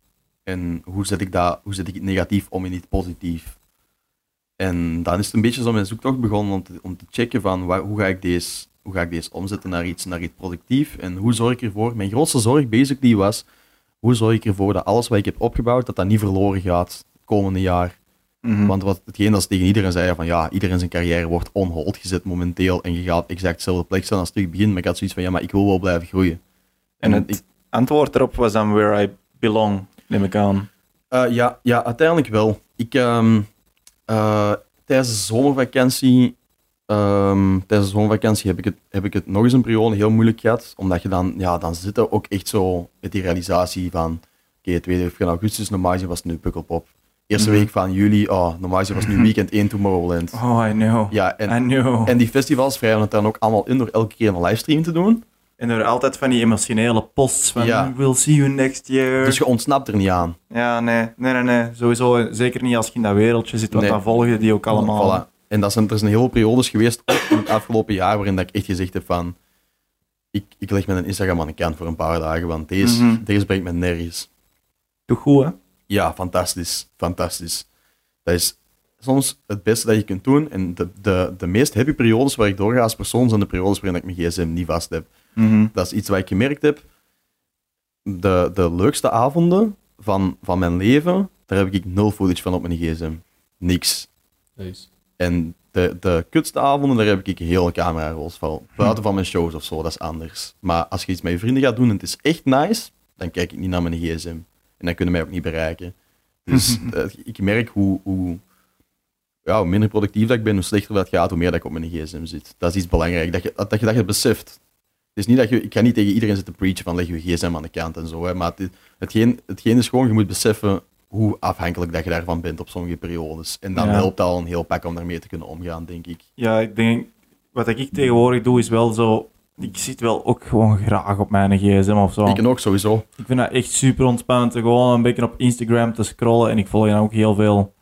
En hoe zet ik, dat, hoe zet ik het negatief om in iets positief? En dan is het een beetje zo mijn zoektocht begonnen om te, checken van hoe, ga ik deze, hoe ga ik deze omzetten naar iets, naar iets productief en hoe zorg ik ervoor. Mijn grootste zorg basically was, hoe zorg ik ervoor dat alles wat ik heb opgebouwd, dat dat niet verloren gaat het komende jaar. Mhm. Want wat, hetgeen dat ze tegen iedereen zeiden van ja, iedereen zijn carrière wordt on hold gezet momenteel en je gaat exact dezelfde plek staan als terug begin, maar ik had zoiets van ja, maar ik wil wel blijven groeien. En En het ik, antwoord erop was dan Where I Belong, neem ik aan. Eh, ja, ja, uiteindelijk wel. Ik, ehm, eh, tijdens de zomervakantie, ehm, tijdens de zomervakantie heb ik, het, heb ik het nog eens een periode heel moeilijk gehad. Omdat je dan, ja, dan zit er ook echt zo met die realisatie van, oké, het tweede week van augustus, normaal gezien was het nu Pukkelpop. Eerste Mhm. week van juli, oh, normaal gezien was het nu weekend 1 Tomorrowland. Oh, I know. Ja, I en, know. en die festivals vrijden het dan ook allemaal in door elke keer een livestream te doen. En er altijd van die emotionele posts van Ja. we'll see you next year. Dus je ontsnapt er niet aan. Ja, nee, nee, nee, nee. Sowieso, zeker niet als je in dat wereldje zit, want Nee. dan volgen die ook allemaal. Voilà. En dat zijn, er zijn heel veel periodes geweest in het afgelopen jaar waarin dat ik echt gezegd heb van ik, ik leg mijn Instagram aan de kant voor een paar dagen, want deze, Mhm. deze brengt me nergens. Toch goed, hè? Ja, fantastisch. Fantastisch. Dat is soms het beste dat je kunt doen. En de, de, de meest happy periodes waar ik doorga als persoon zijn de periodes waarin ik mijn gsm niet vast heb. Mhm. Dat is iets wat ik gemerkt heb. De, de leukste avonden van, van mijn leven, daar heb ik nul footage van op mijn gsm. Niks. Nice. En de, de kutste avonden, daar heb ik hele camera-rolls van. Buiten van mijn shows of zo, dat is anders. Maar als je iets met je vrienden gaat doen en het is echt nice, dan kijk ik niet naar mijn gsm. En dan kunnen mij ook niet bereiken. Dus eh, ik merk hoe, hoe, ja, hoe minder productief dat ik ben, hoe slechter dat gaat, hoe meer dat ik op mijn gsm zit. Dat is iets belangrijk, dat je dat, je, dat je beseft. Het is niet dat je, ik ga niet tegen iedereen zitten preachen van leg je gsm aan de kant en zo, hè, maar het, hetgeen, hetgeen is gewoon, je moet beseffen hoe afhankelijk dat je daarvan bent op sommige periodes. En dan Ja. helpt dat al een heel pak om daarmee te kunnen omgaan, denk ik. Ja, ik denk, wat ik tegenwoordig doe is wel zo. Ik zit wel ook gewoon graag op mijn gsm of zo. Ik ook sowieso. Ik vind dat echt super ontspannend. Gewoon een beetje op Instagram te scrollen. En ik volg dan ook heel veel.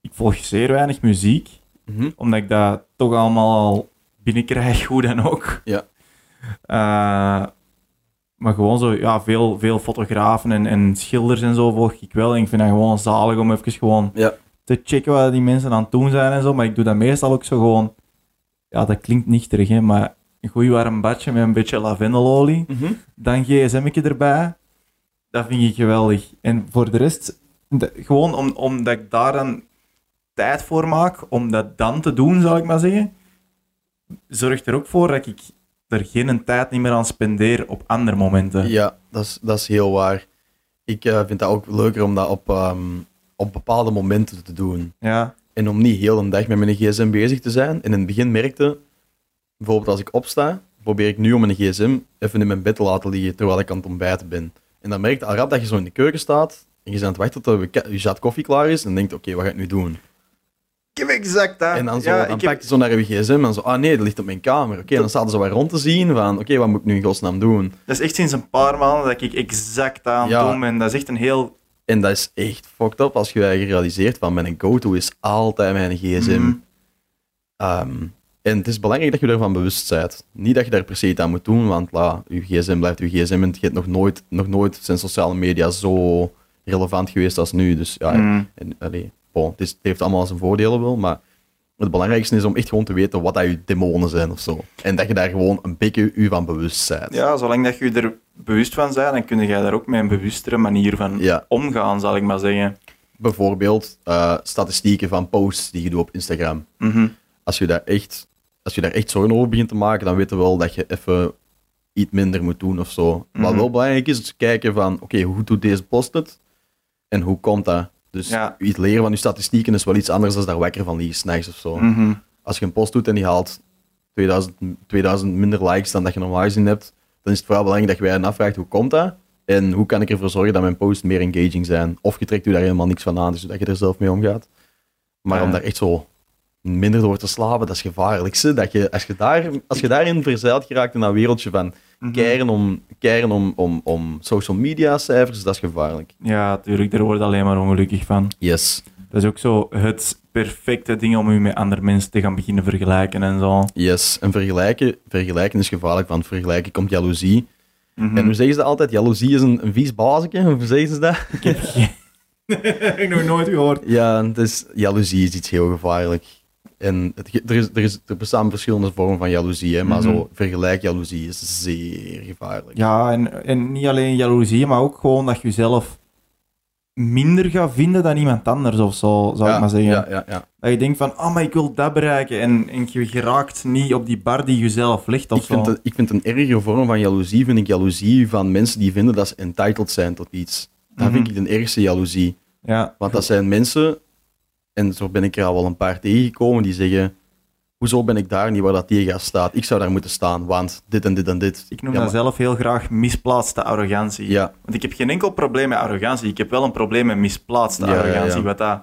Ik volg zeer weinig muziek. Mhm. Omdat ik dat toch allemaal al binnenkrijg, hoe dan ook. Ja. Eh, maar gewoon zo, ja, veel, veel fotografen en, en schilders en zo volg ik wel. En ik vind dat gewoon zalig om even gewoon Ja. te checken wat die mensen aan het doen zijn en zo. Maar ik doe dat meestal ook zo gewoon... Ja, dat klinkt niet hè, maar een goed warm badje met een beetje lavendelolie Mhm. dan gsm'tje erbij. Dat vind ik geweldig. En voor de rest, de- gewoon om, omdat ik daar dan tijd voor maak, om dat dan te doen, zal ik maar zeggen, zorgt er ook voor dat ik er geen tijd niet meer aan spendeer op andere momenten. Ja, dat is, dat is heel waar. Ik eh, vind dat ook leuker om dat op, ehm, op bepaalde momenten te doen. Ja, En om niet heel een dag met mijn gsm bezig te zijn. En in het begin merkte, bijvoorbeeld als ik opsta, probeer ik nu om mijn gsm even in mijn bed te laten liggen terwijl ik aan het ontbijten ben. En dan merkte al rap dat je zo in de keuken staat en je bent aan het wachten tot je zat koffie klaar is en denkt, oké, wat ga ik nu doen? Ik heb exact dat. En dan, zo, ja, dan heb- naar je gsm en zo, ah nee, dat ligt op mijn kamer. Oké, dan er zo wat rond te zien van, oké, wat moet ik nu in godsnaam doen? Dat is echt sinds een paar maanden dat ik exact aan het Ja. doen ben. Dat is echt een heel... En dat is echt fucked up als je je realiseert van mijn go-to is altijd mijn gsm. Mhm. Ehm, en het is belangrijk dat je ervan bewust bent. Niet dat je daar per se iets aan moet doen, want la, je gsm blijft je gsm en het heeft nog nooit, nog nooit zijn sociale media zo relevant geweest als nu. Dus ja, Mhm. en, allee, bon, het, is, het heeft allemaal zijn voordelen wel, maar het belangrijkste is om echt gewoon te weten wat dat je demonen zijn of zo. En dat je daar gewoon een beetje je van bewust bent. Ja, zolang dat je er bewust van bent, dan kun je daar ook met een bewustere manier van Ja. omgaan, zal ik maar zeggen. Bijvoorbeeld eh, statistieken van posts die je doet op Instagram. Mhm. als je daar echt, als je daar echt zorgen over begint te maken, dan weet je wel dat je even iets minder moet doen of zo. Wat Mhm. wel belangrijk is, is kijken van, oké, hoe doet deze post het? En hoe komt dat? Dus Ja. iets leren van je statistieken is wel iets anders dan daar wekker van liggen s'nachts of zo. Mhm. Als je een post doet en die haalt 2000, 2000 minder likes dan dat je normaal gezien hebt, dan is het vooral belangrijk dat je hen afvraagt, hoe komt dat? En hoe kan ik ervoor zorgen dat mijn posts meer engaging zijn? Of je trekt je daar helemaal niks van aan, dus dat je er zelf mee omgaat. Maar Ja. om daar echt zo minder door te slapen, dat is gevaarlijk. Dat je, als, je daar, als je daarin verzeild geraakt in dat wereldje van. Keren, om, keren om, om, om social media cijfers, dat is gevaarlijk. Ja, natuurlijk, daar word je alleen maar ongelukkig van. Yes, Dat is ook zo het perfecte ding om je met andere mensen te gaan beginnen vergelijken en zo. yes. En vergelijken, vergelijken is gevaarlijk, want vergelijken komt jaloezie. Mhm. En hoe zeggen ze dat altijd? Jaloezie is een, een vies bazeke, hoe zeggen ze dat? Ik heb geen... heb ik nog nooit gehoord. Ja, dus jaloezie is iets heel gevaarlijk. En het, er, is, er, is, er bestaan verschillende vormen van jaloezie, hè, maar Mhm. zo vergelijk jaloezie is zeer gevaarlijk. Ja, en, en niet alleen jaloezie, maar ook gewoon dat je jezelf minder gaat vinden dan iemand anders of zo, zou ja, ik maar zeggen. Ja, ja, ja. Dat je denkt van, ah, maar ik wil dat bereiken. En, en je geraakt niet op die bar die je zelf ligt of Ik vind, zo. het, ik vind een ergere vorm van jaloezie, vind ik jaloezie van mensen die vinden dat ze entitled zijn tot iets. Dat Mhm. vind ik de ergste jaloezie. Ja, Want dat zijn mensen, En zo ben ik er al wel een paar tegengekomen die zeggen, hoezo ben ik daar niet waar dat die gast staat? Ik zou daar moeten staan, want dit en dit en dit. Ik noem Ja, dat maar- zelf heel graag misplaatste arrogantie. Ja, Want ik heb geen enkel probleem met arrogantie. Ik heb wel een probleem met misplaatste Ja, arrogantie. ja. Wat dat,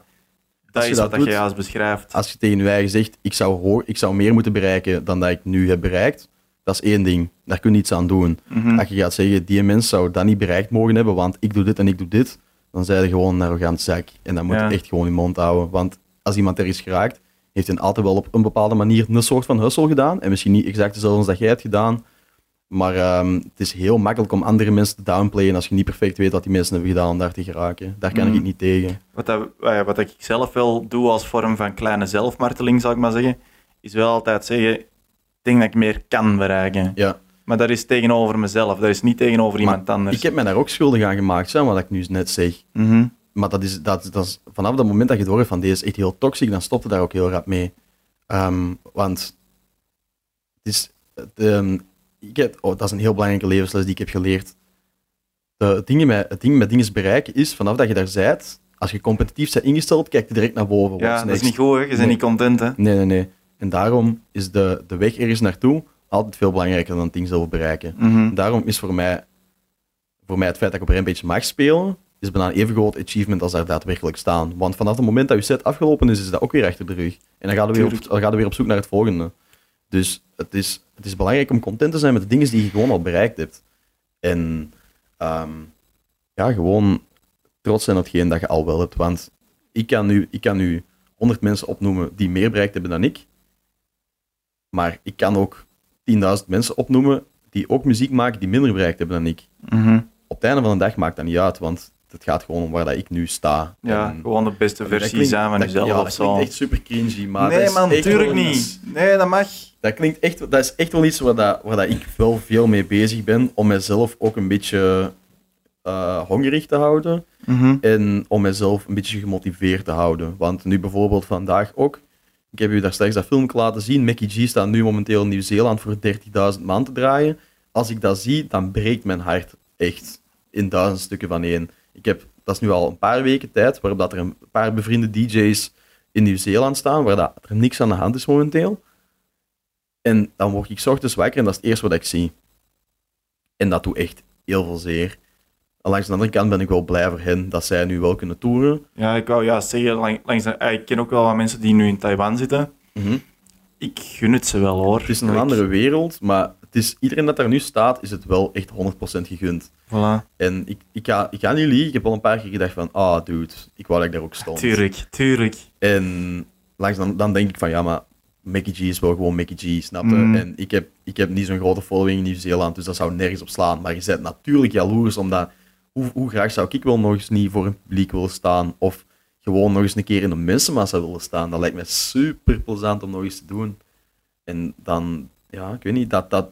dat is dat wat dat je juist beschrijft. als je tegen je eigen zegt, ik zou, hoor, ik zou meer moeten bereiken dan dat ik nu heb bereikt, dat is één ding. Daar kun je iets aan doen. Mhm. Als je gaat zeggen, die mens zou dat niet bereikt mogen hebben, want ik doe dit en ik doe dit, dan zijn je gewoon een arrogant zak. En dan moet je Ja. echt gewoon je mond houden. Want als iemand er is geraakt, heeft hij altijd wel op een bepaalde manier een soort van hustle gedaan. En misschien niet exact dezelfde als dat jij hebt gedaan. Maar ehm, het is heel makkelijk om andere mensen te downplayen als je niet perfect weet wat die mensen hebben gedaan om daar te geraken. Daar kan ik niet tegen. Wat, dat, eh, wat ik zelf wel doe als vorm van kleine zelfmarteling, zal ik maar zeggen, is wel altijd zeggen, ik denk dat ik meer kan bereiken. Ja. Maar dat is tegenover mezelf, dat is niet tegenover Maar iemand anders. Ik heb mij daar ook schuldig aan gemaakt, zeg, wat ik nu net zeg. Mhm. Maar dat is, dat, dat is, vanaf dat moment dat je door hebt van deze is echt heel toxisch, dan stopte daar ook heel rap mee. Ehm, want het is, het, ehm, ik heb, oh, dat is een heel belangrijke levensles die ik heb geleerd. De, het, ding met, het ding met dingen bereiken is, vanaf dat je daar bent, als je competitief bent ingesteld, kijk je direct naar boven. Ja, dat is niet goed, hè? je bent niet content. Hè? Nee, nee, nee. En daarom is de, de weg ergens naartoe altijd veel belangrijker dan ding zelf bereiken. Mhm. Daarom is voor mij, voor mij het feit dat ik op Rampage mag spelen, is bijna een even groot achievement als daar daadwerkelijk staan. Want vanaf het moment dat je set afgelopen is, is dat ook weer achter de rug. En dan gaan we weer, op, Tuurlijk. dan gaan we weer op zoek naar het volgende. Dus het is, het is belangrijk om content te zijn met de dingen die je gewoon al bereikt hebt. En ehm, ja, gewoon trots zijn op hetgeen dat je al wel hebt. Want ik kan nu, ik kan nu 100 mensen opnoemen die meer bereikt hebben dan ik. Maar ik kan ook 10.000 mensen opnoemen die ook muziek maken die minder bereikt hebben dan ik. Mhm. Op het einde van de dag maakt dat niet uit, want het gaat gewoon om waar dat ik nu sta. Ja, En gewoon de beste versie klinkt- zijn van dat- jezelf ja, dat klinkt echt super cringy, maar nee man, echt tuurlijk wel niet. Nee, dat mag. Dat klinkt echt, dat is echt wel iets waar, dat, waar dat ik wel veel mee bezig ben, om mezelf ook een beetje eh, hongerig te houden. Mhm. En om mezelf een beetje gemotiveerd te houden. Want nu bijvoorbeeld vandaag ook. Ik heb u daar straks dat filmpje laten zien. Mackie G staat nu momenteel in Nieuw-Zeeland voor 30.000 man te draaien. Als ik dat zie, dan breekt mijn hart echt in duizend stukken van één. Ik heb, dat is nu al een paar weken tijd, waarop dat er een paar bevriende DJ's in Nieuw-Zeeland staan, waar dat er niks aan de hand is momenteel. En dan word ik ochtends wakker en dat is het eerste wat ik zie. En dat doet echt heel veel zeer. Langs de andere kant ben ik wel blij voor hen dat zij nu wel kunnen toeren. Ja, ik wou juist zeggen, lang- langs de- eh, ik ken ook wel wat mensen die nu in Taiwan zitten. Ik gun het ze wel hoor. Het is een Ik- andere wereld, maar het is, iedereen dat daar nu staat, is het wel echt 100% gegund. Voilà. En ik, ik, ga, ik ga niet liegen, ik heb al een paar keer gedacht van, ah dude, ik wou dat ik daar ook stond. Tuurlijk, tuurlijk. En langs dan, dan denk ik van, ja, maar Mickey G is wel gewoon Mickey G, snap je? Mm. En ik heb, ik heb niet zo'n grote following in Nieuw-Zeeland, dus dat zou nergens op slaan. Maar je bent natuurlijk jaloers, omdat hoe, hoe graag zou ik wel nog eens niet voor een publiek willen staan, of gewoon nog eens een keer in een mensenmassa willen staan. Dat lijkt me super plezant om nog eens te doen. En dan, ja, ik weet niet, dat, dat,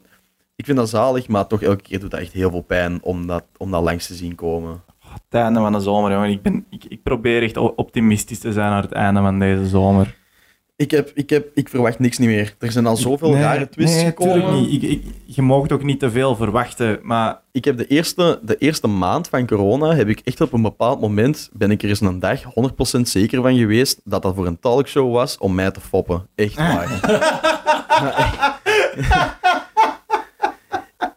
ik vind dat zalig, maar toch elke keer doet dat echt heel veel pijn om dat, om dat langs te zien komen. Het einde van de zomer, jongen. Ik, ben, ik, ik probeer echt optimistisch te zijn naar het einde van deze zomer. Ik, heb, ik, heb, ik verwacht niks niet meer. Er zijn al zoveel Nee, rare twists nee, gekomen. niet. Ik, ik, je mag ook niet te veel verwachten, maar ik heb de eerste, de eerste maand van corona, heb ik echt op een bepaald moment, ben ik er eens een dag 100% zeker van geweest dat dat voor een talkshow was om mij te foppen. Echt waar. Maar echt.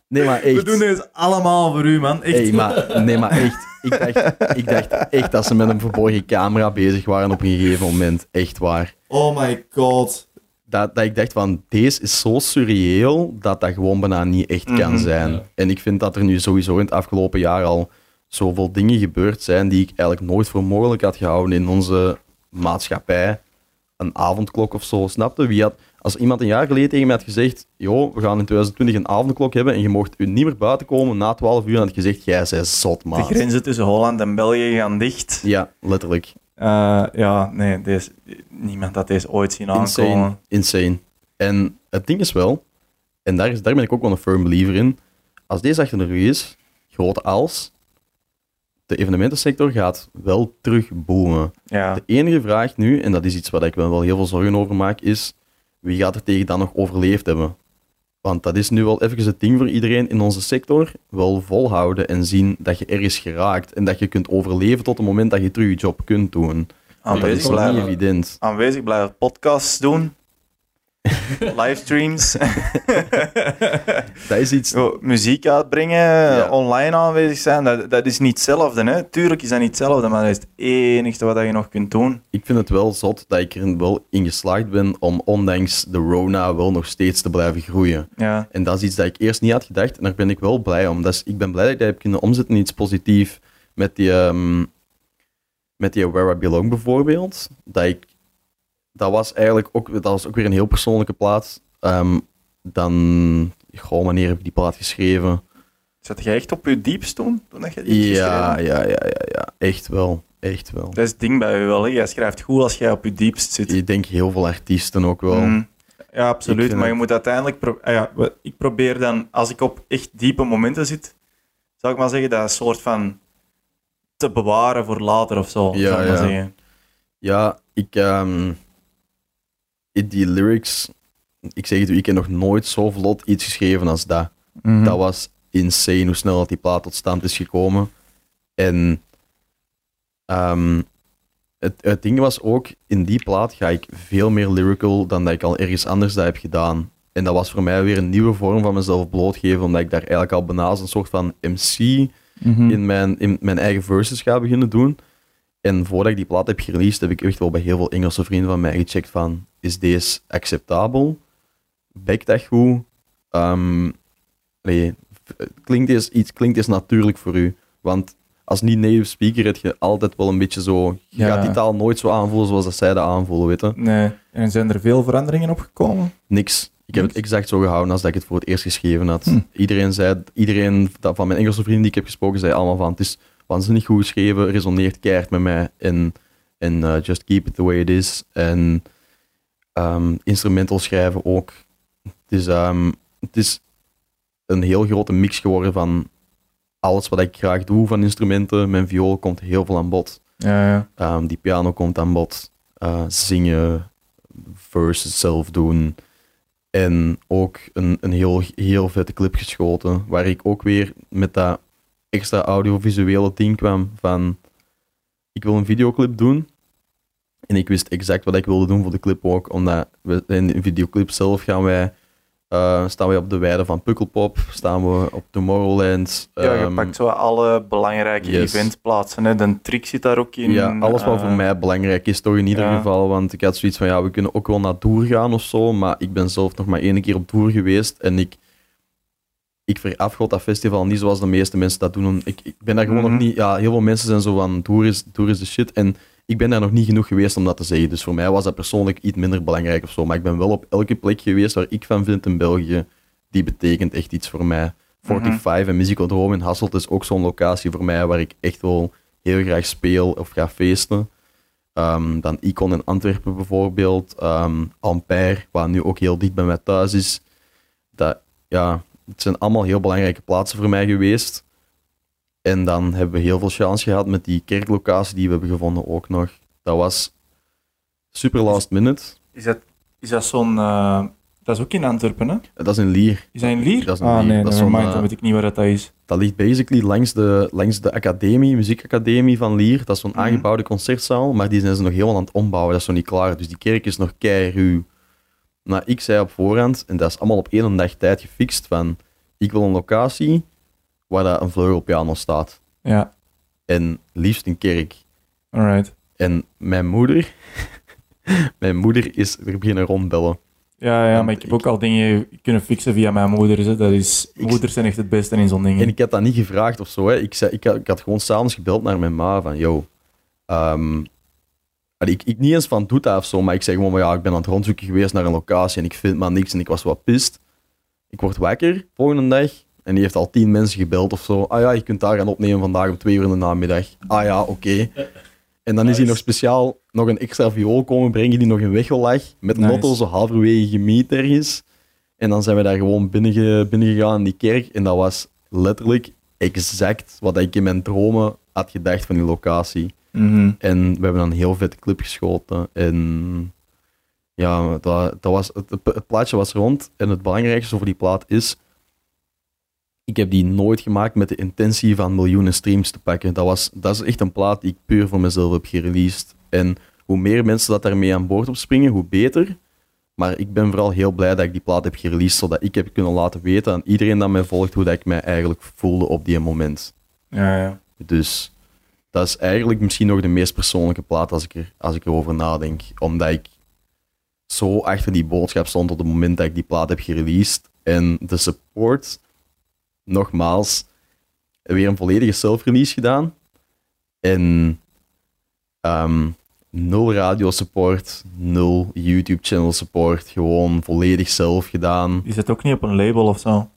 nee, maar echt. we doen deze allemaal voor u, man. Echt. Hey, maar, nee, maar echt. Ik dacht, ik dacht echt dat ze met een verborgen camera bezig waren op een gegeven moment. Echt waar. Oh my god. dat, dat ik dacht van, deze is zo surreëel dat dat gewoon bijna niet echt kan Mhm, zijn. ja. En ik vind dat er nu sowieso in het afgelopen jaar al zoveel dingen gebeurd zijn die ik eigenlijk nooit voor mogelijk had gehouden in onze maatschappij. Een avondklok of zo, snapte? Wie had, als iemand een jaar geleden tegen mij had gezegd, joh, we gaan in 2020 een avondklok hebben en je mocht u niet meer buiten komen na 12 uur, dan had ik gezegd, jij bent zot, De man. grenzen tussen Holland en België gaan dicht. Ja, letterlijk. Eh, ja, nee, deze, niemand had deze ooit zien Insane. aankomen. Insane. En het ding is wel, en daar, is, daar ben ik ook wel een firm believer in, als deze achter de rug is, groot als, de evenementensector gaat wel terug boomen. Ja, De enige vraag nu, en dat is iets waar ik me wel heel veel zorgen over maak, is wie gaat er tegen dan nog overleefd hebben? Want dat is nu wel even het ding voor iedereen in onze sector. Wel volhouden en zien dat je ergens geraakt en dat je kunt overleven tot het moment dat je terug je job kunt doen. Dat is aanwezig toch niet blijven. evident. Aanwezig blijven, podcasts doen, livestreams, Dat is iets... Muziek uitbrengen, Ja. online aanwezig zijn. Dat, dat is niet hetzelfde. Hè? Tuurlijk is dat niet hetzelfde, maar dat is het enige wat je nog kunt doen. Ik vind het wel zot dat ik er wel in geslaagd ben om ondanks de Rona wel nog steeds te blijven groeien. Ja, En dat is iets dat ik eerst niet had gedacht en daar ben ik wel blij om. Dat is, ik ben blij dat ik dat heb kunnen omzetten in iets positiefs met die, ehm, met die Where I Belong bijvoorbeeld. Dat, ik, dat was eigenlijk ook, dat was ook weer een heel persoonlijke plaat. Ehm, dan, goh, wanneer heb ik die plaat geschreven? Zat jij echt op je diepst toen? toen dat je die geschreven Ja, ja, ja, ja, ja, echt wel. Echt wel. Dat is het ding bij je wel. Hè? Jij schrijft goed als jij op je diepst zit. Ik denk heel veel artiesten ook wel. Mm. Ja, absoluut. Maar je moet uiteindelijk... pro- ah ja, ik probeer dan, als ik op echt diepe momenten zit, zou ik maar zeggen, dat een soort van te bewaren voor later of zo. Ja, zou ik maar ja. zeggen. Ja, ik. ehm, die lyrics. Ik zeg het u, ik heb nog nooit zo vlot iets geschreven als dat. Mhm. Dat was insane hoe snel dat die plaat tot stand is gekomen. En. ehm, het, het ding was ook, in die plaat ga ik veel meer lyrical dan dat ik al ergens anders dat heb gedaan. En dat was voor mij weer een nieuwe vorm van mezelf blootgeven, omdat ik daar eigenlijk al bijna als een soort van MC Mhm. in mijn, in mijn eigen verses ga beginnen doen. En voordat ik die plaat heb gereleased, heb ik echt wel bij heel veel Engelse vrienden van mij gecheckt van, is deze acceptabel? Bekt dat goed? Ehm, allee, v- klinkt, deze iets, klinkt deze natuurlijk voor u? Want als niet-native speaker heb je altijd wel een beetje zo... Je Ja. gaat die taal nooit zo aanvoelen zoals dat zij dat aanvoelen, weet je? Nee. En zijn er veel veranderingen opgekomen? Niks. Ik heb het exact zo gehouden als dat ik het voor het eerst geschreven had. Hm. Iedereen zei, iedereen dat- van mijn Engelse vrienden die ik heb gesproken, zei allemaal van, het is waanzinnig goed geschreven, resoneert keihard met mij en, en eh, just keep it the way it is. En ehm, instrumental schrijven ook. Het is, ehm, het is een heel grote mix geworden van alles wat ik graag doe van instrumenten. Mijn viool komt heel veel aan bod. Ja, ja. Ehm, die piano komt aan bod. Eh, zingen, verses zelf doen. En ook een, een heel, heel vette clip geschoten. Waar ik ook weer met dat extra audiovisuele ding kwam van... Ik wil een videoclip doen. En ik wist exact wat ik wilde doen voor de clip ook. Omdat we, in de videoclip zelf gaan wij... eh, staan wij op de weide van Pukkelpop. Staan we op Tomorrowland. Ja, je ehm, pakt zo alle belangrijke yes. eventplaatsen. Hè. De trick zit daar ook in. Ja, alles wat voor Eh, mij belangrijk is, toch in ieder ja. geval. Want ik had zoiets van, ja, we kunnen ook wel naar Tour gaan of zo. Maar ik ben zelf nog maar één keer op Tour geweest. En ik, ik verafgod dat festival niet zoals de meeste mensen dat doen. Ik, ik ben daar gewoon Mhm. nog niet... Ja, heel veel mensen zijn zo van, Tour is, Tour is de shit. En ik ben daar nog niet genoeg geweest om dat te zeggen. Dus voor mij was dat persoonlijk iets minder belangrijk of zo. Maar ik ben wel op elke plek geweest waar ik van vind in België. Die betekent echt iets voor mij. 45 en Musicodrome in Hasselt is ook zo'n locatie voor mij waar ik echt wel heel graag speel of ga feesten. Ehm, dan Icon in Antwerpen bijvoorbeeld. Ehm, Ampère, waar nu ook heel dicht bij mij thuis is. Dat, ja, het zijn allemaal heel belangrijke plaatsen voor mij geweest. En dan hebben we heel veel chance gehad met die kerklocatie die we hebben gevonden ook nog. Dat was super last minute. Is dat, is dat zo'n... eh, dat is ook in Antwerpen, hè? Dat is in Lier. Is dat in Lier? Dat is in ah, Lier. nee, Dat is nevermind, zo'n, dan eh, weet ik niet waar dat is. Dat ligt basically langs de, langs de academie, muziekacademie van Lier. Dat is zo'n Mhm. aangebouwde concertzaal, maar die zijn ze nog helemaal aan het ombouwen. Dat is nog niet klaar. Dus die kerk is nog keiruw. Nou, ik zei op voorhand, en dat is allemaal op één dag tijd gefixt, van ik wil een locatie waar dat een vleugelpiano staat. Ja, En liefst een kerk. alright. En mijn moeder, mijn moeder is er beginnen rondbellen. Ja, ja, maar ik heb ik- ook al dingen kunnen fixen via mijn moeder. Hè. Dat is, Ik- moeders zijn echt het beste in zo'n dingen. En ik had dat niet gevraagd of zo. Hè. Ik, zei, ik, had, ik had gewoon s'avonds gebeld naar mijn ma van, yo, ehm, ik, ik niet eens van doet dat of zo, maar ik zeg gewoon, ja, ik ben aan het rondzoeken geweest naar een locatie en ik vind maar niks en ik was wat pist. Ik word wakker volgende dag en die heeft al tien mensen gebeld of zo. Ah ja, je kunt daar gaan opnemen vandaag om twee uur in de namiddag. Ah ja, oké. En dan is hij nog speciaal nog een extra viool komen brengen die nog in Wechel lag. Met een Nice. zo halverwege gemiet ergens. En dan zijn we daar gewoon binnenge, binnengegaan in die kerk. En dat was letterlijk exact wat ik in mijn dromen had gedacht van die locatie. Mhm. En we hebben dan een heel vette clip geschoten. En ja, dat, dat was, het, het plaatje was rond. En het belangrijkste voor die plaat is... Ik heb die nooit gemaakt met de intentie van miljoenen streams te pakken. Dat, was, dat is echt een plaat die ik puur voor mezelf heb gereleased. En hoe meer mensen dat daarmee aan boord op springen, hoe beter. Maar ik ben vooral heel blij dat ik die plaat heb gereleased, zodat ik heb kunnen laten weten aan iedereen dat mij volgt hoe dat ik mij eigenlijk voelde op die moment. Ja, ja. Dus dat is eigenlijk misschien nog de meest persoonlijke plaat als ik, er, als ik erover nadenk. Omdat ik zo achter die boodschap stond op het moment dat ik die plaat heb gereleased. En de support, nogmaals, weer een volledige self-release gedaan. En ehm, nul radio support, nul YouTube channel support. Gewoon volledig zelf gedaan. Die zit ook niet op een label of zo.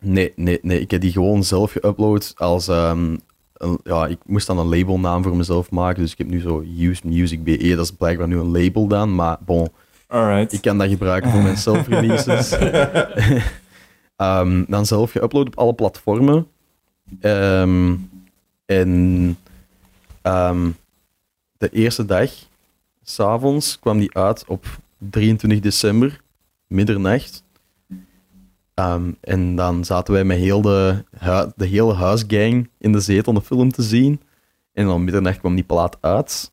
Nee, nee, nee. Ik heb die gewoon zelf geüpload als... ehm, een- ja, ik moest dan een labelnaam voor mezelf maken. Dus ik heb nu zo Use Music BE. Dat is blijkbaar nu een label dan. Maar bon, Alright. ik kan dat gebruiken voor mijn self-releases. Ehm, dan zelf geüpload op alle platformen. Ehm, en ehm, de eerste dag, s'avonds, kwam die uit op 23 december, middernacht. Ehm, en dan zaten wij met heel de, de hele huisgang in de zetel de film te zien. En dan middernacht kwam die plaat uit.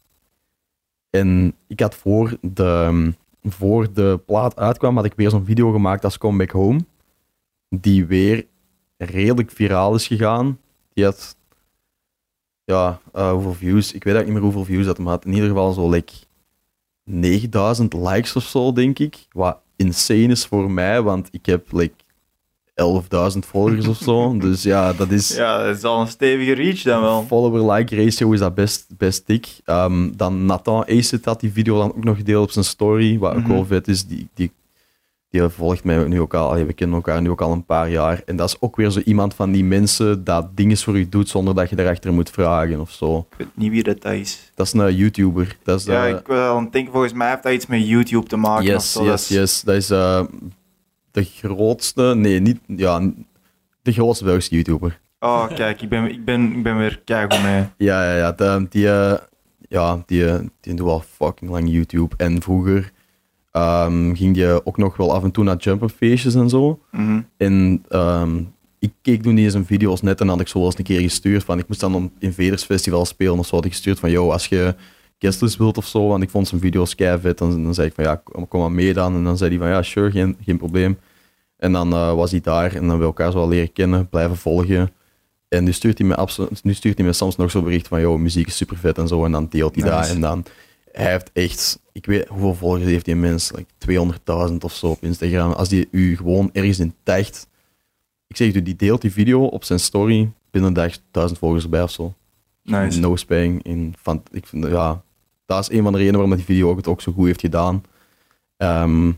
En ik had voor de, voor de plaat uitkwam, had ik weer zo'n video gemaakt als Come Back Home. Die weer redelijk viraal is gegaan. Die had, ja, eh, hoeveel views? Ik weet eigenlijk niet meer hoeveel views dat hem had. In ieder geval zo, like, 9000 likes of zo, denk ik. Wat insane is voor mij, want ik heb, like, 11.000 volgers of zo. Dus ja, dat is... Ja, dat is al een stevige reach dan wel. Follower-like ratio is dat best, best dik. Ehm, dan Nathan Acid had die video dan ook nog gedeeld op zijn story, wat ook Mhm. wel vet is. Die, die, die volgt mij nu ook al, allee, we kennen elkaar nu ook al een paar jaar. En dat is ook weer zo iemand van die mensen dat dingen voor je doet zonder dat je erachter moet vragen of zo. Ik weet niet wie dat is. Dat is een YouTuber. Dat is, Ja, eh, ik wil aan het denken, volgens mij heeft dat iets met YouTube te maken. of yes, zo. Dat yes, yes. Dat is eh, de grootste, nee, niet, ja, de grootste Belgische YouTuber. Oh, kijk, ik ben, ik ben, ik ben weer keigoed mee. Ja, ja, ja. de- die, eh, ja die, eh, die doet al fucking lang YouTube. En vroeger ehm, ging die ook nog wel af en toe naar jump-up feestjes en zo. Mhm. En ehm, ik keek toen zijn video's net en had ik zo eens een keer gestuurd van, ik moest dan op Invaders Festival spelen of zo, had ik gestuurd van, yo, als je guestlist wilt of zo, want ik vond zijn video's kei vet, dan, dan zei ik van, ja, kom, kom maar mee dan. En dan zei hij van, ja, sure, geen, geen probleem. En dan eh, was hij daar en dan hebben we elkaar zo al leren kennen, blijven volgen. En nu stuurt hij me, abso- nu stuurt hij me soms nog zo'n bericht van, yo, muziek is super vet en zo. En dan deelt hij dat. Nice. En dan, hij heeft echt, ik weet hoeveel volgers heeft die mens, like 200.000 of zo op Instagram. Als die u gewoon ergens in tagt, ik zeg u, die deelt die video op zijn story, binnen een dag 1000 volgers erbij of zo. Nice. No spang. In, van, ik vind, ja, dat is een van de redenen waarom die video ook het ook zo goed heeft gedaan. Ehm,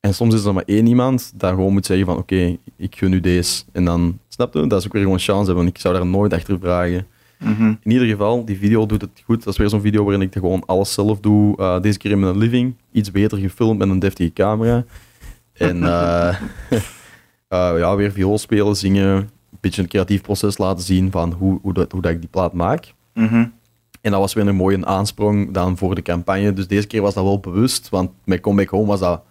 en soms is er maar één iemand dat gewoon moet zeggen van oké, ik gun u deze. En dan, snap je, dat is ook weer gewoon chance hebben. Ik zou daar nooit achter vragen. Mhm. In ieder geval, die video doet het goed. Dat is weer zo'n video waarin ik gewoon alles zelf doe. Uh, deze keer in mijn living. Iets beter gefilmd met een deftige camera. En uh, uh, ja, weer viool spelen, zingen. Een beetje een creatief proces laten zien van hoe, hoe, dat, hoe dat ik die plaat maak. Mhm. En dat was weer een mooie aansprong dan voor de campagne. Dus deze keer was dat wel bewust, want met Come Back Home was dat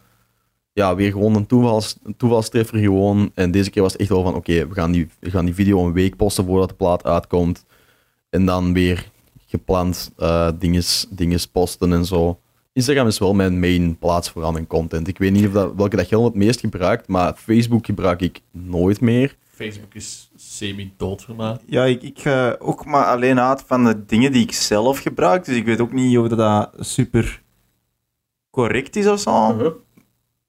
ja, weer gewoon een, toevals, een toevalstreffer gewoon. En deze keer was het echt wel van, oké, we, gaan die, we gaan die video een week posten voordat de plaat uitkomt. En dan weer gepland uh, dinges, dinges posten en zo. Instagram is wel mijn main plaats voor aan mijn content. Ik weet niet of dat, welke dat Gil het meest gebruikt, maar Facebook gebruik ik nooit meer. Facebook is semi-dood voor mij. Ja, ik, ik ga ook maar alleen uit van de dingen die ik zelf gebruik. Dus ik weet ook niet of dat, dat super correct is of zo. Uh-huh.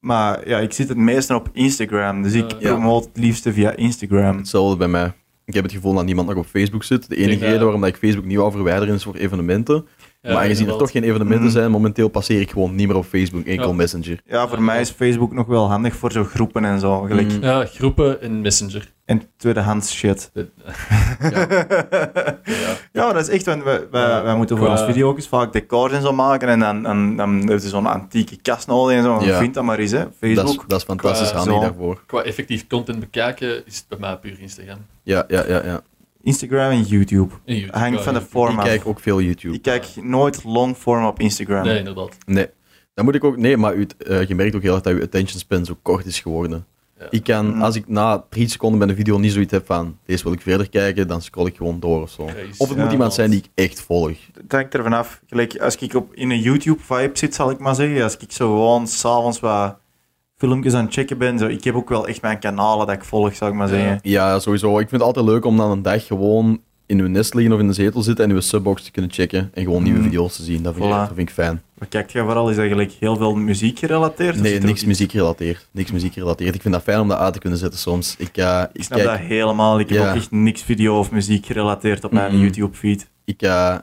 Maar ja, ik zit het meeste op Instagram. Dus ik Uh, ja. promote het liefste via Instagram. Hetzelfde bij mij. Ik heb het gevoel dat niemand nog op Facebook zit. De enige dat- reden waarom dat ik Facebook niet wou verwijderen is voor evenementen. Ja, maar aangezien er toch geen evenementen Mm. zijn, momenteel passeer ik gewoon niet meer op Facebook, enkel Ja. Messenger. Ja, voor Ja, mij ja. is Facebook nog wel handig voor zo groepen en zo. Gelijk. Mm. Ja, groepen in Messenger. En tweedehands shit. Ja, maar dat is echt, want wij, wij, Ja, wij moeten voor ons video ook eens vaak decors en zo maken. En dan, dan, dan zo'n antieke kast nodig en zo. Ja. Vind dat maar eens, hè. Dat is, Facebook. dat is fantastisch Qua handig zo. daarvoor. Qua effectief content bekijken is het bij mij puur Instagram. Ja, ja, ja. ja. Instagram en YouTube. En YouTube, Hangt ja, van de vorm Ik kijk ook veel YouTube. Ik kijk nooit longform op Instagram. Nee, inderdaad. Nee. Dan moet ik ook... Nee, maar u, eh, je merkt ook heel erg dat je attention span zo kort is geworden. Ja. Ik kan, Mm. als ik na drie seconden bij een video niet zoiets heb van deze wil ik verder kijken, dan scroll ik gewoon door of zo. Crazy. Of het Ja, moet iemand zijn die ik echt volg. Het hangt er vanaf. Gelijk, als ik op, in een YouTube-vibe zit, zal ik maar zeggen. Als ik zo gewoon s'avonds wat filmpjes aan het checken ben. Zo, ik heb ook wel echt mijn kanalen dat ik volg, zou ik maar zeggen. Ja, sowieso. Ik vind het altijd leuk om dan een dag gewoon in uw nest liggen of in de zetel zitten en uw subbox te kunnen checken en gewoon nieuwe Mm. video's te zien. Dat vind, ik, dat vind ik fijn. Wat kijkt je vooral? Is dat gelijk heel veel muziek gerelateerd? Nee, niks muziek gerelateerd. Niks muziek gerelateerd. Ik vind dat fijn om dat uit te kunnen zetten soms. Ik, eh, Ik ik snap kijk, dat helemaal. Ik heb Ja. ook echt niks video of muziek gerelateerd op mijn Mhm. YouTube-feed. ik, eh,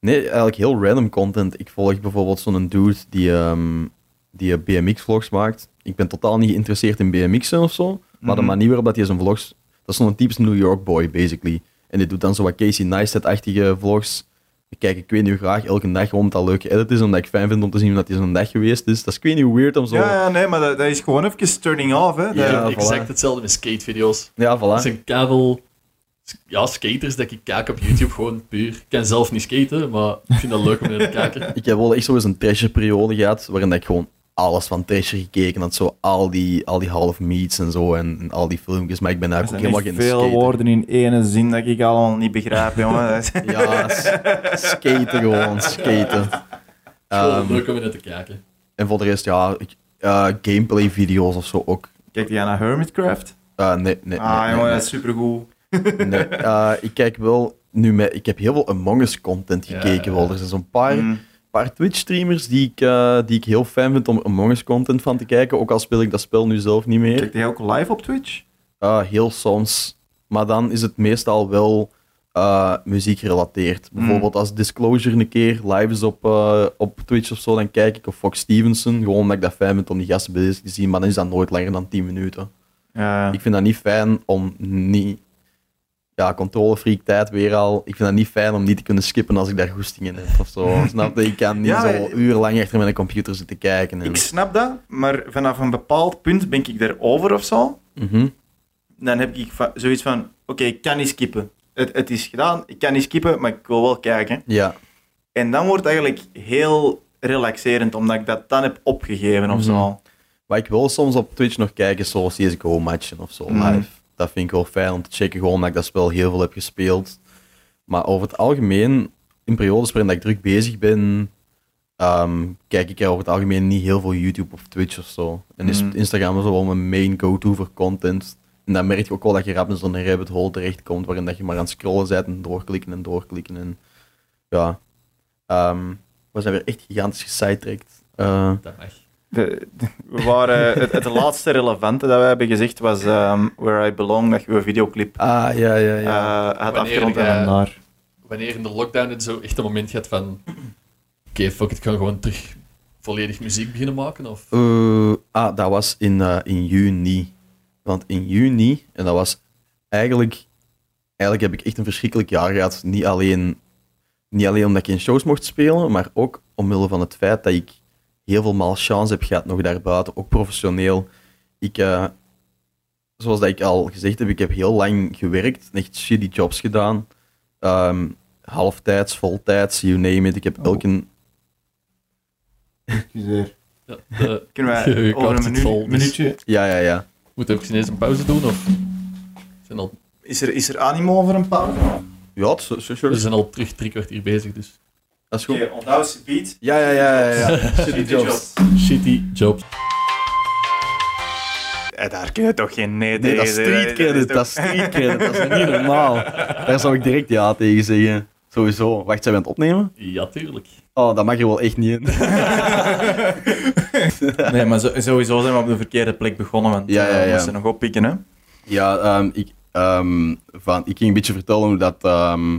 nee, eigenlijk heel random content. Ik volg bijvoorbeeld zo'n dude die, ehm, die eh, BMX-vlogs maakt. Ik ben totaal niet geïnteresseerd in BMX'en of zo. Maar de manier waarop hij zijn vlogs... Dat is zo'n typisch New York boy, basically. En die doet dan zo wat Casey Neistat-achtige vlogs. Ik kijk, ik weet niet hoe graag, elke dag gewoon omdat dat leuk geëdit is. Omdat ik fijn vind om te zien dat hij zo'n dag geweest is. Dat is ik weet niet hoe weird om zo... Ja, ja, nee, maar dat, dat is gewoon even turning off. Hè. Ja, voilà. exact hetzelfde met skatevideo's. Ja, Dat voilà. zijn kabel... Ja, skaters dat ik kijk op YouTube gewoon puur. Ik kan zelf niet skaten, maar ik vind dat leuk om naar te kijken. Ik heb wel echt zo eens een Treasure-periode gehad, waarin dat ik gewoon alles van Treasure gekeken had. Zo al die, al die half meets en zo, en, en al die filmpjes. Maar ik ben eigenlijk zijn ook helemaal geen veel skater. woorden in ene zin dat ik allemaal niet begrijp, jongen. Dat Ja, skaten gewoon, skaten. Gewoon Ehm, leuk om naar te kijken. en voor de rest, ja, ik, eh, gameplay-video's of zo ook. Kijk jij naar Hermitcraft? Eh, nee, nee, Ah, nee, jongen, nee, dat is supergoed. nee. Nee, eh, ik kijk wel nu met... Ik heb heel veel Among Us content Ja, gekeken ja. wel. Er zijn zo'n paar... Mm. Paar Twitch-streamers die, ik, eh, die ik heel fijn vind om Among Us content van te kijken. Ook al speel ik dat spel nu zelf niet meer. Kijk jij ook live op Twitch? Ah, heel soms. Maar dan is het meestal wel eh muziek gerelateerd. Mm. Bijvoorbeeld als Disclosure een keer live is op, eh, op Twitch of zo, dan kijk ik. Of Fox Stevenson. Gewoon omdat ik dat fijn vind om die gasten bezig te zien. Maar dan is dat nooit langer dan 10 minuten. Ik vind dat niet fijn om niet... Ja, controlefreak tijd weer al. Ik vind dat niet fijn om niet te kunnen skippen als ik daar goesting in heb of zo. Snap je? Ik kan niet Ja, zo eh, urenlang achter mijn computer zitten kijken. En... Ik snap dat, maar vanaf een bepaald punt ben ik erover of zo. Mhm. Dan heb ik zoiets van: oké, ik kan niet skippen. Het, het is gedaan, ik kan niet skippen, maar ik wil wel kijken. Ja. En dan wordt het eigenlijk heel relaxerend, omdat ik dat dan heb opgegeven of zo. Wat ik wil soms op Twitch nog kijken is zo CSGO matchen of zo Mhm. live. Dat vind ik wel fijn om te checken, gewoon omdat ik dat spel heel veel heb gespeeld. Maar over het algemeen, in periodes waarin dat ik druk bezig ben, ehm, kijk ik er over het algemeen niet heel veel YouTube of Twitch of zo. En is Mhm. Instagram is wel mijn main go-to voor content. En dan merk je ook wel dat je rap in zo'n rabbit hole terechtkomt, waarin dat je maar aan het scrollen bent en doorklikken en doorklikken. En ja, Ehm we zijn weer echt gigantisch gesidetracked. Eh, Dat mag. De, de- we waren, het, het laatste relevante dat we hebben gezegd was ehm, Where I Belong, dat je een videoclip ah, ja, ja, ja. eh, had Wanneer afgerond en jij- daar. Wanneer in de lockdown het zo echt een moment gaat van... Oké, fuck it, ik ga gewoon terug volledig muziek beginnen maken? Of... Eh, ah, dat was in, eh, in juni. Want in juni, en dat was eigenlijk... Eigenlijk heb ik echt een verschrikkelijk jaar gehad. Niet alleen, niet alleen omdat ik in shows mocht spelen, maar ook omwille van het feit dat ik heel veel malchance heb gehad nog daarbuiten, ook professioneel. Ik, eh, zoals dat ik al gezegd heb, ik heb heel lang gewerkt, echt shitty jobs gedaan. Ehm, halftijds, voltijds, you name it. Ik heb Oh. elke... Excuseer. Ja, de, Kunnen Je wij over een vol, dus- minuutje... Ja. Ja, ja. Moeten we even eens een pauze doen? Of... Zijn al, Is er, is er animo over een pauze? Ja, het is- sure. we zijn al terug drie kwartier bezig, dus... Dat is goed. Oké, onthoud ze beat. Ja, ja, ja, ja. ja. Shitty jobs. Shitty jobs. Eh, daar kun je toch geen nee Nee, dat is tegen street zeggen. credit, dat is street credit, dat is niet normaal. Daar zou ik direct ja tegen zeggen. Sowieso. Wacht, zijn we aan het opnemen? Ja, tuurlijk. Oh, dat mag er wel echt niet in. Nee, maar sowieso zijn we op de verkeerde plek begonnen, want Ja, ja, eh, we ja. moesten nog oppikken, hè. Ja, ehm, ik, ehm, van, ik ging een beetje vertellen hoe dat, ehm,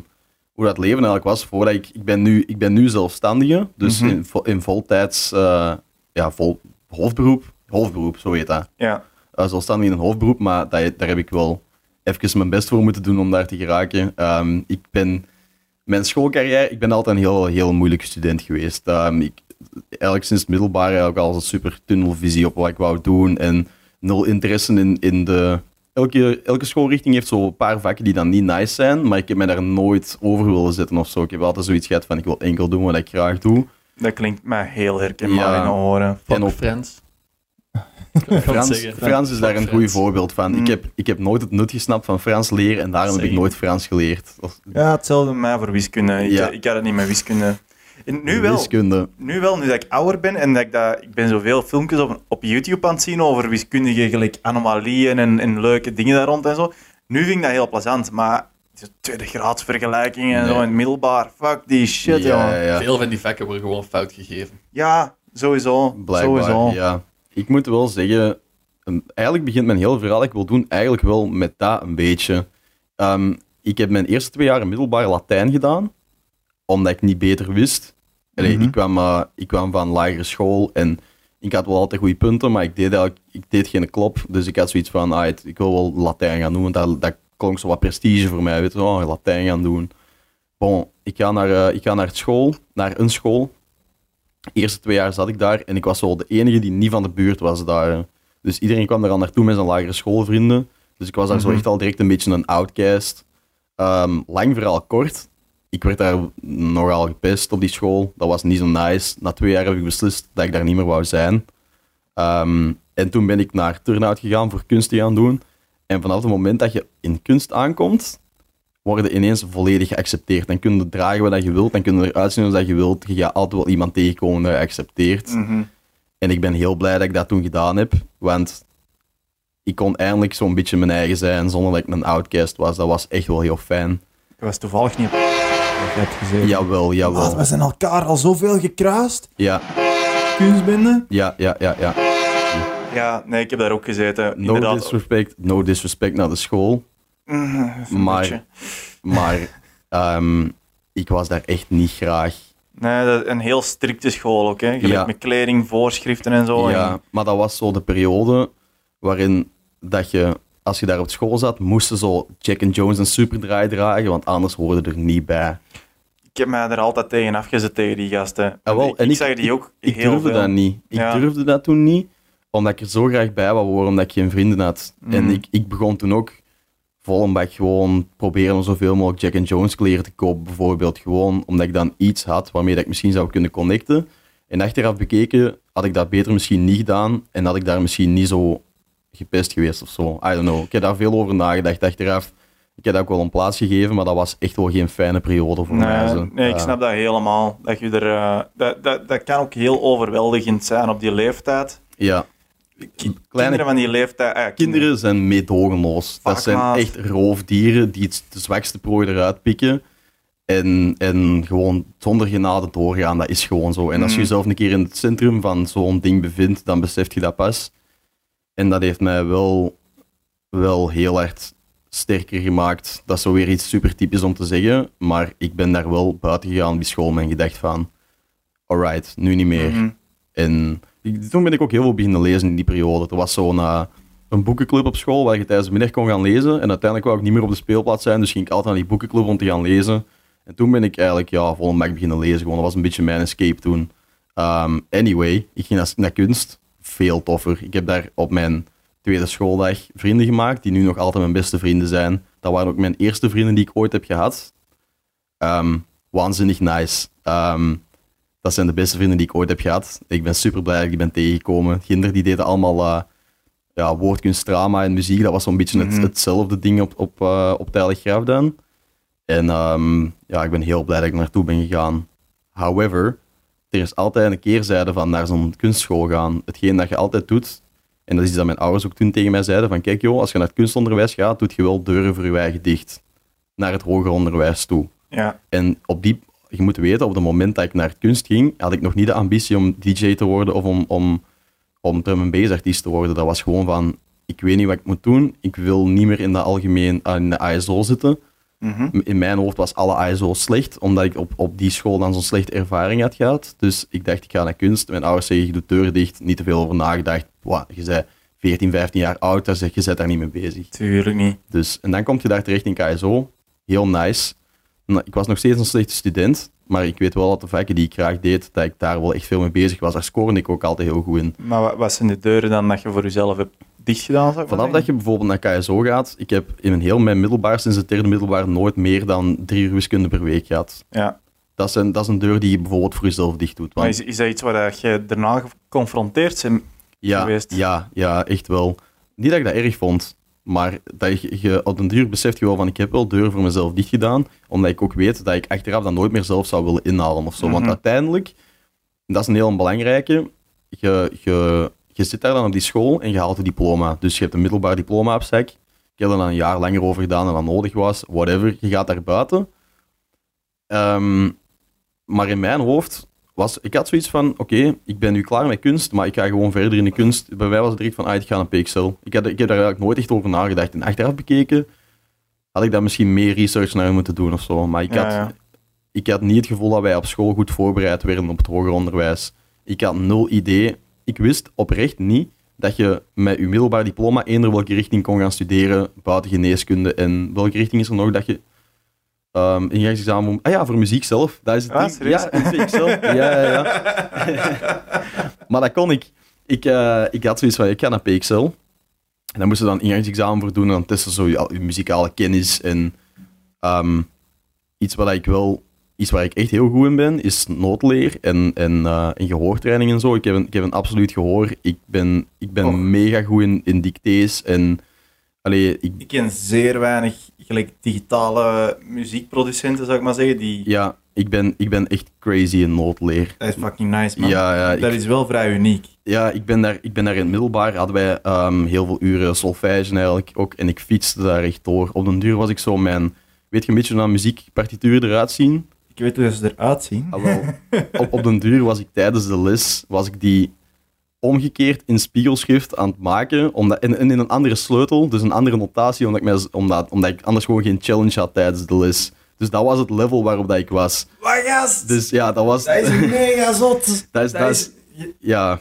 hoe dat leven eigenlijk was. Voordat ik, ik, ben nu, ik ben nu zelfstandige, dus Mhm. in, in voltijds, eh, ja, vol, hoofdberoep. Hoofdberoep, zo heet dat. Ja. uh, zelfstandig in een hoofdberoep, maar dat, daar heb ik wel even mijn best voor moeten doen om daar te geraken. Ehm, ik ben, mijn schoolcarrière, ik ben altijd een heel, heel moeilijke student geweest. Ehm, ik, eigenlijk sinds het middelbaar eigenlijk al een super tunnelvisie op wat ik wou doen en nul interesse in, in de... Elke, elke schoolrichting heeft zo een paar vakken die dan niet nice zijn, maar ik heb mij daar nooit over willen zetten of zo. Ik heb altijd zoiets gehad van, ik wil enkel doen wat ik graag doe. Dat klinkt mij heel herkenbaar Ja. in de oren. Fuck En op- Frans, zeggen. Frans is daar een Frans. goed voorbeeld van. Mm. Ik, heb, ik heb nooit het nut gesnapt van Frans leren en daarom heb ik nooit Frans geleerd. Ja, hetzelfde met mij voor wiskunde. Ik, Ja. ik had het niet met wiskunde. En nu wel. Wiskunde. Nu wel, nu dat ik ouder ben en dat ik, dat, ik ben zoveel filmpjes op, op YouTube aan het zien over wiskundige gelijk anomalieën en, en leuke dingen daar rond en zo. Nu vind ik dat heel plezant, maar de tweede graadsvergelijkingen en Nee. zo in het middelbaar, fuck die shit, ja, ja, ja. Veel van die vakken worden gewoon fout gegeven. Ja, sowieso. Blijkbaar, sowieso. ja. Ik moet wel zeggen, eigenlijk begint mijn hele verhaal ik wil doen eigenlijk wel met dat een beetje. Ehm, ik heb mijn eerste twee jaar middelbaar Latijn gedaan, omdat ik niet beter wist. Allee, Mhm. ik, kwam, eh, ik kwam van lagere school en ik had wel altijd goede punten, maar ik deed, ik deed geen klop. Dus ik had zoiets van, ah, het- ik wil wel Latijn gaan doen, want dat, dat klonk zo wat prestige voor mij. Weet je, oh, Latijn gaan doen. Bon, ik ga naar, eh, ik ga naar school, naar een school. De eerste twee jaar zat ik daar en ik was wel de enige die niet van de buurt was daar. Dus iedereen kwam er al naartoe met zijn lagere schoolvrienden. Dus ik was daar zo Mhm. echt al direct een beetje een outcast. Ehm, lang verhaal kort. Ik werd daar nogal gepest op die school. Dat was niet zo nice. Na twee jaar heb ik beslist dat ik daar niet meer wou zijn. Ehm, en toen ben ik naar turnout gegaan voor kunst te gaan doen. En vanaf het moment dat je in kunst aankomt, worden ineens volledig geaccepteerd. Dan kun je dragen wat je wilt, dan kun je eruit zien als dat je wilt. Je gaat altijd wel iemand tegenkomen dat je accepteert. Mhm. En ik ben heel blij dat ik dat toen gedaan heb, want ik kon eindelijk zo'n beetje mijn eigen zijn zonder dat ik een outcast was. Dat was echt wel heel fijn. Ik was toevallig niet hebt gezegd. Jawel, jawel. we zijn elkaar al zoveel gekruist. Ja, Kunstbende. ja, ja, ja, ja. Ja, nee, ik heb daar ook gezeten. No Inderdaad. disrespect, no disrespect naar de school. Een Maar- beetje. Maar ehm, ik was daar echt niet graag. Nee, dat is een heel strikte school ook, hè. Gelijk Ja. met kleding, voorschriften en zo. Ja, En- maar dat was zo de periode waarin dat je, als je daar op school zat, moesten zo Jack and Jones en Superdraai dragen, want anders hoorde er niet bij. Ik heb mij er altijd tegen afgezet tegen die gasten. Ah, wel, ik, en ik ik- zag die ook Ik heel durfde veel. dat niet. Ik Ja. durfde dat toen niet, omdat ik er zo graag bij wou worden, omdat ik geen vrienden had. En Mhm. ik, ik begon toen ook vol een bak gewoon proberen om zoveel mogelijk Jack and Jones kleren te kopen, bijvoorbeeld. Gewoon omdat ik dan iets had waarmee dat ik misschien zou kunnen connecten. En achteraf bekeken had ik dat beter misschien niet gedaan en had ik daar misschien niet zo gepest geweest of zo. I don't know. Ik heb daar veel over nagedacht achteraf. Ik heb dat ook wel een plaats gegeven, maar dat was echt wel geen fijne periode voor mij. Zo. nee, ik snap dat helemaal. Dat, je er, eh, dat, dat, dat kan ook heel overweldigend zijn op die leeftijd. Ja, Kleine- Kinderen van die leeftijd... eh, Kinderen zijn meedogenloos. Dat zijn echt roofdieren die het de zwakste prooi eruit pikken. En, en gewoon zonder genade doorgaan. Dat is gewoon zo. En als je Mhm. jezelf een keer in het centrum van zo'n ding bevindt, dan beseft je dat pas. En dat heeft mij wel, wel heel hard sterker gemaakt. Dat is zo weer iets super typisch om te zeggen. Maar ik ben daar wel buiten gegaan die school en gedacht van... Alright, nu niet meer. Mhm. En ik- toen ben ik ook heel veel beginnen lezen in die periode. Er was zo'n een boekenclub op school waar je tijdens de middag kon gaan lezen. En uiteindelijk wou ik niet meer op de speelplaats zijn, dus ging ik altijd naar die boekenclub om te gaan lezen. En toen ben ik eigenlijk ja, vol een beginnen lezen. Gewoon. Dat was een beetje mijn escape toen. Ehm, anyway, ik ging naar, naar kunst. Veel toffer. Ik heb daar op mijn tweede schooldag vrienden gemaakt, die nu nog altijd mijn beste vrienden zijn. Dat waren ook mijn eerste vrienden die ik ooit heb gehad. Ehm, waanzinnig nice. Ehm, dat zijn de beste vrienden die ik ooit heb gehad. Ik ben super blij dat ik die ben tegengekomen. Kinderen die deden allemaal eh, ja, woordkunst, drama en muziek. Dat was zo'n beetje het, Mhm. hetzelfde ding op, op, eh op Teilig Graafduin. En ehm, ja, ik ben heel blij dat ik naartoe ben gegaan. However, er is altijd een keerzijde van naar zo'n kunstschool gaan. Hetgeen dat je altijd doet, en dat is iets dat mijn ouders ook toen tegen mij zeiden, van kijk joh, als je naar het kunstonderwijs gaat, doet je wel deuren voor je eigen dicht. Naar het hoger onderwijs toe. Ja. En op die, je moet weten, op het moment dat ik naar kunst ging, had ik nog niet de ambitie om DJ te worden of om, om, om drum and bass artiest te worden. Dat was gewoon van, ik weet niet wat ik moet doen. Ik wil niet meer in de algemeen ah, in de ISO zitten. Mhm. In mijn hoofd was alle ISO slecht, omdat ik op, op die school dan zo'n slechte ervaring had gehad. Dus ik dacht, ik ga naar kunst. Mijn ouders zeggen, je doet deuren dicht. Niet te veel over nagedacht. Wow, je bent 14, 15 jaar oud, daar zeg je bent daar niet mee bezig. Tuurlijk niet. Dus, en dan kom je daar terecht in KSO. Heel nice. Nou, Ik was nog steeds een slechte student, maar ik weet wel dat de vakken die ik graag deed, dat ik daar wel echt veel mee bezig was. Daar scoorde ik ook altijd heel goed in. Maar wat, zijn de deuren dan dat je voor jezelf hebt dichtgedaan? maar Vanaf dat je bijvoorbeeld naar KSO gaat, ik heb in heel mijn middelbaar, sinds het derde middelbaar, nooit meer dan drie uur wiskunde per week gehad. Ja. Dat is een, dat is een deur die je bijvoorbeeld voor jezelf dicht doet. Maar Want, is, is dat iets waar dat je daarna geconfronteerd bent ja, geweest. Ja, ja, echt wel. Niet dat ik dat erg vond, maar dat je, je op den duur beseft je wel van ik heb wel deuren voor mezelf dicht gedaan, omdat ik ook weet dat ik achteraf dat nooit meer zelf zou willen inhalen of zo. Want Mhm. uiteindelijk, dat is een heel belangrijke, je, je, je zit daar dan op die school en je haalt een diploma. Dus je hebt een middelbaar diploma op zak. Ik heb er dan een jaar langer over gedaan dan dat nodig was, whatever. Je gaat daar buiten. Ehm, maar in mijn hoofd was, ik had zoiets van, oké, ik ben nu klaar met kunst, maar ik ga gewoon verder in de kunst. Bij mij was het direct van, ah, ik ga naar PXL. Ik, had, ik heb daar eigenlijk nooit echt over nagedacht. En achteraf bekeken, had ik daar misschien meer research naar moeten doen of zo. Maar ik Ja, had, ja. ik had niet het gevoel dat wij op school goed voorbereid werden op het hoger onderwijs. Ik had nul idee. Ik wist oprecht niet dat je met je middelbaar diploma eender welke richting kon gaan studeren buiten geneeskunde. En welke richting is er nog dat je ingangsexamen. Ah ja, voor muziek zelf. Dat is het Ah, ding. Ja, in PXL. ja, ja, ja. maar dat kon ik. Ik, eh, ik had zoiets van, ik ga naar PXL. En dan moesten we dan ingangsexamen voor doen. En dan testen zo je, je muzikale kennis. En ehm, iets wat ik wel... Iets waar ik echt heel goed in ben, is noodleer en, en, eh, en gehoortraining en zo. Ik heb een, ik heb een absoluut gehoor. Ik ben, ik ben mega goed in, in dictées. En allee, ik, Ik ken zeer weinig gelijk digitale muziekproducenten, zou ik maar zeggen. Die... ja, ik ben, ik ben echt crazy in noodleer. Dat is fucking nice, man. Ja, ja, dat ik- is wel vrij uniek. Ja, ik ben daar, ik ben daar in het middelbaar, hadden wij ehm, heel veel uren solfège eigenlijk ook. En ik fietste daar echt door. Op den duur was ik zo mijn... Weet je een beetje hoe een muziekpartituur eruit zien? Ik weet hoe ze eruit zien. Ah, op, op den duur was ik tijdens de les, was ik die omgekeerd in spiegelschrift aan het maken. Omdat, en, en in een andere sleutel, dus een andere notatie, omdat ik, mij, omdat, omdat ik anders gewoon geen challenge had tijdens de les. Dus dat was het level waarop dat ik was. Gast, Dus ja, dat was... dat is mega zot. Dat is- dat is- je- Ja,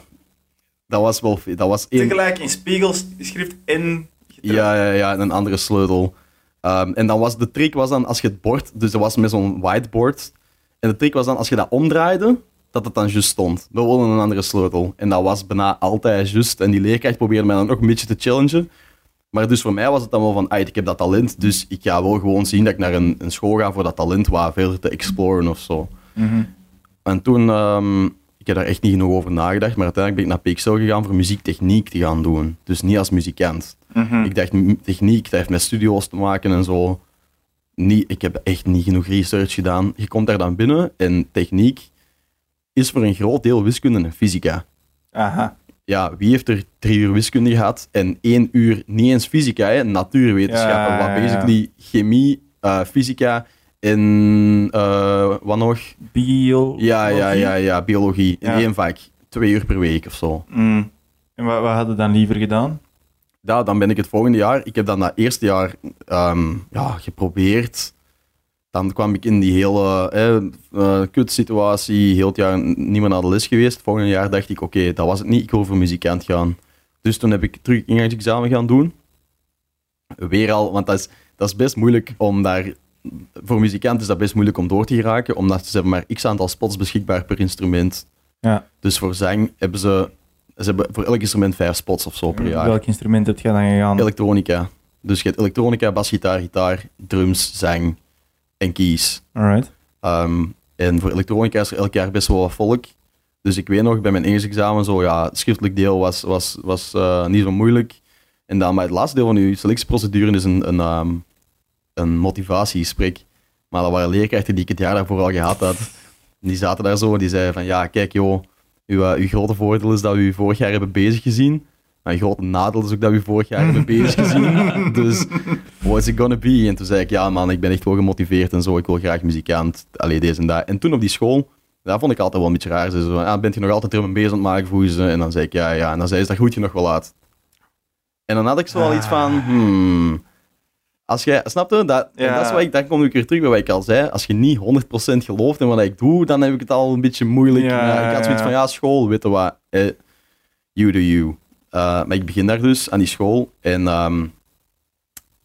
dat was wel... Dat was één... tegelijk in spiegelschrift en... Ja, ja, ja, en een andere sleutel. Ehm, en dan was de trick was dan als je het bord, dus dat was met zo'n whiteboard. En de trick was dan als je dat omdraaide, dat het dan juist stond. We wilden een andere sleutel. En dat was bijna altijd juist. En die leerkracht probeerde mij dan ook een beetje te challengen. Maar dus voor mij was het dan wel van, ah, ik heb dat talent, dus ik ga wel gewoon zien dat ik naar een, een school ga voor dat talent wat verder te exploren of zo. Mhm. En toen, ehm, ik heb daar echt niet genoeg over nagedacht, maar uiteindelijk ben ik naar PXL gegaan voor muziektechniek te gaan doen. Dus niet als muzikant. Mhm. Ik dacht, techniek, dat heeft met studio's te maken en zo. Niet, ik heb echt niet genoeg research gedaan. Je komt daar dan binnen en techniek is voor een groot deel wiskunde en fysica. Aha. Ja, wie heeft er drie uur wiskunde gehad en één uur niet eens fysica, hè, natuurwetenschappen, Ja, ja, wat basically chemie, eh, fysica en eh, wat nog? Bio. Ja, ja, ja, ja, biologie in één vak. Twee uur per week of zo. Mm. En wat, wat hadden dan liever gedaan? Ja, dan ben ik het volgende jaar. Ik heb dan dat eerste jaar ehm, ja, geprobeerd. Dan kwam ik in die hele eh, kutsituatie, heel het jaar niet meer naar de les geweest. Het volgende jaar dacht ik, oké, dat was het niet, ik wil voor muzikant gaan. Dus toen heb ik terug ingangsexamen gaan doen. Weer al, want dat is, dat is best moeilijk om daar... Voor muzikant is dat best moeilijk om door te geraken, omdat ze hebben maar x aantal spots beschikbaar per instrument. Ja. Dus voor zang hebben ze... Ze hebben voor elk instrument vijf spots of zo per jaar. Welk instrument heb je dan gegaan? Elektronica. Dus je hebt elektronica, basgitaar, gitaar, drums, zang en keys. Alright. Ehm, en voor elektronica is er elk jaar best wel wat volk. Dus ik weet nog, bij mijn Engels-examen, zo, ja, het schriftelijk deel was, was, was eh, niet zo moeilijk. En dan bij het laatste deel van uw selectieprocedure is een, een, ehm, een motivatiegesprek. Maar dat waren leerkrachten die ik het jaar daarvoor al gehad had. En die zaten daar zo en die zeiden van, ja, kijk joh, uw, eh, uw grote voordeel is dat we u vorig jaar hebben bezig gezien. Maar uw grote nadeel is ook dat we u vorig jaar hebben bezig gezien. Dus, what's it gonna be? En toen zei ik, ja man, ik ben echt wel gemotiveerd en zo, ik wil graag muzikant. Allee, deze en dat. En toen op die school, dat vond ik altijd wel een beetje raar. Ze zo, ah, bent je nog altijd en bass aan het maken voor ze? En dan zei ik, ja, ja. En dan zei ze, dat goed je nog wel uit. En dan had ik zo wel iets van, hmm... Als jij, snapte? Dat, en Ja. dat is wat ik, dan kom ik weer terug bij wat ik al zei. Als je niet 100% gelooft in wat ik doe, dan heb ik het al een beetje moeilijk. Ja, Ja, ik had zoiets van, ja, school, weet je wat. Eh, you do you. Eh, maar ik begin daar dus aan die school. En ehm,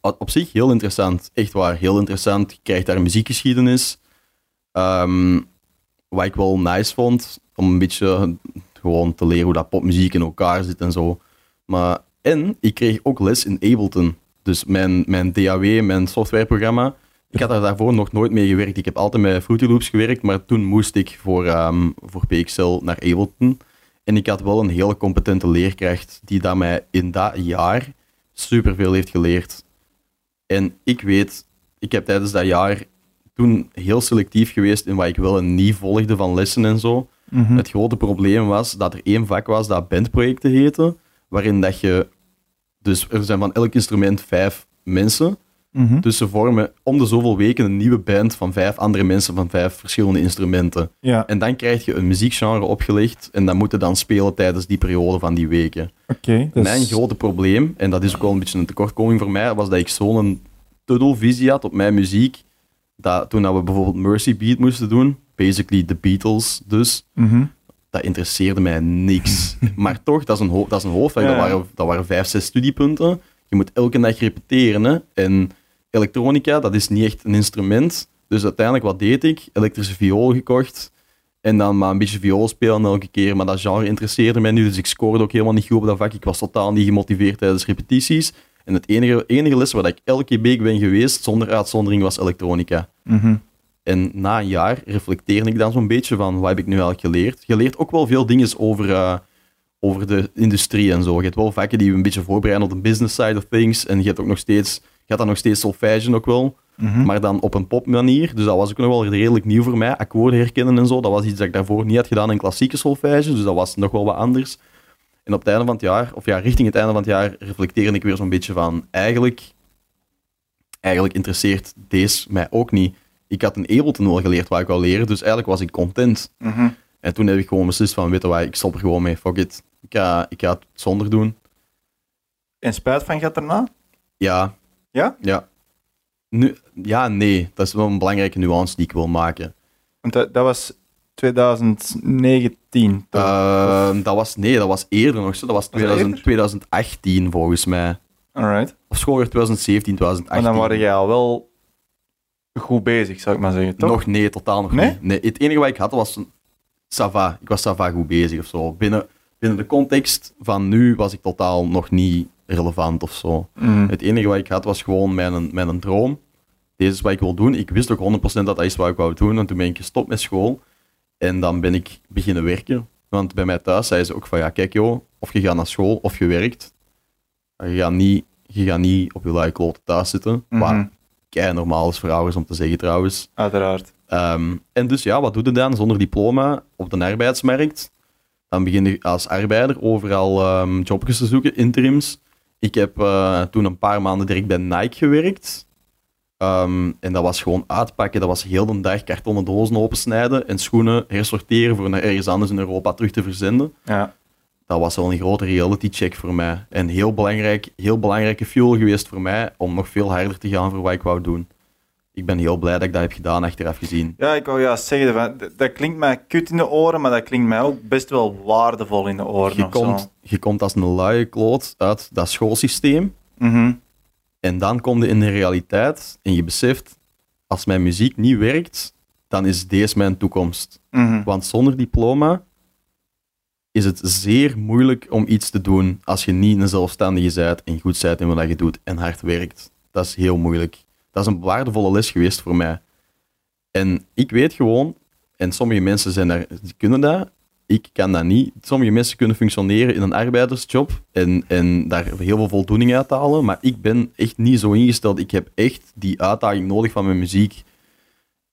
op zich heel interessant. Echt waar, heel interessant. Je krijgt daar muziekgeschiedenis. Ehm, wat ik wel nice vond, om een beetje gewoon te leren hoe dat popmuziek in elkaar zit en zo. Maar, en ik kreeg ook les in Ableton. Dus mijn, mijn DAW, mijn softwareprogramma. Ik had daar daarvoor nog nooit mee gewerkt. Ik heb altijd met Fruity Loops gewerkt, maar toen moest ik voor, ehm, voor PXL naar Ableton. En ik had wel een hele competente leerkracht die dat mij in dat jaar superveel heeft geleerd. En ik weet, ik heb tijdens dat jaar toen heel selectief geweest in wat ik wel en niet volgde van lessen en zo. Mhm. Het grote probleem was dat er één vak was dat bandprojecten heette, waarin dat je... Dus er zijn van elk instrument vijf mensen. Mhm. Dus ze vormen om de zoveel weken een nieuwe band van vijf andere mensen van vijf verschillende instrumenten. Ja, En dan krijg je een muziekgenre opgelegd en dat moet je dan spelen tijdens die periode van die weken. oké. dus- Mijn grote probleem, en dat is ook wel een beetje een tekortkoming voor mij, was dat ik zo'n tunnelvisie had op mijn muziek, dat toen dat we bijvoorbeeld Mercy Beat moesten doen, basically de Beatles dus, Mhm. dat interesseerde mij niks. maar toch, dat is een, dat is een hoofdvak, Ja. dat, waren, dat waren vijf, zes studiepunten. Je moet elke dag repeteren. Hè? En elektronica, dat is niet echt een instrument. Dus uiteindelijk, wat deed ik? Elektrische viool gekocht. En dan maar een beetje viool spelen elke keer. Maar dat genre interesseerde mij niet, dus ik scoorde ook helemaal niet goed op dat vak. Ik was totaal niet gemotiveerd tijdens repetities. En het enige, enige les waar ik elke week ben geweest, zonder uitzondering, was elektronica. Mhm. En na een jaar reflecteerde ik dan zo'n beetje van wat heb ik nu eigenlijk geleerd. Je leert ook wel veel dingen over, eh, over de industrie en zo. Je hebt wel vakken die je een beetje voorbereiden op de business side of things. En je hebt ook nog steeds, had dan nog steeds solfège ook wel, Mhm. maar dan op een popmanier. Dus dat was ook nog wel redelijk nieuw voor mij. Akkoorden herkennen en zo, dat was iets dat ik daarvoor niet had gedaan in klassieke solfège. Dus dat was nog wel wat anders. En op het einde van het jaar, of ja, richting het einde van het jaar, reflecteerde ik weer zo'n beetje van eigenlijk, eigenlijk interesseert deze mij ook niet ik had een Ableton wel geleerd waar ik wou leren, dus eigenlijk was ik content. Mhm. En toen heb ik gewoon beslist van, weet je wat, ik stop er gewoon mee, fuck it. Ik ga, ik ga het zonder doen. En spijt van gaat erna? Ja. Ja? Ja. Nu, ja, nee. Dat is wel een belangrijke nuance die ik wil maken. Want dat, dat was 2019. toch? Ehm, dat was, nee, dat was eerder nog zo. Dat was dat 2000 eerder? 2018 volgens mij. Alright. Of schooljaar 2017, 2018. Maar dan waren jij al wel goed bezig, zou ik maar zeggen, toch? Nog nee, totaal nog Nee? niet. Nee, het enige wat ik had was een Sava. Ik was Sava goed bezig of zo. Binnen, binnen de context van nu was ik totaal nog niet relevant of zo. Mhm. Het enige wat ik had was gewoon mijn, mijn droom. Deze is wat ik wil doen. Ik wist ook 100% dat dat is wat ik wou doen. En toen ben ik gestopt met school. En dan ben ik beginnen werken. Want bij mij thuis zei ze ook van ja, kijk joh, of je gaat naar school of je werkt. Je gaat niet, je gaat niet op je luie kloten thuis zitten. Mhm. Wat kei normaal is voor ouders om te zeggen trouwens. Uiteraard. Ehm, en dus ja, wat doe je dan zonder diploma op de arbeidsmarkt? Dan begin je als arbeider overal ehm, jobjes te zoeken, interims. Ik heb eh, toen een paar maanden direct bij Nike gewerkt. Ehm, en dat was gewoon uitpakken. Dat was heel de dag kartonnen dozen opensnijden en schoenen hersorteren voor naar ergens anders in Europa terug te verzenden. Ja. Dat was wel een grote reality check voor mij. En heel belangrijk, heel belangrijke fuel geweest voor mij om nog veel harder te gaan voor wat ik wou doen. Ik ben heel blij dat ik dat heb gedaan achteraf gezien. ja, ik wou juist zeggen, dat, dat klinkt mij kut in de oren, maar dat klinkt mij ook best wel waardevol in de oren. Je komt, je komt als een luie kloot uit dat schoolsysteem. Mhm. En dan kom je in de realiteit en je beseft, als mijn muziek niet werkt, dan is deze mijn toekomst. Mhm. Want zonder diploma is het zeer moeilijk om iets te doen als je niet een zelfstandige bent en goed bent in wat je doet en hard werkt. Dat is heel moeilijk. Dat is een waardevolle les geweest voor mij. En ik weet gewoon, en sommige mensen zijn daar, die kunnen dat, ik kan dat niet. Sommige mensen kunnen functioneren in een arbeidersjob en, en daar heel veel voldoening uit halen, maar ik ben echt niet zo ingesteld. Ik heb echt die uitdaging nodig van mijn muziek.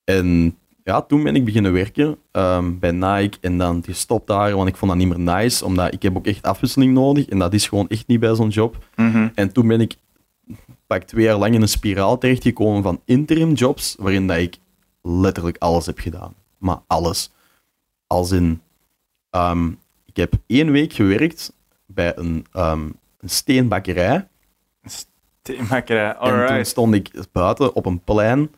En ja, toen ben ik beginnen werken ehm, bij Nike en dan gestopt daar, want ik vond dat niet meer nice, omdat ik heb ook echt afwisseling nodig en dat is gewoon echt niet bij zo'n job. Mhm. En toen ben ik pak twee jaar lang in een spiraal terechtgekomen van interim jobs, waarin dat ik letterlijk alles heb gedaan. Maar alles. Als in, ehm, ik heb één week gewerkt bij een, ehm, een steenbakkerij. Theemakkerij, En toen alright. stond ik buiten op een plein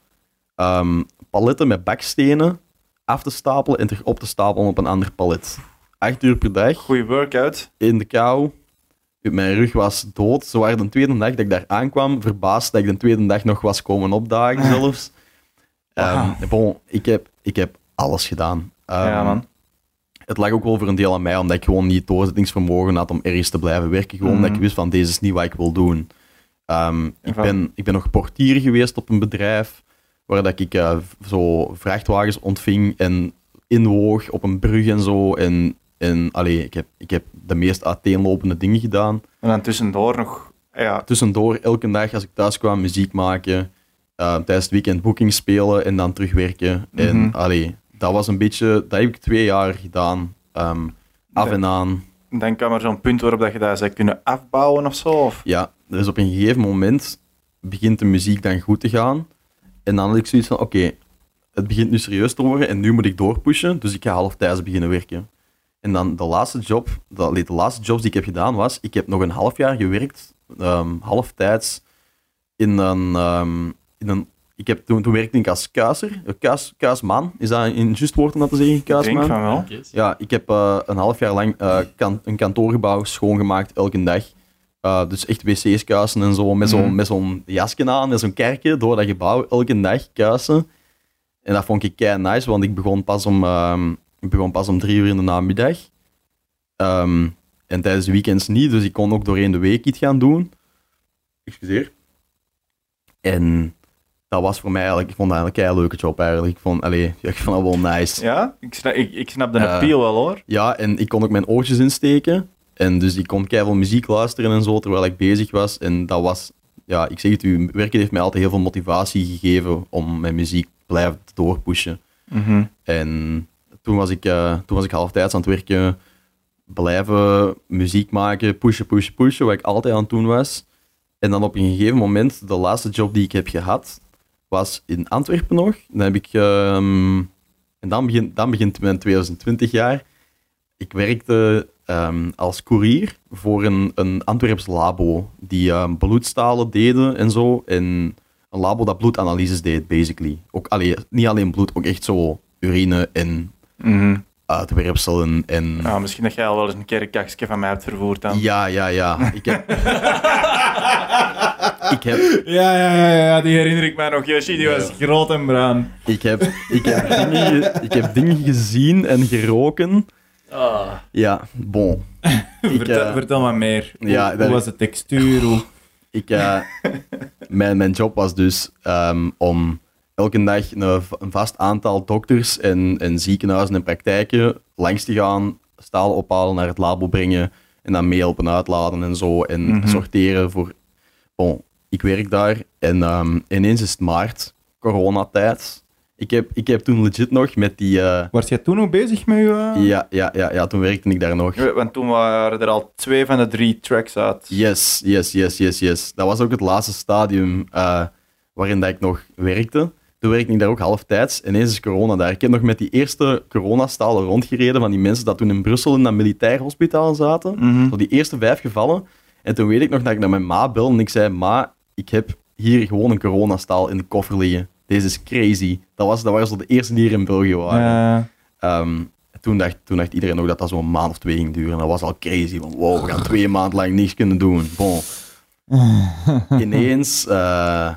ehm, paletten met bakstenen af te stapelen en terug op te stapelen op een ander palet. Acht uur per dag Goeie workout. in de kou. Mijn rug was dood. Zo waren de tweede dag dat ik daar aankwam, verbaasd dat ik de tweede dag nog was komen opdagen zelfs. Wauw. Ehm, bon, ik, heb, ik heb alles gedaan. Ehm, ja, man. Het lag ook wel voor een deel aan mij, omdat ik gewoon niet doorzettingsvermogen had om ergens te blijven werken. Gewoon Mhm. omdat ik wist van, deze is niet wat ik wil doen. Ehm, ik, ben, ik ben nog portier geweest op een bedrijf, waar dat ik eh, zo vrachtwagens ontving en inwoog op een brug en zo. En En allee, ik, heb, ik heb de meest uiteenlopende dingen gedaan. En dan tussendoor nog... Ja, Tussendoor, elke dag als ik thuis kwam, muziek maken. eh, tijdens het weekend boekings spelen en dan terugwerken. En Mhm. allee, dat was een beetje... Dat heb ik twee jaar gedaan. ehm, af en aan. dan kwam er zo'n punt waarop dat je dat zou kunnen afbouwen of zo. Of... Ja, er is op een gegeven moment begint de muziek dan goed te gaan. En dan had ik zoiets van, oké, het begint nu serieus te worden en nu moet ik doorpushen, dus ik ga halftijds beginnen werken. En dan de laatste job, de, de laatste jobs die ik heb gedaan was, ik heb nog een half jaar gewerkt, ehm halftijds, in een, ehm, in een ik heb, toen, toen werkte ik als kuiser, eh, kuis, kuisman, is dat een juist woord om dat te zeggen, Ik denk kuisman? van wel. Ja, ik heb eh, een half jaar lang eh, kan, een kantoorgebouw schoongemaakt elke dag. Uh, dus echt wc's kuisen en zo, met zo'n met zo'n jasje aan, met zo'n kerkje door dat gebouw elke dag kuisen. En dat vond ik kei nice, want ik begon pas om, ehm, ik begon pas om drie uur in de namiddag. Ehm, en tijdens de weekends niet, dus ik kon ook doorheen de week iets gaan doen. Excuseer. En dat was voor mij eigenlijk, ik vond dat eigenlijk een leuke job eigenlijk. Ik vond, allee, ja, ik vond dat wel nice. Ja, ik snap, ik, ik snap de Eh, appeal wel hoor. Ja, en ik kon ook mijn oortjes insteken. En dus ik kon keihard muziek luisteren en zo, terwijl ik bezig was. En dat was, ja, ik zeg het u, werken heeft mij altijd heel veel motivatie gegeven om mijn muziek blijven doorpushen. Mhm. En toen was ik, eh, toen was ik halftijds aan het werken, blijven muziek maken, pushen, pushen, pushen, wat ik altijd aan het doen was. En dan op een gegeven moment, de laatste job die ik heb gehad, was in Antwerpen nog. Dan heb ik, ehm, en dan begint, dan begint mijn 2020 jaar. Ik werkte ehm, als courier voor een, een Antwerps labo, die ehm, bloedstalen deden en zo. En een labo dat bloedanalyses deed, basically. Ook, allee, niet alleen bloed, ook echt zo urine en Mhm. uitwerpselen en... Nou, misschien dat jij al wel eens een keer een van mij hebt vervoerd dan. Ja, ja, ja. Ik heb... ik heb... Ja, ja, ja, ja, die herinner ik mij nog. Yoshi, die was Ja. groot en bruin. Ik heb, ik, heb dingen, ge- ik heb dingen gezien en geroken. Ah, Ja, bon. Ik, vertel, eh, vertel maar meer. Hoe, ja, hoe was de textuur? Hoe... ik, eh, mijn, mijn job was dus ehm, om elke dag een, een vast aantal dokters en, en ziekenhuizen en praktijken langs te gaan, stalen ophalen, naar het labo brengen en dan meehelpen uitladen en zo en Mhm. sorteren voor... Bon, ik werk daar en ehm, ineens is het maart, coronatijd. Ik heb, ik heb toen legit nog met die... eh, Was jij toen nog bezig met je... eh? ja, ja, ja, ja, toen werkte ik daar nog. Ja, Want toen waren er al twee van de drie tracks uit. Yes, yes, yes, yes, yes. Dat was ook het laatste stadium eh, waarin dat ik nog werkte. Toen werkte ik daar ook halftijds. Ineens is corona daar. Ik heb nog met die eerste coronastalen rondgereden van die mensen dat toen in Brussel in dat militair hospitaal zaten. Zo die eerste vijf gevallen. En toen weet ik nog dat ik naar mijn ma belde en ik zei, ma, ik heb hier gewoon een coronastaal in de koffer liggen. Deze is crazy. Dat, was, dat waren zo de eerste die hier in België waren. Eh, Ehm, toen, dacht, toen dacht iedereen ook dat dat zo'n maand of twee ging duren. Dat was al crazy. Van, wow, we gaan twee maanden lang niks kunnen doen. Bon. ineens, eh,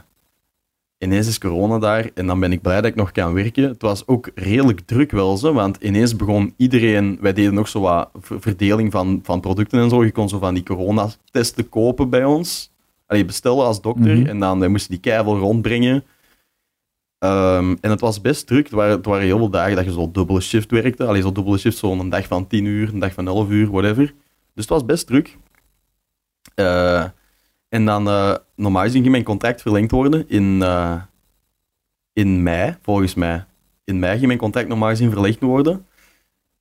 ineens is corona daar en dan ben ik blij dat ik nog kan werken. Het was ook redelijk druk wel zo, want ineens begon iedereen... Wij deden ook zo wat ver- verdeling van, van producten en zo. Je kon zo van die coronatesten kopen bij ons. Allee, bestellen als dokter Mhm. en dan wij moesten die keivel rondbrengen. Ehm, en het was best druk. Het waren, het waren heel veel dagen dat je zo dubbele shift werkte. Allee, zo dubbele shift, zo een dag van 10 uur, een dag van 11 uur, whatever. Dus het was best druk. Eh, en dan, eh, normaal gezien ging mijn contract verlengd worden in, eh, in mei, volgens mij. In mei ging mijn contract normaal gezien verlengd worden.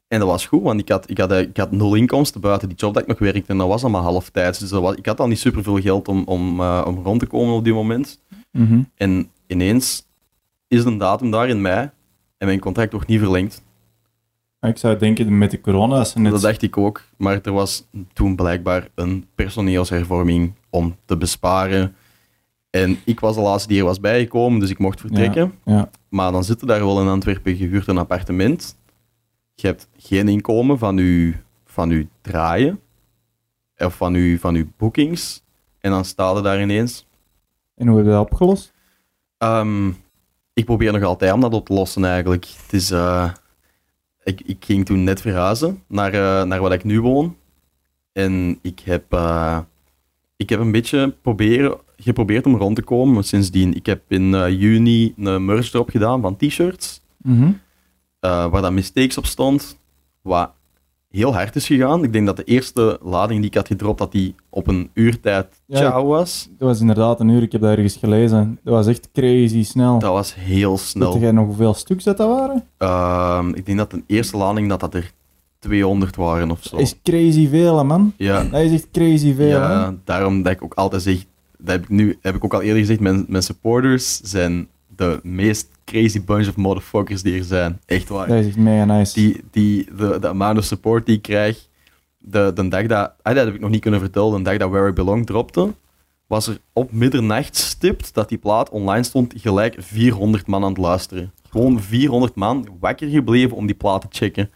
En dat was goed, want ik had, ik had, eh, ik had nul inkomsten buiten die job dat ik nog werkte. En dat was allemaal halftijds. Dus dat was, ik had al niet superveel geld om, om, om rond te komen op die moment. mhm. En ineens is een datum daar in mei en mijn contract wordt niet verlengd. Ik zou denken met de corona, net... Dat dacht ik ook, maar er was toen blijkbaar een personeelshervorming om te besparen. En ik was de laatste die er was bijgekomen, dus ik mocht vertrekken. ja. Maar dan zitten daar wel in Antwerpen gehuurd een appartement. Je hebt geen inkomen van je, van uw draaien of van uw, van uw bookings. En dan staat er daar ineens En hoe heb je dat opgelost? Ehm, ik probeer nog altijd om dat op te lossen eigenlijk. Het is, eh, ik, ik ging toen net verhuizen naar, eh, naar waar ik nu woon. En ik heb, eh, ik heb een beetje proberen, geprobeerd om rond te komen sindsdien. Ik heb in eh, juni een merch drop gedaan van t-shirts, Mhm. eh, waar dat mistakes op stond. Wat heel hard is gegaan. Ik denk dat de eerste lading die ik had gedropt, dat die op een uurtijd Ja, ciao was. Dat was inderdaad een uur, ik heb dat ergens gelezen. Dat was echt crazy snel. Dat was heel snel. Weet jij nog hoeveel stuks dat, dat waren? Ehm, ik denk dat de eerste lading dat dat er 200 waren of zo. Dat is crazy veel, man. Ja, Dat is echt crazy veel, ja, daarom dat ik ook altijd zeg, dat heb ik nu heb ik ook al eerder gezegd, mijn, mijn supporters zijn de meest crazy bunch of motherfuckers die er zijn. Echt waar. Dat is echt mega nice. Die, die, de, de amount of support die ik krijg, de, de dag dat, ah, dat heb ik nog niet kunnen vertellen, de dag dat Where I Belong dropte, was er op middernacht stipt dat die plaat online stond, gelijk 400 man aan het luisteren. Gewoon 400 man wakker gebleven om die plaat te checken.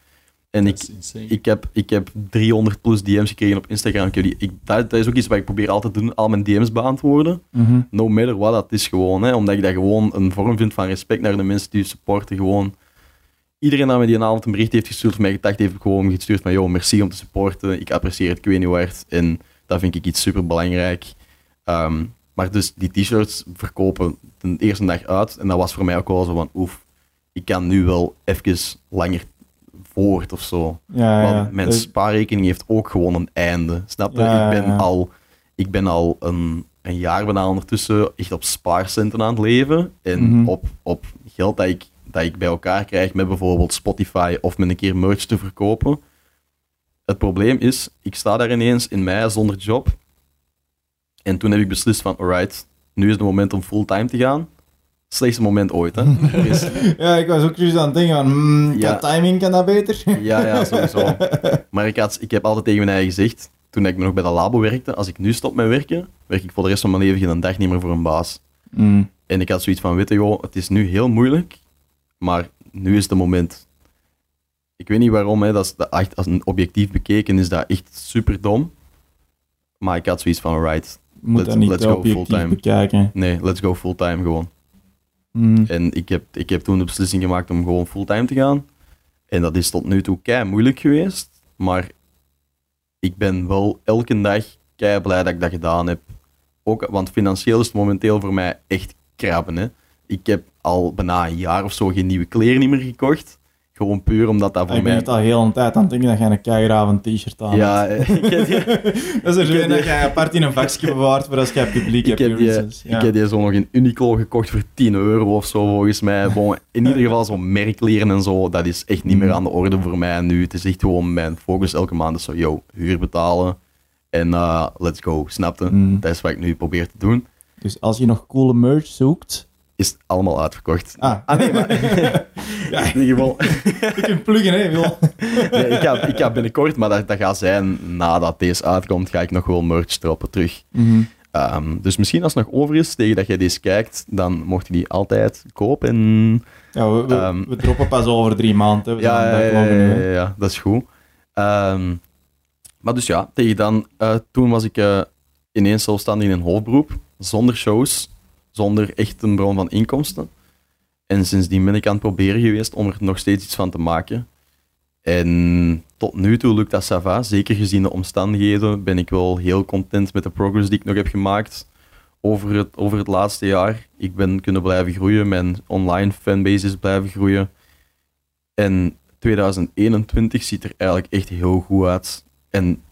En ik, ik, heb, ik heb 300 plus DM's gekregen op Instagram. Ik heb die, ik, dat, dat is ook iets wat ik probeer altijd te doen, al mijn DM's beantwoorden. Mhm. No matter what, dat is gewoon, hè, omdat ik dat gewoon een vorm vind van respect naar de mensen die je supporten. Gewoon, iedereen dat me die een avond een bericht heeft gestuurd, of mij gedacht heeft, gewoon gestuurd van, yo, merci om te supporten, ik apprecieer het, ik weet niet waar. En dat vind ik iets super belangrijk. maar dus die t-shirts verkopen de eerste dag uit, en dat was voor mij ook wel zo van, oef, ik kan nu wel even langer voort of zo. Ja, ja. Want mijn Dat- spaarrekening heeft ook gewoon een einde. Snap je? Ja, ik ben al, ik ben al een, een jaar bijna ondertussen echt op spaarcenten aan het leven. En Mhm. op, op geld dat ik, dat ik bij elkaar krijg met bijvoorbeeld Spotify of met een keer merch te verkopen. Het probleem is, ik sta daar ineens in mei zonder job. En toen heb ik beslist van, alright, nu is het moment om fulltime te gaan. Slechtste moment ooit, hè. Ja, ik was ook juist aan het denken van, hmm, Ja. timing kan dat beter. Ja, ja, sowieso. Maar ik, had, ik heb altijd tegen mijn eigen gezegd, toen ik nog bij de labo werkte, als ik nu stop met werken, werk ik voor de rest van mijn leven geen dag niet meer voor een baas. Mm. En ik had zoiets van, weet je joh, het is nu heel moeilijk, maar nu is het moment. Ik weet niet waarom, hè, dat is echt, als een objectief bekeken is dat echt super dom. Maar ik had zoiets van, alright, Je moet Let's- dat niet let's go fulltime. bekijken. nee, let's go fulltime gewoon. Mm. En ik heb, ik heb toen de beslissing gemaakt om gewoon fulltime te gaan. En dat is tot nu toe kei moeilijk geweest. Maar ik ben wel elke dag kei blij dat ik dat gedaan heb. Ook, want financieel is het momenteel voor mij echt krabben. Hè. Ik heb al bijna een jaar of zo geen nieuwe kleren meer gekocht. Gewoon puur omdat dat voor Ik ben mij... echt al heel een tijd aan het denken dat jij een keigraven t-shirt aan Ja, eh, ik heb die, Dat is er ik zo dat jij apart in een vakje bewaart voor als jij publiek ik, hebt. heb die. Ja. ik heb die zo nog in Uniqlo gekocht voor 10 euro of zo, volgens mij. Bon, in ieder geval zo'n merkleren en zo, dat is echt niet meer aan de orde voor mij nu. Het is echt gewoon mijn focus elke maand is zo, yo, huur betalen en eh, let's go, snapte? Mm. Dat is wat ik nu probeer te doen. Dus als je nog coole merch zoekt... Is het allemaal uitverkocht. Ah, nee, maar... Ja. in ieder geval... je kunt pluggen, hè, Wil. Nee, ik, ga, ik ga binnenkort, maar dat, dat gaat zijn nadat deze uitkomt, ga ik nog wel merch droppen terug. Mhm. Ehm, dus misschien als het nog over is, tegen dat jij deze kijkt, dan mocht je die altijd kopen. En... Ja, we, we, Ehm. we droppen pas over drie maanden. We Ja, ja, ja, ja, hè. ja, ja, dat is goed. Ehm, maar dus ja, tegen dan, eh, toen was ik eh, ineens zelfstandig in een hoofdberoep, zonder shows, zonder echt een bron van inkomsten. En sindsdien ben ik aan het proberen geweest om er nog steeds iets van te maken. En tot nu toe lukt dat Sava. Zeker gezien de omstandigheden ben ik wel heel content met de progress die ik nog heb gemaakt over het, over het laatste jaar. Ik ben kunnen blijven groeien, mijn online fanbase is blijven groeien. En 2021 ziet er eigenlijk echt heel goed uit. En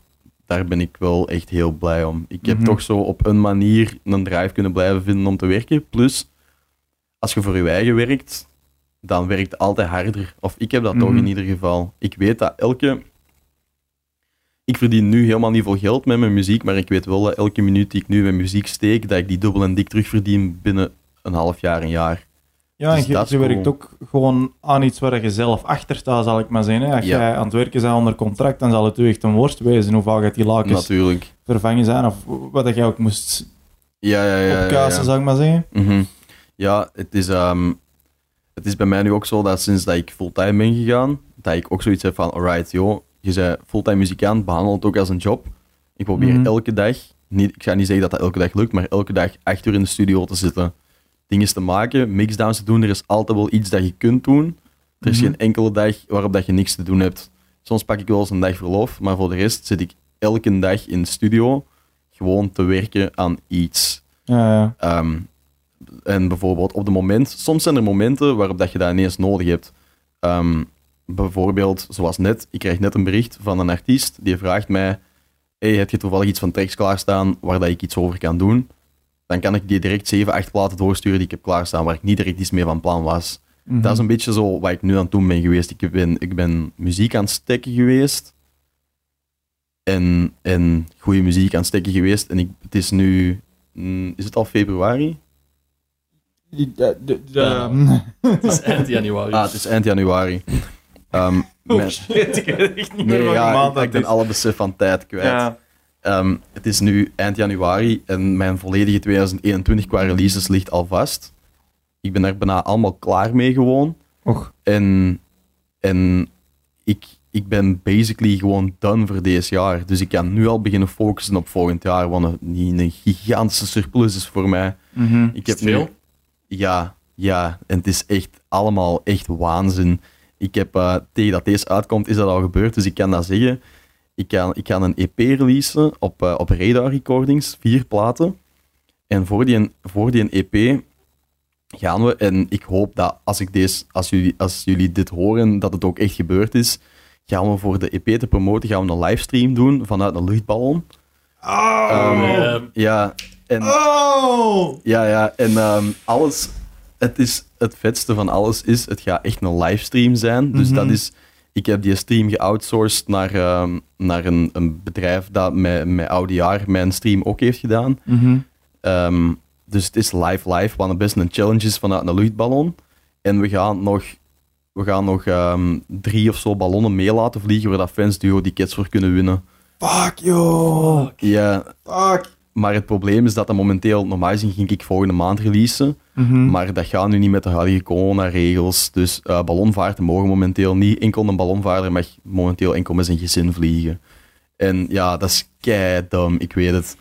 daar ben ik wel echt heel blij om. Ik heb Mhm. toch zo op een manier een drive kunnen blijven vinden om te werken. Plus, als je voor je eigen werkt, dan werkt het altijd harder. Of ik heb dat toch Mhm. in ieder geval. Ik weet dat elke... Ik verdien nu helemaal niet veel geld met mijn muziek, maar ik weet wel dat elke minuut die ik nu met muziek steek, dat ik die dubbel en dik terugverdien binnen een half jaar, een jaar. Ja, en Dus je, dat is je werkt ook gewoon aan iets waar je zelf achter staat, zal ik maar zeggen. Hè. Als Ja. jij aan het werken bent onder contract, dan zal het u echt een worst wezen hoe vaak het die lakens Natuurlijk. vervangen zijn. Of wat dat jij ook moest Ja, ja, ja. ja, opkuisen, ja. zal ik maar zeggen. Mhm. Ja, het is, ehm, het is bij mij nu ook zo dat sinds dat ik fulltime ben gegaan, dat ik ook zoiets heb van, alright, joh, je bent fulltime muzikant, behandel het ook als een job. Ik probeer Mhm. elke dag, niet, ik ga niet zeggen dat dat elke dag lukt, maar elke dag acht uur in de studio te zitten, dingen te maken, mixdowns te doen. Er is altijd wel iets dat je kunt doen. Er is Mhm. geen enkele dag waarop dat je niks te doen hebt. Soms pak ik wel eens een dag verlof, maar voor de rest zit ik elke dag in de studio gewoon te werken aan iets. Ja, ja. Ehm, en bijvoorbeeld op de moment, soms zijn er momenten waarop dat je dat ineens nodig hebt. Ehm, bijvoorbeeld, zoals net, ik krijg net een bericht van een artiest die vraagt mij: Hey, heb je toevallig iets van tracks klaarstaan waar dat ik iets over kan doen? Dan kan ik die direct 7, 8 platen doorsturen die ik heb klaarstaan, waar ik niet direct iets mee van plan was. Mhm. Dat is een beetje zo wat ik nu aan het doen ben geweest. Ik ben, ik ben muziek aan het stekken geweest. En, en goede muziek aan het stekken geweest. En ik, het is nu. mm, Is het al februari? Die- de- de- de- Ja. Het is eind januari. Ah, het is eind januari. Ehm, Oh shit, ik weet echt niet meer nee, ja, maand ik, ben alle besef van tijd kwijt. Ja. Ehm, het is nu eind januari en mijn volledige 2021 qua releases ligt al vast. Ik ben er bijna allemaal klaar mee gewoon. Och. En, en ik, ik ben basically gewoon done voor deze jaar. Dus ik kan nu al beginnen focussen op volgend jaar, wat een, die een gigantische surplus is voor mij. Mhm. Ik Is het veel? ja, ja. En het is echt allemaal echt waanzin. Ik heb, eh, tegen dat deze uitkomt, is dat al gebeurd. Dus ik kan dat zeggen. Ik kan, ik kan een EP releasen op, eh, op Radar Recordings, vier platen. En voor die, voor die EP gaan we, en ik hoop dat als, ik deze, als, jullie, als jullie dit horen, dat het ook echt gebeurd is, gaan we voor de EP te promoten, gaan we een livestream doen vanuit een luchtballon. Ehm, Ehm, ja, en... Oh! Ja, ja, en ehm, alles, het, is, het vetste van alles is, het gaat echt een livestream zijn. Dus Mhm. dat is, ik heb die stream geoutsourced naar, ehm, naar een, een bedrijf dat met, met Oudejaar mijn stream ook heeft gedaan. Mhm. Ehm, dus het is live live, wat best een challenge is vanuit een luchtballon. En we gaan nog, we gaan nog ehm, drie of zo ballonnen mee laten vliegen, waar dat fans duo die kits voor kunnen winnen. Fuck, joh! Ja, Fuck! Maar het probleem is dat dat momenteel, normaal gezien ging ik volgende maand releasen. Mhm. Maar dat gaat nu niet met de huidige coronaregels. Dus eh ballonvaarten mogen momenteel niet. Enkel een ballonvaarder mag momenteel enkel met zijn gezin vliegen. En ja, dat is kei dom, ik weet het.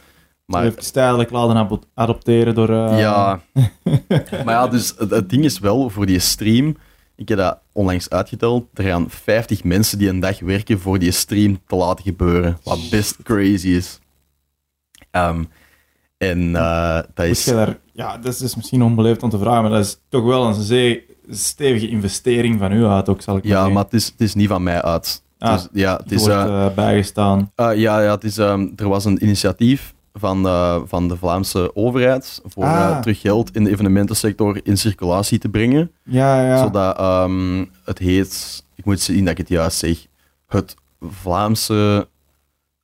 Maar tijdelijk laten adopteren door... eh, ja, maar ja, dus het, het ding is wel voor die stream. Ik heb dat onlangs uitgeteld. Er gaan 50 mensen die een dag werken voor die stream te laten gebeuren. Wat best crazy is. Ehm, en eh, dat is. daar, ja, dat is dus misschien onbeleefd om te vragen, maar dat is toch wel een zeer stevige investering van u uit ook, zal ik Ja, zeggen. maar het is, het is niet van mij uit. Ah, dus, ja, het is, wordt eh, eh, bijgestaan. Ja, ja het is, ehm, er was een initiatief van, van de Vlaamse overheid voor Ah. terug geld in de evenementensector in circulatie te brengen. Ja, ja. Zodat ehm, het heet, ik moet zien dat ik het juist zeg, het Vlaamse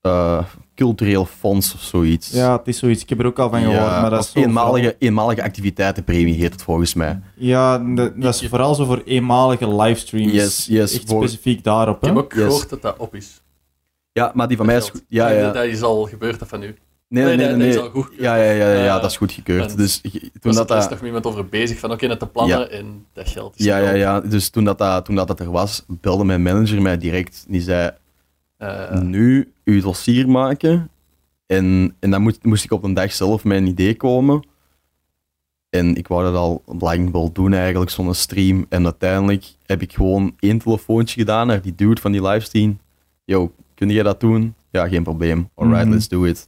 eh, Cultureel Fonds of zoiets. Ja, het is zoiets. Ik heb er ook al van gehoord, Ja, maar dat is eenmalige, eenmalige activiteitenpremie heet het volgens mij. Ja, dat, dat is vooral zo voor eenmalige livestreams. Yes, yes, Echt voor- specifiek daarop, ik heb ook Yes. gehoord dat dat op is. Ja, maar die van mij is Dat goed. Ja, ja. Dat is al gebeurd, dat van u. Nee, nee, nee. dat nee, is al goed. Ja, ja, ja, ja, ja, dat is goed gekeurd. en- Dus toen dat daar is dat... nog iemand over bezig, van oké, net te plannen en dat geld is Ja, ja, ja. Dus toen dat, dat, toen dat, dat er was, belde mijn manager mij direct. Die zei, Eh, nu uw dossier maken. En, en dan moest, moest ik op een dag zelf met een idee komen. En ik wou dat al lang wel doen eigenlijk, zo'n stream. En uiteindelijk heb ik gewoon één telefoontje gedaan naar die dude van die livestream. Yo, kun jij dat doen? Ja, geen probleem. Alright, Mhm. let's do it.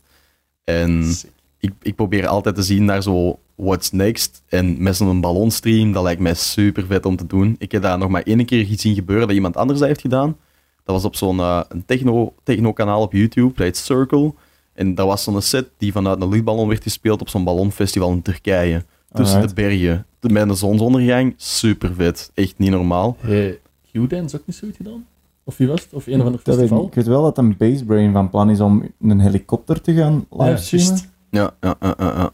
En sick. ik, ik probeer altijd te zien naar zo what's next. En met zo'n ballonstream, dat lijkt mij super vet om te doen. Ik heb dat nog maar één keer gezien gebeuren dat iemand anders dat heeft gedaan. Dat was op zo'n een techno, techno-kanaal op YouTube, dat heet Circle. En dat was zo'n set die vanuit een luchtballon werd gespeeld op zo'n ballonfestival in Turkije. Tussen Alright. de bergen. Met een zonsondergang. Super vet. Echt niet normaal. Hey, Q-Dance ook niet zoiets gedaan? Of wie was het? Of een of ander Dat weet ik, niet. festival? ik weet wel dat een basebrain van plan is om een helikopter te gaan livestreamen. Ja, ja, ja, ja, ja.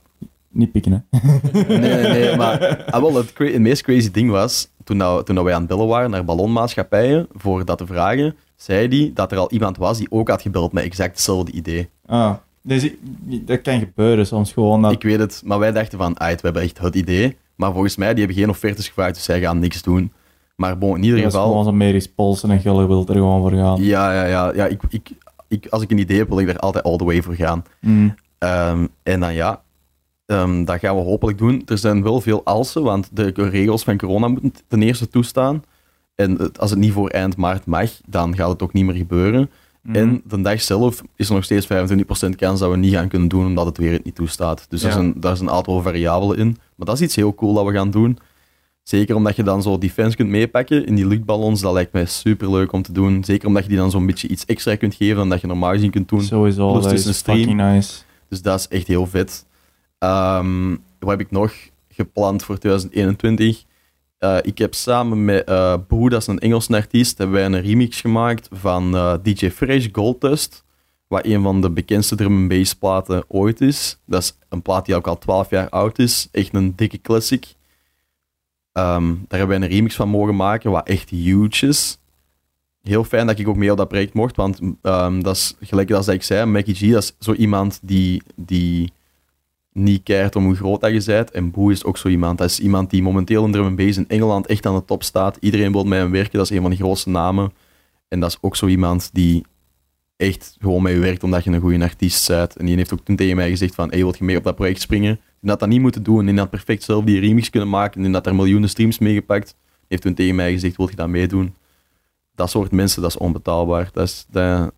Niet pikken, hè. Nee, nee, nee, maar ah, wel, het, cra- het meest crazy ding was, toen, dat, toen dat wij aan het bellen waren naar ballonmaatschappijen voor dat te vragen, zei die dat er al iemand was die ook had gebeld met exact hetzelfde idee. Ah, dus dat kan gebeuren soms gewoon. Dat, Ik weet het, maar wij dachten van, ah, we hebben echt het idee. Maar volgens mij, die hebben geen offertes gevraagd, dus zij gaan niks doen. Maar bon, in ieder dat is geval... gewoon medisch polsen en Gulle wil er gewoon voor gaan. Ja, ja, ja. ja ik, ik, ik, als ik een idee heb, wil ik daar altijd all the way voor gaan. Mm. Ehm, en dan ja, ehm, dat gaan we hopelijk doen. Er zijn wel veel alsen, want de regels van corona moeten ten eerste toestaan. En het- als het niet voor eind maart mag, dan gaat het ook niet meer gebeuren. Mhm. En de dag zelf is er nog steeds 25% kans dat we niet gaan kunnen doen, omdat het weer het niet toestaat. Dus Ja. daar, zijn, daar een aantal variabelen in. Maar dat is iets heel cool dat we gaan doen. Zeker omdat je dan zo defense kunt meepakken in die luchtballons. Dat lijkt mij super leuk om te doen. Zeker omdat je die dan zo'n beetje iets extra kunt geven dan dat je normaal gezien kunt doen. Sowieso, Plus dat is fucking nice. Dus dat is echt heel vet. Ehm, wat heb ik nog gepland voor 2021? Eh, ik heb samen met eh Boe, dat is een Engelse artiest, hebben wij een remix gemaakt van eh, DJ Fresh Gold Dust. Wat een van de bekendste drum and bass platen ooit is. Dat is een plaat die ook al 12 jaar oud is. Echt een dikke classic. Ehm, daar hebben wij een remix van mogen maken, wat echt huge is. Heel fijn dat ik ook mee op dat project mocht, want ehm, dat is gelijk als ik zei, Mackie G, dat is zo iemand die, die niet keert om hoe groot dat je bent. En Boe is ook zo iemand. Dat is iemand die momenteel in drum in Engeland echt aan de top staat. Iedereen wil met hem werken, dat is een van de grootste namen. En dat is ook zo iemand die echt gewoon met je werkt omdat je een goede artiest bent. En die heeft ook toen tegen mij gezegd van, hey, wil je mee op dat project springen? Die had dat niet moeten doen. Die had perfect zelf die remix kunnen maken. Die had er miljoenen streams mee gepakt. Die heeft toen tegen mij gezegd, wil je dat meedoen? Dat soort mensen, dat is onbetaalbaar. Dat is, dat,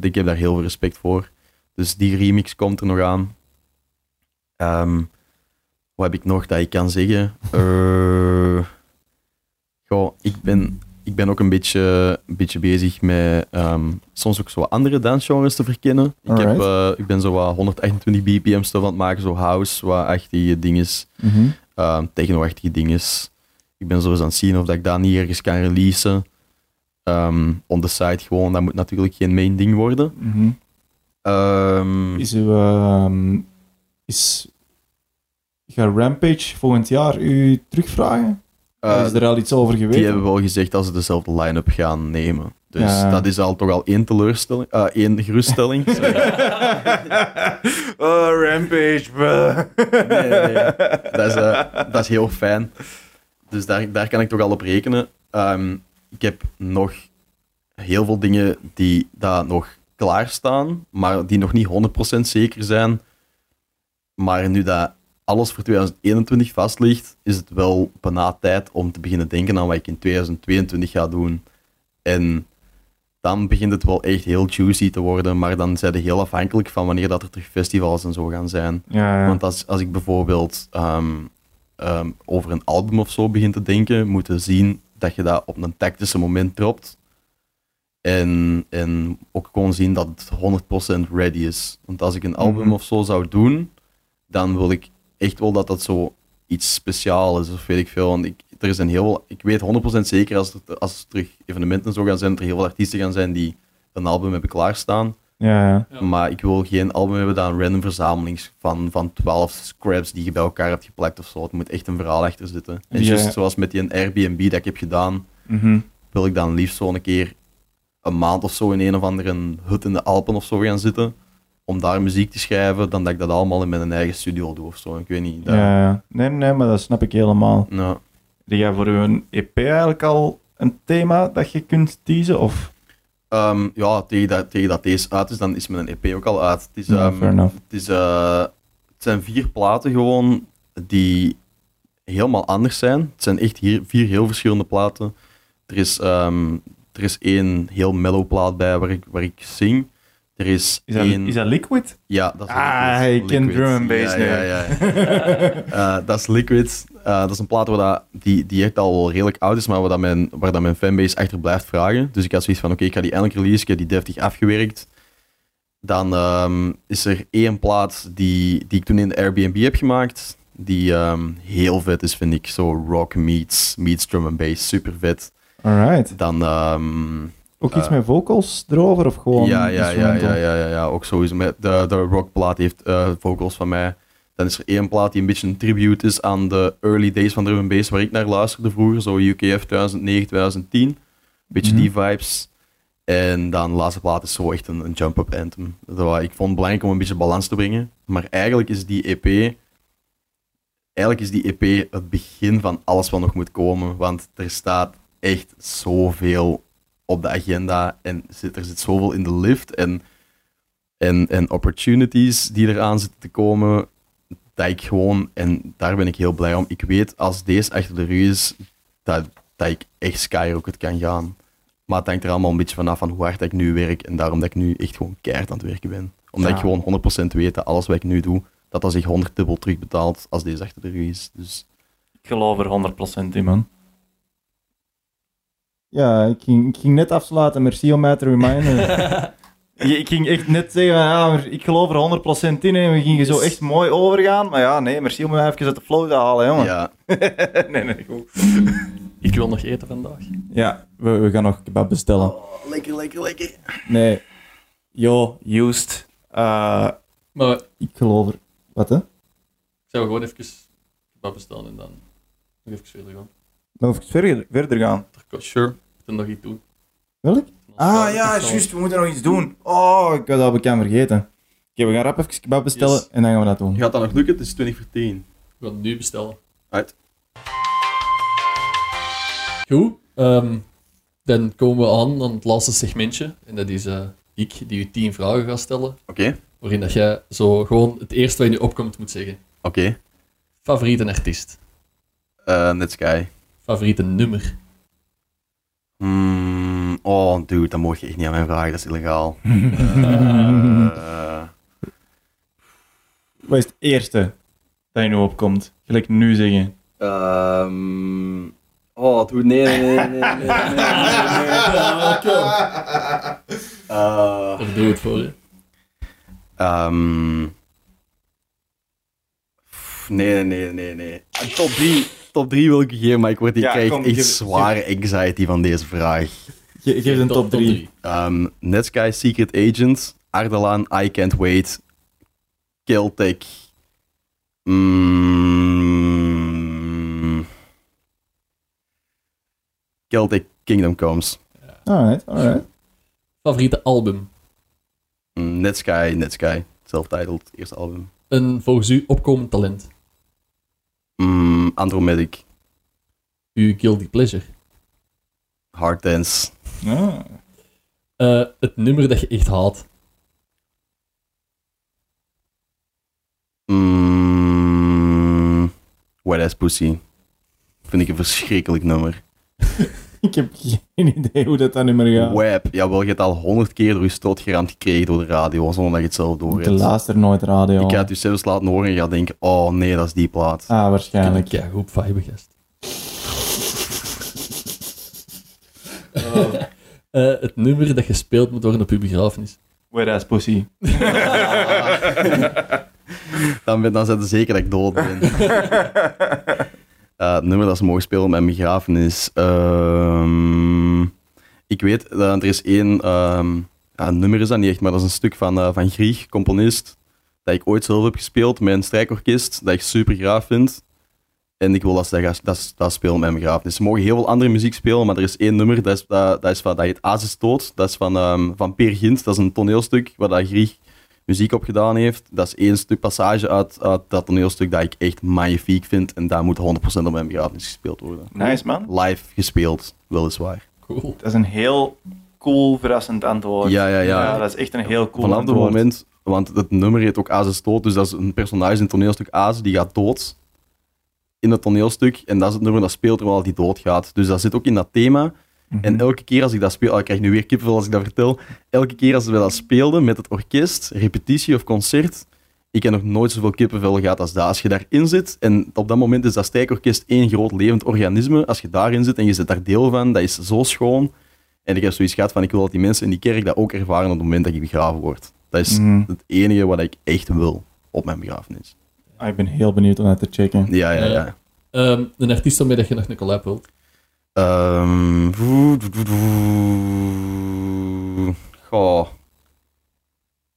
ik heb daar heel veel respect voor. Dus die remix komt er nog aan. Ehm, wat heb ik nog dat ik kan zeggen? Eh, goh, ik ben, ik ben ook een beetje, een beetje bezig met ehm, soms ook zo andere dancegenres te verkennen. Ik, heb, eh, ik ben zo wat 128 bpm stuff aan het maken, zo house, wat achtige dinges, Mhm. um, techno-achtige dinges. Ik ben zo eens aan het zien of dat ik dat niet ergens kan releasen. Ehm on the side gewoon, dat moet natuurlijk geen main ding worden. Ehm, Is uw... is... Gaat Rampage volgend jaar u terugvragen? eh, is er al iets over geweten? Die hebben wel gezegd dat ze dezelfde line-up gaan nemen. Dus Ja. dat is al toch al één teleurstelling, eh, één geruststelling. Oh, Rampage, bro. nee, nee. Dat, is, eh, dat is heel fijn. Dus daar, daar kan ik toch al op rekenen. Ehm, ik heb nog heel veel dingen die daar nog klaarstaan, maar die nog niet 100% zeker zijn. Maar nu dat alles voor 2021 vast ligt, is het wel bijna tijd om te beginnen denken aan wat ik in 2022 ga doen. En dan begint het wel echt heel juicy te worden, maar dan zijn we heel afhankelijk van wanneer dat er terug festivals en zo gaan zijn. Ja, ja. Want als, als ik bijvoorbeeld ehm, ehm, over een album of zo begin te denken, moet je zien dat je dat op een tactische moment dropt. En, en ook gewoon zien dat het 100% ready is. Want als ik een album Mhm. of zo zou doen, dan wil ik echt wel dat dat zo iets speciaals is, of weet ik veel. Want ik, er is een heel, ik weet 100% zeker als er, als er terug evenementen zo gaan zijn, dat er heel veel artiesten gaan zijn die een album hebben klaarstaan. ja, ja. Ja. Maar ik wil geen album hebben dat een random verzameling van, van 12 scraps die je bij elkaar hebt geplakt of zo. Het moet echt een verhaal achter zitten. En Ja. zoals met die Airbnb dat ik heb gedaan, Mhm. wil ik dan liefst zo een keer een maand of zo in een of andere hut in de Alpen of zo gaan zitten. Om daar muziek te schrijven, dan dat ik dat allemaal in mijn eigen studio doe of zo. Ik weet niet. Dat, Ja, ja. Nee, nee, maar dat snap ik helemaal. Nou, Heb jij voor uw EP eigenlijk al een thema dat je kunt teasen? Of? Ehm, ja, tegen dat, tegen dat deze uit is, dan is mijn EP ook al uit. Het, is, Ja, fair enough. het, is, eh, het zijn vier platen gewoon die helemaal anders zijn. Het zijn echt hier, vier heel verschillende platen. Er is, ehm, er is één heel mellow plaat bij waar ik, waar ik zing. Er is, Is dat, één... is dat Liquid? Ja, dat is Ah, Liquid. ik ken drum and bass ja, ja, ja, ja. Eh, dat is Liquid. Eh, dat is een plaat waar dat, die, die echt al wel redelijk oud is, maar waar, dat mijn, waar dat mijn fanbase achter blijft vragen. Dus ik had zoiets van, oké, ik ga die eindelijk release, ik heb die deftig afgewerkt. Dan ehm, is er één plaat die, die ik toen in de Airbnb heb gemaakt, die ehm, heel vet is, vind ik. Zo rock meets, meets drum and bass, super vet. Alright. Dan... ehm, Ook iets Eh, met vocals erover of gewoon ja, ja, ja, ja, ja, ja, ja, ook sowieso. Met de, de rockplaat heeft eh, vocals van mij. Dan is er één plaat die een beetje een tribute is aan de early days van drum and bass, waar ik naar luisterde vroeger, zo UKF 2009, 2010. Beetje die vibes. En dan de laatste plaat is zo echt een, een jump-up anthem. Dat ik vond het belangrijk om een beetje balans te brengen. Maar eigenlijk is die EP... Eigenlijk is die EP het begin van alles wat nog moet komen. Want er staat echt zoveel op de agenda. En zit, er zit zoveel in de lift. En, en, en opportunities die eraan zitten te komen. Dat ik gewoon... En daar ben ik heel blij om. Ik weet, als deze achter de rug is, dat, dat ik echt skyrocket kan gaan. Maar het hangt er allemaal een beetje vanaf van hoe hard ik nu werk. En daarom dat ik nu echt gewoon keihard aan het werken ben. Omdat Ja. ik gewoon 100% weet dat alles wat ik nu doe, dat dat zich 100 dubbel terugbetaalt als deze achter de rug is. Dus geloof er 100% in, man. Ja, ik ging, ik ging net afsluiten. Merci om mij te reminden. Ik ging echt net zeggen, ja, maar ik geloof er 100% in. En we gingen zo echt mooi overgaan. Maar ja, nee, merci om mij even uit de flow te halen, jongen. Ja, nee, nee, goed. Ik wil nog eten vandaag. Ja, we, we gaan nog kebab bestellen. lekker, lekker, lekker. Nee. Yo, Used. Eh, Maar ik ik geloof er. Wat, hè? zou gewoon even kebab bestellen en dan nog even verder gaan. Nog even verder, verder gaan. Sure. Ik moet nog iets doen. Welk? Ah, Als- ja, juist. We moeten nog iets doen. Oh, ik had dat bekend vergeten. Oké, we gaan rap even kebab bestellen Yes. en dan gaan we dat doen. Gaat dat nog lukken? Het is 20 voor 10. We gaan het nu bestellen. Uit. Goed, ehm, dan komen we aan aan het laatste segmentje. En dat is eh, ik die u 10 vragen ga stellen. Oké, Waarin dat jij zo gewoon het eerste wat in je opkomt moet zeggen. oké. Favoriete artiest. Eh, Netsky. Favoriete nummer. Hmm, oh, dude, dat mag je echt niet aan mij vragen. Dat is illegaal. Eh, Wat is het eerste dat je nu opkomt? Gelijk nu zeggen. ehm, oh, dude, nee, nee, nee, nee, nee, nee, nee, nee, nee. Eh, Of doe het voor je. Ehm. nee, nee, nee, nee. Top 3, top 3 wil ik geven, maar ik, word, ik Ja, krijg kom, echt geef- zware anxiety van deze vraag. Ge geef een top 3. Ehm Netsky Secret Agent, Ardalan, I Can't Wait, Celtic. Mm, Celtic Kingdom Comes. Alright, alright. Favoriete album. Mm, Netsky, Netsky. Self-titled, eerste album. Een volgens u opkomend talent. Mm, Andromedic, Uw guilty pleasure. Hard Dance. Ah. Eh, het nummer dat je echt haat. Mm, Wet Ass Pussy. Vind ik een verschrikkelijk nummer. Ik heb geen idee hoe dat dan niet meer gaat. Web, jawel, je hebt al honderd keer door je stoot geramd gekregen door de radio, zonder dat je het zelf door Ik hebt. luister nooit radio. Ik ga het je zelfs laten horen en je gaat denken, oh nee, dat is die plaat. Ah, waarschijnlijk. Ja, goed vibe, gast. Eh, het nummer dat gespeeld moet worden op uw begrafenis. Wet ass pussy. Dan, ben, dan zijn ze zeker dat ik dood ben. Eh, het nummer dat ze mogen spelen op mijn begrafenis. Ehm ik weet, dat er is één... ehm, ja, nummer is dat niet echt, maar dat is een stuk van, eh, van Grieg, componist, dat ik ooit zelf heb gespeeld met een strijkorkest, dat ik super gaaf vind. En ik wil dat ze dat, dat, spelen op mijn begrafenis. Ze mogen heel veel andere muziek spelen, maar er is één nummer, dat, is, dat, is van, dat heet Azistoot. Dat is van, ehm, van Peer Gint, dat is een toneelstuk waar dat Grieg muziek op gedaan heeft. Dat is één stuk passage uit, uit dat toneelstuk dat ik echt magnifiek vind. En daar moet 100% op mijn begrafenis gespeeld worden. nice, man. Live gespeeld, weliswaar. Cool. Dat is een heel cool, verrassend antwoord. Ja, ja, ja. dat is echt een heel cool Vanaf het antwoord. moment, want het nummer heet ook Aas is dood, dus dat is een personage in het toneelstuk Aas, die gaat dood in het toneelstuk. En dat is het nummer dat speelt terwijl hij doodgaat. Dus dat zit ook in dat thema. Mhm. En elke keer als ik dat speel, oh, ik krijg nu weer kippenvel als ik dat vertel. Elke keer als we dat speelden met het orkest, repetitie of concert, ik heb nog nooit zoveel kippenvel gehad als dat. Als je daarin zit, en op dat moment is dat strijkorkest één groot levend organisme, als je daarin zit en je zit daar deel van, dat is zo schoon. En ik heb zoiets gehad van, ik wil dat die mensen in die kerk dat ook ervaren op het moment dat ik begraven word. Dat is Mhm. het enige wat ik echt wil op mijn begrafenis. Ah, ik ben heel benieuwd om dat te checken. Ja, ja, ja. Ehm, een artiest waarmee dat je nog een collab wilt. Ehm, voe- Goh.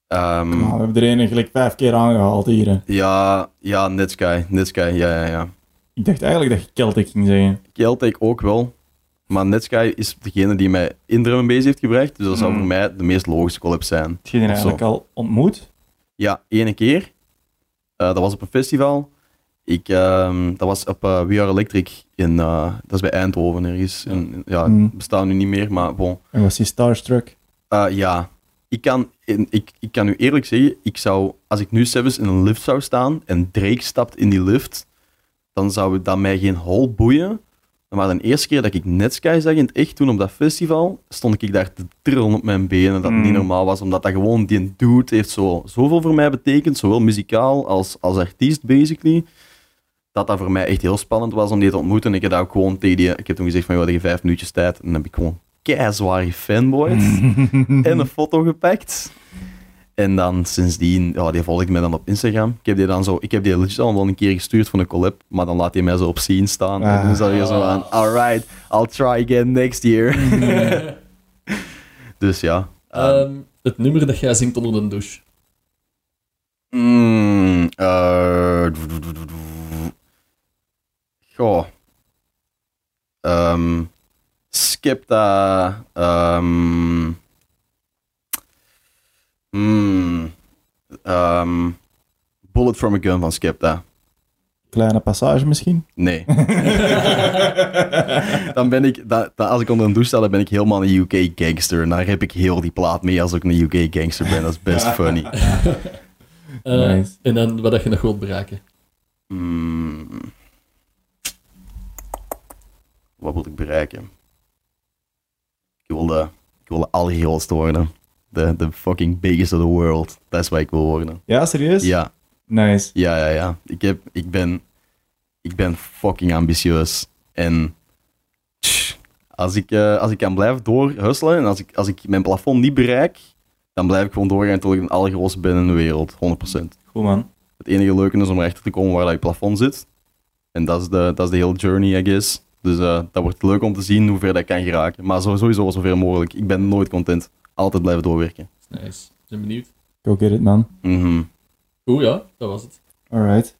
Ehm, we hebben er een gelijk vijf keer aangehaald hier. hè. ja, ja, Netsky. Netsky, ja, ja, ja. Ik dacht eigenlijk dat je Celtic ging zeggen. Celtic ook wel. Maar Netsky is degene die mij in drum and bass heeft gebracht. Dus dat zou Mm. voor mij de meest logische collab zijn. Heb je die eigenlijk al ontmoet? Ja, ene keer. Eh, dat was op een festival. Ik, ehm, dat was op eh We Are Electric. In, eh, dat is bij Eindhoven ergens. In- ja, Mm. het bestaat nu niet meer, maar bon. En was hij starstruck? Eh, ja, ik kan, in- ik, ik kan u eerlijk zeggen, ik zou, als ik nu zelfs in een lift zou staan en Drake stapt in die lift, dan zou dat mij geen hol boeien. Maar de eerste keer dat ik Netsky zag in het echt, toen op dat festival, stond ik daar te trillen op mijn benen, dat Mm. niet normaal was, omdat dat gewoon, die dude heeft zo, zoveel voor mij betekend, zowel muzikaal als, als artiest, basically. Dat dat voor mij echt heel spannend was om die te ontmoeten. Ik heb daar ook gewoon tegen die, ik heb toen gezegd van, joh, je vijf minuutjes tijd. En dan heb ik gewoon keizwaar fanboyd en een foto gepakt. En dan sindsdien, ja, die volgt mij dan op Instagram. Ik heb die dan zo, ik heb die legit al wel een keer gestuurd voor een collab, maar dan laat hij mij zo op scene staan. En dan is dat weer zo aan, alright, I'll try again next year. dus ja. ehm, Ehm, het nummer dat jij zingt onder de douche. Mm, eh, goh. Ehm, Skepta. ehm, mm, ehm, Bullet from a Gun van Skepta. Kleine passage misschien? Nee. dan ben ik, da- da- als ik onder een douche sta, dan ben ik helemaal een UK gangster. En daar heb ik heel die plaat mee als ik een UK gangster ben. Dat is best funny. Eh, Nice. En dan wat dat je nog wilt bereiken. Mm. Wat wil ik bereiken? Ik wil de, ik wil de allergrootste worden. De, de fucking biggest of the world. Dat is wat ik wil worden. Ja, serieus? Ja, Nice. ja, ja, ja. Ik, heb, ik, ben, ik ben fucking ambitieus. En als ik, eh, als ik kan blijven doorhusselen en als ik, als ik mijn plafond niet bereik, dan blijf ik gewoon doorgaan tot ik een allergrootste ben in de wereld. 100%. Goed man. Het enige leuke is om erachter te komen waar dat je plafond zit. En dat is de, dat is de hele journey, I guess. Dus eh, dat wordt leuk om te zien hoe ver dat kan geraken. Maar zo- sowieso zoveel mogelijk. Ik ben nooit content. Altijd blijven doorwerken. Nice. Ben benieuwd. Go get it man. Mhm. Oeh ja, dat was het. Alright.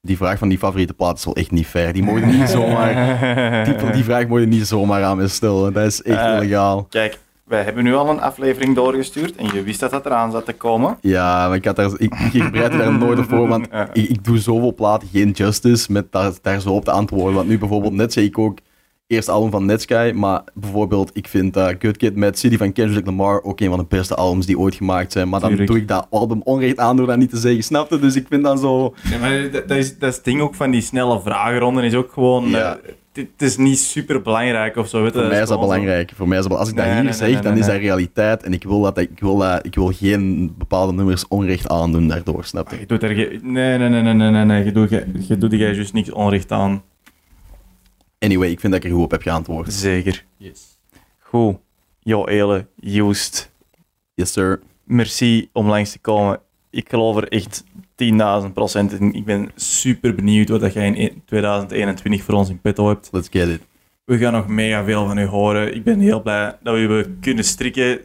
Die vraag van die favoriete plaat is wel echt niet fair. Die mogen niet zomaar... Die, die vraag moet je niet zomaar aan me stellen. Dat is echt Eh. illegaal. Kijk, wij hebben nu al een aflevering doorgestuurd en je wist dat dat eraan zat te komen. Ja, maar ik, had daar, ik, daar nooit op voor, want ik, ik doe zoveel platen geen justice met daar, daar zo op te antwoorden. Want nu bijvoorbeeld, net zei ik ook, eerste album van Netsky, maar bijvoorbeeld, ik vind uh, Good Kid met City van Kendrick Lamar ook een van de beste albums die ooit gemaakt zijn. Maar dan Tuurlijk. doe ik dat album onrecht aan door dat niet te zeggen, snap je? Dus ik vind dan zo... Ja, maar dat, is, dat is het ding ook van die snelle vragenronden is ook gewoon... Ja. eh, het is niet super belangrijk of zo. Weet. Voor mij is dat belangrijk. Voor mij is dat, als ik dat Nee, hier nee, zeg, nee, nee, dan is nee. dat realiteit. En ik wil, dat, ik, wil dat, ik wil geen bepaalde nummers onrecht aandoen daardoor, snap je? Je doet er ge- nee, nee, nee, nee, nee, nee, nee. Je doet, je, je doet juist niks onrecht aan. Anyway, ik vind dat ik er goed op heb geantwoord. Zeker. Yes. Goed. Jo, Ele, Joost. Yes, sir. Merci om langs te komen. Ik geloof er echt 10.000 procent in. Ik ben super benieuwd wat dat jij in e- 2021 voor ons in petto hebt. Let's get it. We gaan nog mega veel van u horen. Ik ben heel blij dat we kunnen strikken.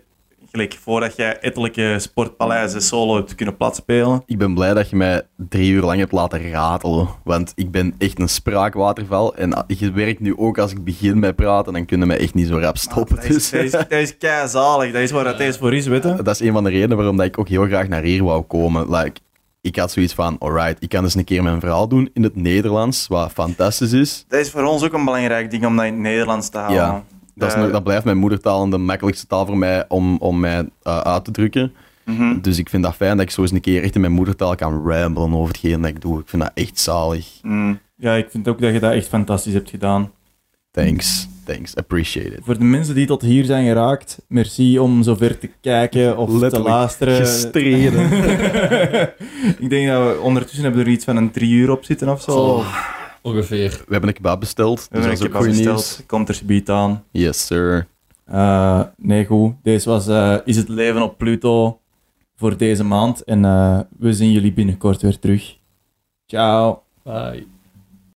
Gelijk voordat jij ettelijke sportpaleizen solo hebt kunnen platspelen. Ik ben blij dat je mij drie uur lang hebt laten ratelen. Want ik ben echt een spraakwaterval. En je werkt nu ook als ik begin met praten, dan kunnen mij echt niet zo rap stoppen. Dat is, Dus, dat is, dat is keizalig. Dat is waar dat voor is, weet je. dat is een van de redenen waarom dat ik ook heel graag naar hier wou komen. Like, ik had zoiets van, alright, ik kan eens een keer mijn verhaal doen in het Nederlands, wat fantastisch is. Dat is voor ons ook een belangrijk ding om dat in het Nederlands te houden. Ja, Dat, is Eh, nog- dat blijft mijn moedertaal en de makkelijkste taal voor mij om, om mij eh, uit te drukken. mhm. Dus ik vind dat fijn dat ik zo eens een keer echt in mijn moedertaal kan ramblen over hetgeen dat ik doe. Ik vind dat echt zalig. Mm. Ja, ik vind ook dat je dat echt fantastisch hebt gedaan. Thanks, thanks, appreciate it. Voor de mensen die tot hier zijn geraakt, merci om zover te kijken of te luisteren. gestreden. ik denk dat we ondertussen hebben er iets van een drie uur op zitten of zo. Ongeveer. We hebben een kebab besteld, We dus hebben een goed besteld. nieuws. Komt er subiet aan. Yes, sir. Eh, nee, goed. Deze was eh, Is het leven op Pluto voor deze maand. En eh, we zien jullie binnenkort weer terug. Ciao. Bye.